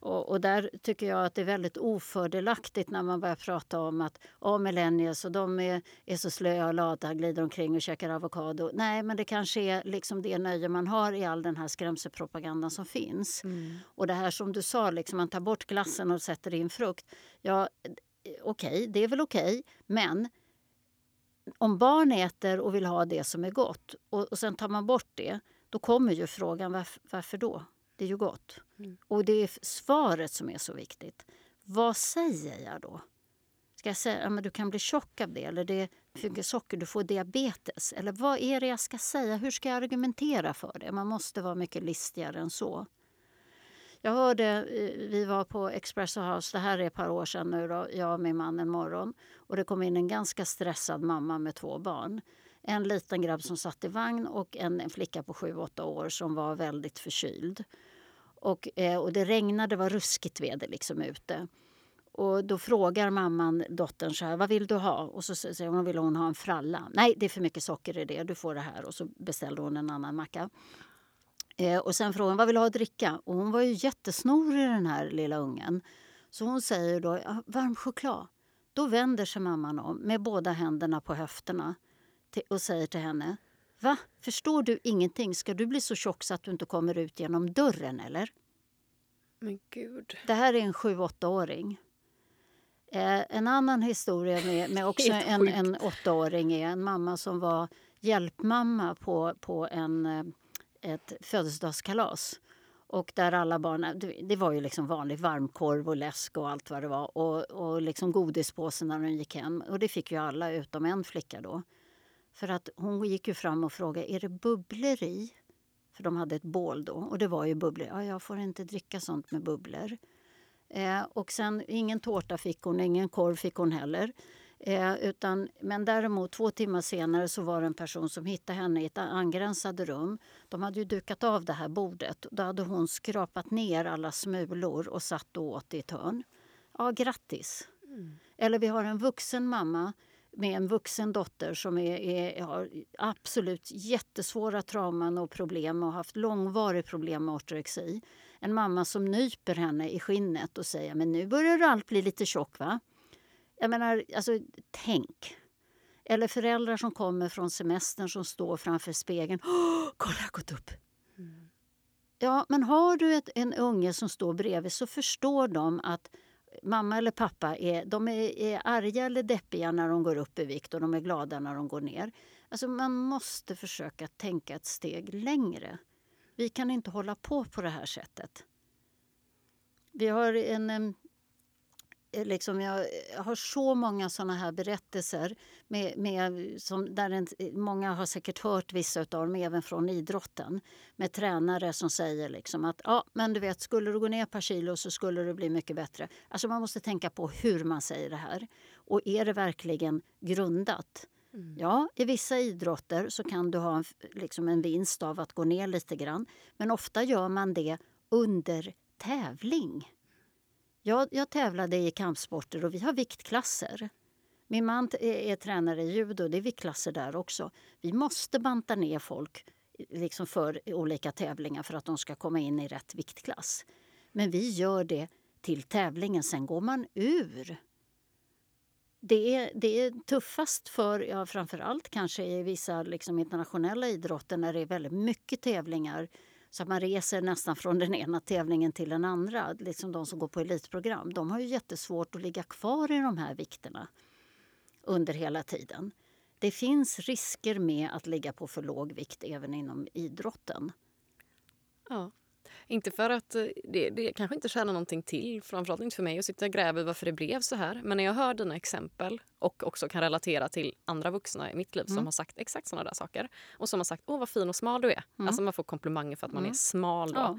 Och, och, där tycker jag att det är väldigt ofördelaktigt när man börjar prata om att oh, millennials och de är, är så slöa och lata, glider omkring och käkar avokado. Nej, men det kanske är liksom det nöje man har i all den här skrämselpropagandan som finns. Mm. Och det här som du sa, liksom, man tar bort glassen och sätter in frukt. Ja, okej, okay, det är väl okej, okay, men om barn äter och vill ha det som är gott och, och sen tar man bort det, då kommer ju frågan varför, varför då? Det är ju gott. Mm. Och det är svaret som är så viktigt. Vad säger jag då? Ska jag säga att du kan bli tjock av det? Eller det är mycket socker, du får diabetes? Eller vad är det jag ska säga? Hur ska jag argumentera för det? Man måste vara mycket listigare än så. Jag hörde, vi var på Expresso House, det här är ett par år sedan nu då, jag och min man en morgon. Och det kom in en ganska stressad mamma med två barn. En liten grabb som satt i vagn och en, en flicka på 7-8 år som var väldigt förkyld. Och, eh, och det regnade, det var ruskigt väder liksom ute. Och då frågar mamman dottern så här, vad vill du ha? Och så säger hon, vill hon ha en fralla? Nej, det är för mycket socker i det, du får det här. Och så beställde hon en annan macka. Eh, och sen frågar hon, vad vill du ha att dricka? Och hon var ju jättesnorig den här lilla ungen. Så hon säger då, varm choklad. Då vänder sig mamman om med båda händerna på höfterna och säger till henne, Va? Förstår du ingenting? Ska du bli så tjock så att du inte kommer ut genom dörren, eller? Men gud. Det här är en 7-8-åring. Eh, en annan historia med, med också en, en 8-åring är en mamma som var hjälpmamma på, på en, eh, ett födelsedagskalas. Och där alla barn, det var ju liksom vanlig varmkorv och läsk och allt vad det var. Och, och liksom godispåse när de gick hem. Och det fick ju alla utom en flicka då. För att hon gick ju fram och frågade, är det bubblor i? För de hade ett bål då och det var ju bubblor. Ja, jag får inte dricka sånt med bubblor. Eh, och sen ingen tårta fick hon, ingen korv fick hon heller. Eh, utan, men däremot två timmar senare så var det en person som hittade henne i ett angränsande rum. De hade ju dukat av det här bordet. Då hade hon skrapat ner alla smulor och satt och åt i ett hörn. Ja, grattis! Mm. Eller vi har en vuxen mamma med en vuxen dotter som är, är, har absolut jättesvåra trauman och problem och haft långvarigt problem med ortorexi. En mamma som nyper henne i skinnet och säger men nu börjar allt bli lite tjock va? Jag menar, alltså tänk. Eller föräldrar som kommer från semestern som står framför spegeln. Åh, kolla, jag har gått upp! Mm. Ja, men har du ett, en unge som står bredvid så förstår de att mamma eller pappa är, de är, är arga eller deppiga när de går upp i vikt och de är glada när de går ner. Alltså man måste försöka tänka ett steg längre. Vi kan inte hålla på på det här sättet. Vi har en liksom, jag har så många såna här berättelser med, med, som, där en, många har säkert hört vissa av dem, även från idrotten med tränare som säger liksom att ja, men du vet, skulle du gå ner ett par kilo så skulle det bli mycket bättre. Alltså man måste tänka på hur man säger det här. Och är det verkligen grundat? Mm. Ja, i vissa idrotter så kan du ha en, liksom en vinst av att gå ner lite grann. Men ofta gör man det under tävling. Jag, jag tävlade i kampsporter och vi har viktklasser. Min man är, är tränare i judo, det är viktklasser där också. Vi måste banta ner folk liksom för olika tävlingar för att de ska komma in i rätt viktklass. Men vi gör det till tävlingen, sen går man ur. Det är, det är tuffast för, ja, framför allt kanske i vissa liksom, internationella idrotter när det är väldigt mycket tävlingar så att man reser nästan från den ena tävlingen till den andra. Liksom de som går på elitprogram. De har ju jättesvårt att ligga kvar i de här vikterna under hela tiden. Det finns risker med att ligga på för låg vikt även inom idrotten. Ja. Inte för att eh, det, det kanske inte tjänar någonting till, framförallt inte för mig att sitta och gräva varför det blev så här. Men när jag hör dina exempel och också kan relatera till andra vuxna i mitt liv mm. som har sagt exakt såna där saker och som har sagt åh vad fin och smal du är. Mm. Alltså man får komplimanger för att man är mm. smal då.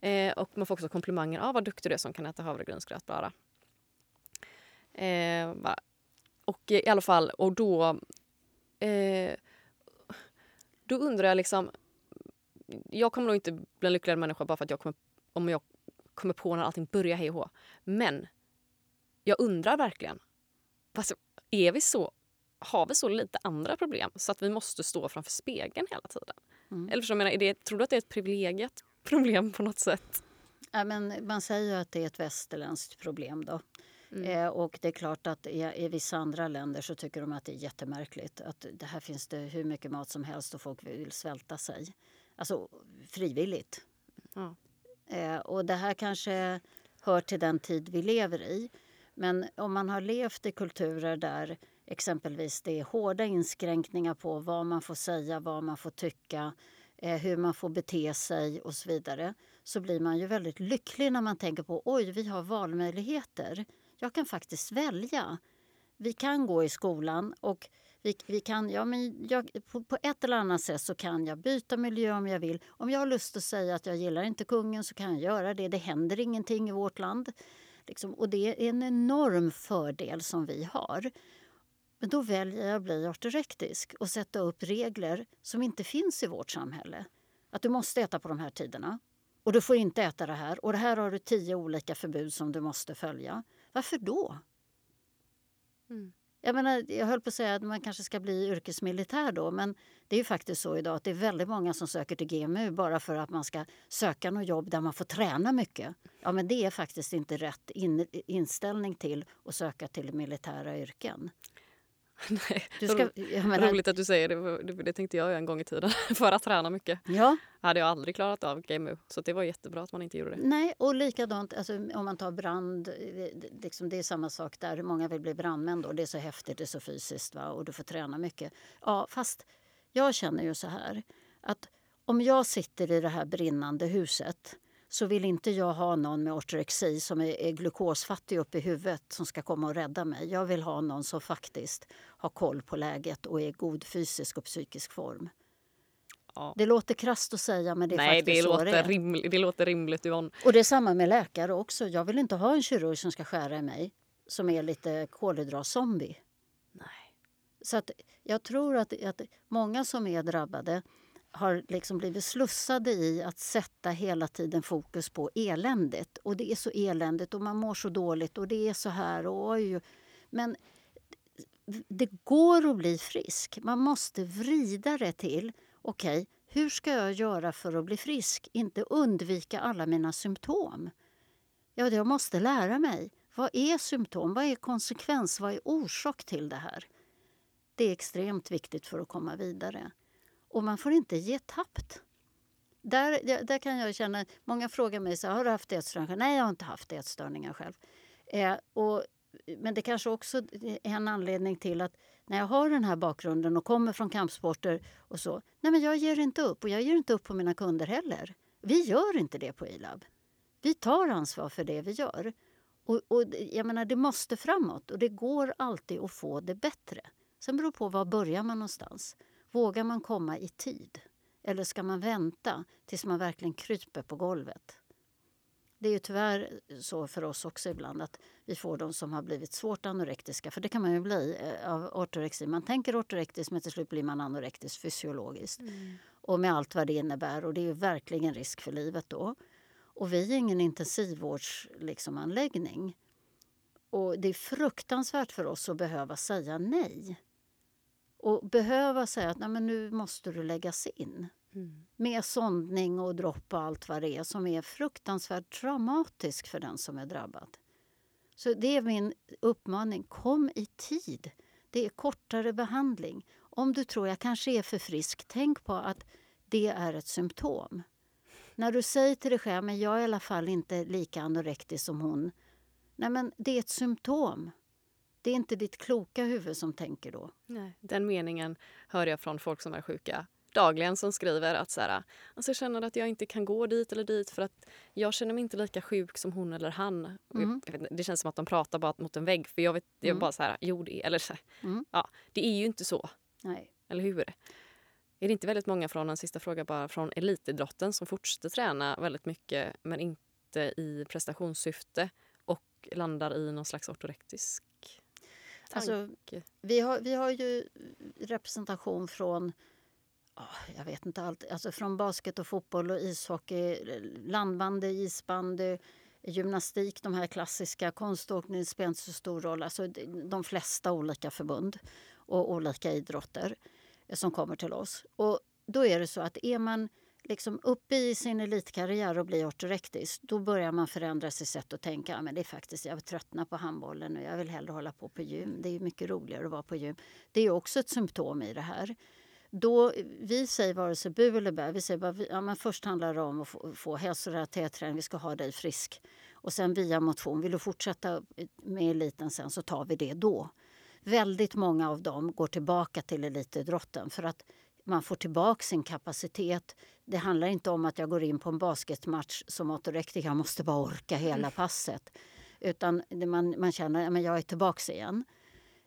Ja. Eh, och man får också komplimanger av vad duktig du är som kan äta havregrynsgröt bara. Eh, och i alla fall, och då... Eh, då undrar jag liksom... Jag kommer nog inte bli en lyckligare människa bara för att jag kommer, om jag kommer på när allting börjar hej och Men jag undrar verkligen. Alltså, är vi så, har vi så lite andra problem så att vi måste stå framför spegeln hela tiden? Mm. Eller jag menar, är det, tror du att det är ett privilegiet problem på något sätt? Ja, men man säger ju att det är ett västerländskt problem. då. Mm. Eh, och det är klart att i, i, vissa andra länder så tycker de att det är jättemärkligt. Att det här finns det hur mycket mat som helst och folk vill svälta sig. Alltså frivilligt. Ja. Eh, och det här kanske hör till den tid vi lever i. Men om man har levt i kulturer där exempelvis det är hårda inskränkningar på vad man får säga, vad man får tycka, eh, hur man får bete sig och så vidare så blir man ju väldigt lycklig när man tänker på oj, vi har valmöjligheter. Jag kan faktiskt välja. Vi kan gå i skolan och vi, vi kan, ja, men jag, på, på, ett eller annat sätt så kan jag byta miljö om jag vill. Om jag har lust att säga att jag gillar inte kungen så kan jag göra det. Det händer ingenting i vårt land. Liksom, och det är en enorm fördel som vi har. Men då väljer jag att bli ortorektisk och sätta upp regler som inte finns i vårt samhälle. Att du måste äta på de här tiderna. Och du får inte äta det här. Och det här har du tio olika förbud som du måste följa. Varför då? Mm. Jag, menar, jag höll på att säga att man kanske ska bli yrkesmilitär då men det är ju faktiskt så idag att det är väldigt många som söker till GMU bara för att man ska söka något jobb där man får träna mycket. Ja men det är faktiskt inte rätt in, inställning till att söka till militära yrken. Nej, du ska, menar, roligt att du säger det, det, det tänkte jag en gång i tiden för att träna mycket. Ja. hade jag aldrig klarat av GMU så det var jättebra att man inte gjorde det. Nej, och likadant alltså, om man tar brand, det, liksom, det är samma sak där. Många vill bli brandmän då, det är så häftigt, det är så fysiskt va? och du får träna mycket. Ja, fast jag känner ju så här att om jag sitter i det här brinnande huset så vill inte jag ha någon med ortorexi som är, är glukosfattig upp i huvudet som ska komma och rädda mig. Jag vill ha någon som faktiskt har koll på läget och är i god fysisk och psykisk form. Ja. Det låter krast att säga men det är Nej, faktiskt det så låter det är. Rimligt, det låter rimligt Yvonne. Och det är samma med läkare också. Jag vill inte ha en kirurg som ska skära i mig som är lite kolhydratzombie. Nej. Så att jag tror att, att många som är drabbade har liksom blivit slussade i att sätta hela tiden fokus på eländet. Och det är så eländigt och man mår så dåligt och det är så här. Och oj. Men det går att bli frisk. Man måste vrida det till, okej, okay, hur ska jag göra för att bli frisk? Inte undvika alla mina symptom. Ja, jag måste lära mig. Vad är symptom? Vad är konsekvens? Vad är orsak till det här? Det är extremt viktigt för att komma vidare. Och man får inte ge tappt. Där, där kan jag känna, många frågar mig så har du haft ätstörningar? Nej, jag har inte haft ätstörningar själv. Eh, och, men det kanske också är en anledning till att när jag har den här bakgrunden och kommer från kampsporter och så, nej men jag ger inte upp och jag ger inte upp på mina kunder heller. Vi gör inte det på ILAB. Vi tar ansvar för det vi gör. Och, och jag menar, det måste framåt och det går alltid att få det bättre. Sen beror det på var börjar man någonstans. Vågar man komma i tid? Eller ska man vänta tills man verkligen kryper på golvet? Det är ju tyvärr så för oss också ibland att vi får de som har blivit svårt anorektiska, för det kan man ju bli eh, av ortorexi. Man tänker ortorektisk men till slut blir man anorektisk fysiologiskt. Mm. Och med allt vad det innebär och det är ju verkligen risk för livet då. Och vi är ingen intensivvårdsanläggning. Liksom, och det är fruktansvärt för oss att behöva säga nej. Och behöva säga att Nej, men nu måste du läggas in. Mm. Med sondning och dropp och allt vad det är som är fruktansvärt traumatiskt för den som är drabbad. Så det är min uppmaning. Kom i tid. Det är kortare behandling. Om du tror jag kanske är för frisk, tänk på att det är ett symptom. När du säger till dig själv men jag är i alla fall inte lika anorektisk som hon. Nej, men det är ett symptom. Det är inte ditt kloka huvud som tänker då. Nej, den meningen hör jag från folk som är sjuka dagligen som skriver att så här, alltså jag känner att jag inte kan gå dit eller dit för att jag känner mig inte lika sjuk som hon eller han. Mm. Vet, det känns som att de pratar bara mot en vägg för jag vet, jag mm. bara så här, jo det är, eller så, mm. ja, det är ju inte så. Nej. Eller hur? Är det inte väldigt många från, en sista fråga bara, från elitidrotten som fortsätter träna väldigt mycket men inte i prestationssyfte och landar i någon slags ortorektisk Alltså, vi, har, vi har ju representation från jag vet inte allt, alltså från basket och fotboll och ishockey, landbandy, isbandy, gymnastik, de här klassiska, konståkning spelar inte så stor roll. Alltså de flesta olika förbund och olika idrotter som kommer till oss. Och då är det så att är man liksom uppe i sin elitkarriär och blir ortorektisk då börjar man förändra sitt sätt att tänka. Men det är faktiskt, jag tröttnar på handbollen och jag vill hellre hålla på på gym. Det är mycket roligare att vara på gym. Det är också ett symptom i det här. Då, vi säger vare sig bu eller bä. Vi säger bara, ja, men först handlar det om att få, få hälsorelaterad träning. Vi ska ha dig frisk. Och sen via motion. Vill du fortsätta med eliten sen så tar vi det då. Väldigt många av dem går tillbaka till elitidrotten för att man får tillbaka sin kapacitet. Det handlar inte om att jag går in på en basketmatch som ortorektiker, jag måste bara orka hela mm. passet. Utan man, man känner att jag är tillbaka igen.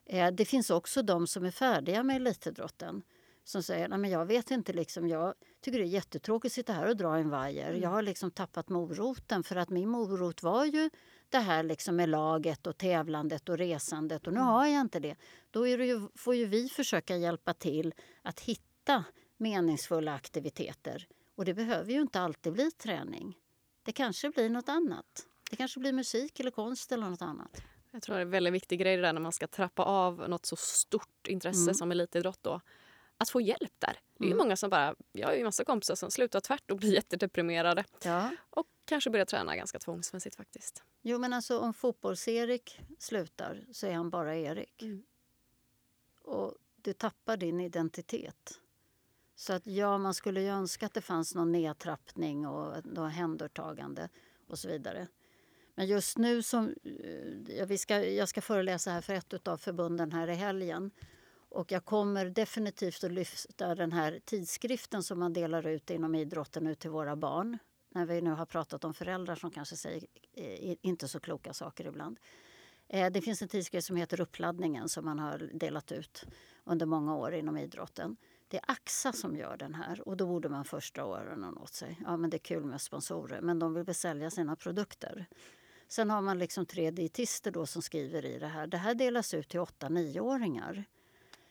Eh, det finns också de som är färdiga med elitidrotten som säger att jag vet inte, liksom, jag tycker det är jättetråkigt att sitta här och dra en vajer. Mm. Jag har liksom tappat moroten för att min morot var ju det här liksom med laget och tävlandet och resandet och nu mm. har jag inte det. Då ju, får ju vi försöka hjälpa till att hitta meningsfulla aktiviteter. Och det behöver ju inte alltid bli träning. Det kanske blir nåt annat. Det kanske blir musik eller konst eller nåt annat. Jag tror det är en väldigt viktig grej där när man ska trappa av något så stort intresse mm. som elitidrott då att få hjälp där. Det är mm. många som bara, jag har ju massa kompisar som slutar tvärt och blir jättedeprimerade. Ja. Och kanske börjar träna ganska tvångsmässigt faktiskt. Jo men alltså om fotbolls-Erik slutar så är han bara Erik. Mm. Och du tappar din identitet. Så att ja, man skulle ju önska att det fanns någon nedtrappning och något händertagande och så vidare. Men just nu som, eh, ja, vi ska, jag ska föreläsa här för ett av förbunden här i helgen och jag kommer definitivt att lyfta den här tidskriften som man delar ut inom idrotten ut till våra barn. När vi nu har pratat om föräldrar som kanske säger eh, inte så kloka saker ibland. Eh, det finns en tidskrift som heter Uppladdningen som man har delat ut under många år inom idrotten. Det är AXA som gör den här och då borde man första åren ha åt sig. Ja, men det är kul med sponsorer, men de vill väl sälja sina produkter. Sen har man liksom tre dietister då som skriver i det här. Det här delas ut till 8-9-åringar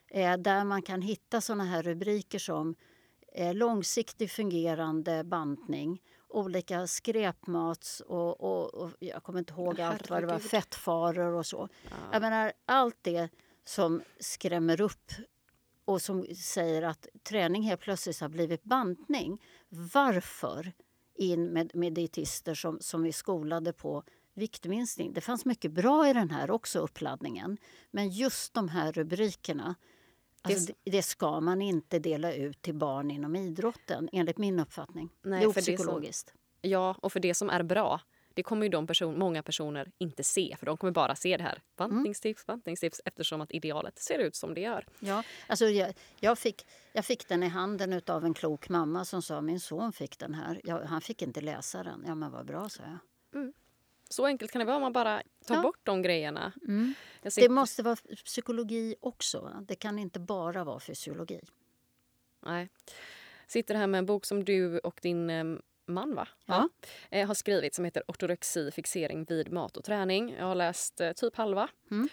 eh, där man kan hitta såna här rubriker som eh, långsiktig fungerande bantning olika skräpmats och, och, och, jag kommer inte ihåg allt vad det var, fettfaror och så. Ja. Jag menar allt det som skrämmer upp och som säger att träning helt plötsligt har blivit bantning. Varför in med, med dietister som, som är skolade på viktminskning? Det fanns mycket bra i den här också, uppladdningen. Men just de här rubrikerna Alltså, det, ska man inte dela ut till barn inom idrotten, enligt min uppfattning. Nej, det är opsykologiskt. ja, och för det som är bra det kommer ju de person, många personer inte se för de kommer bara se det här. Bantningstips, mm. bantningstips eftersom att idealet ser ut som det gör. Ja, alltså jag, jag, fick, jag fick den i handen av en klok mamma som sa min son fick den här. Jag, han fick inte läsa den. Ja men vad bra, sa jag. Mm. Så enkelt kan det vara om man bara tar ja. bort de grejerna. Mm. Det måste vara psykologi också. Det kan inte bara vara fysiologi. Nej. Sitter här med en bok som du och din man va? Ja. ja. har skrivit som heter Ortorexi, fixering vid mat och träning. Jag har läst eh, typ halva. Mm.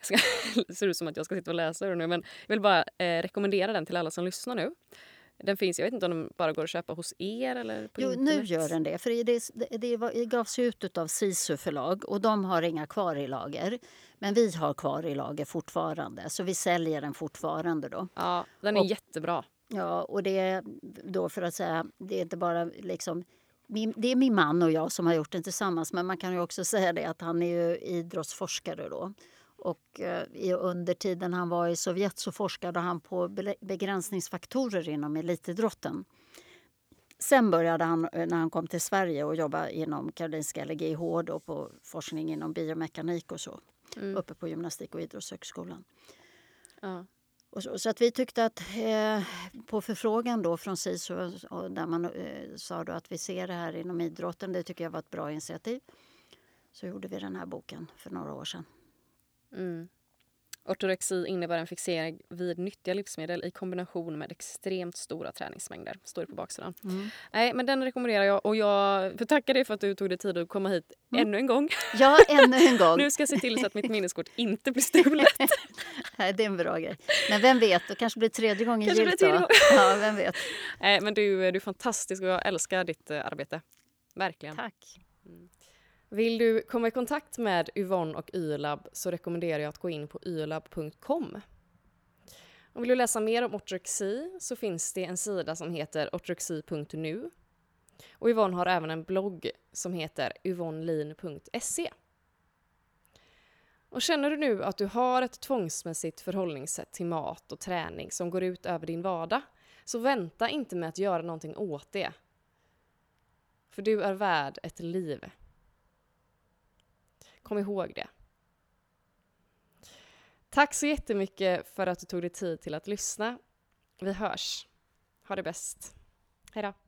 Ska, det ser ut som att jag ska sitta och läsa den nu men jag vill bara eh, rekommendera den till alla som lyssnar nu. Den finns, jag vet inte om den bara går att köpa hos er eller på jo, internet? nu gör den det. För det, det, det gavs ut av Sisu förlag och de har inga kvar i lager. Men vi har kvar i lager fortfarande, så vi säljer den fortfarande då. Ja, den är och, jättebra. Ja, och det är då för att säga, det är inte bara liksom min, det är min man och jag som har gjort den tillsammans men man kan ju också säga det att han är idrottsforskare då. Och eh, under tiden han var i Sovjet så forskade han på begränsningsfaktorer inom elitidrotten. Sen började han, eh, när han kom till Sverige, och jobba inom Karolinska LGH då, på forskning inom biomekanik och så. Mm. Uppe på Gymnastik och idrottshögskolan. Ja. Och så, så, att vi tyckte att eh, på förfrågan då från SISU där man eh, sa då att vi ser det här inom idrotten, det tycker jag var ett bra initiativ. Så gjorde vi den här boken för några år sedan. Mm. Ortorexi innebär en fixering vid nyttiga livsmedel i kombination med extremt stora träningsmängder. Står det på baksidan. Mm. Nej, men den rekommenderar jag och jag får tacka dig för att du tog dig tid att komma hit mm. ännu en gång. Ja, ännu en gång. nu ska jag se till så att mitt minneskort inte blir stulet. Nej, det är en bra grej. Men vem vet, det kanske blir tredje gången kanske gillt. Blir ja, vem vet. Nej, men du, du är fantastisk och jag älskar ditt uh, arbete. Verkligen. Tack. Vill du komma i kontakt med Yvonne och YLab så rekommenderar jag att gå in på ylab.com. Och vill du läsa mer om ortorexi så finns det en sida som heter ortorexi.nu. Och Yvonne har även en blogg som heter yvonnelin.se. Och känner du nu att du har ett tvångsmässigt förhållningssätt till mat och träning som går ut över din vardag, så vänta inte med att göra någonting åt det. För du är värd ett liv. Kom ihåg det. Tack så jättemycket för att du tog dig tid till att lyssna. Vi hörs. Ha det bäst. Hej då.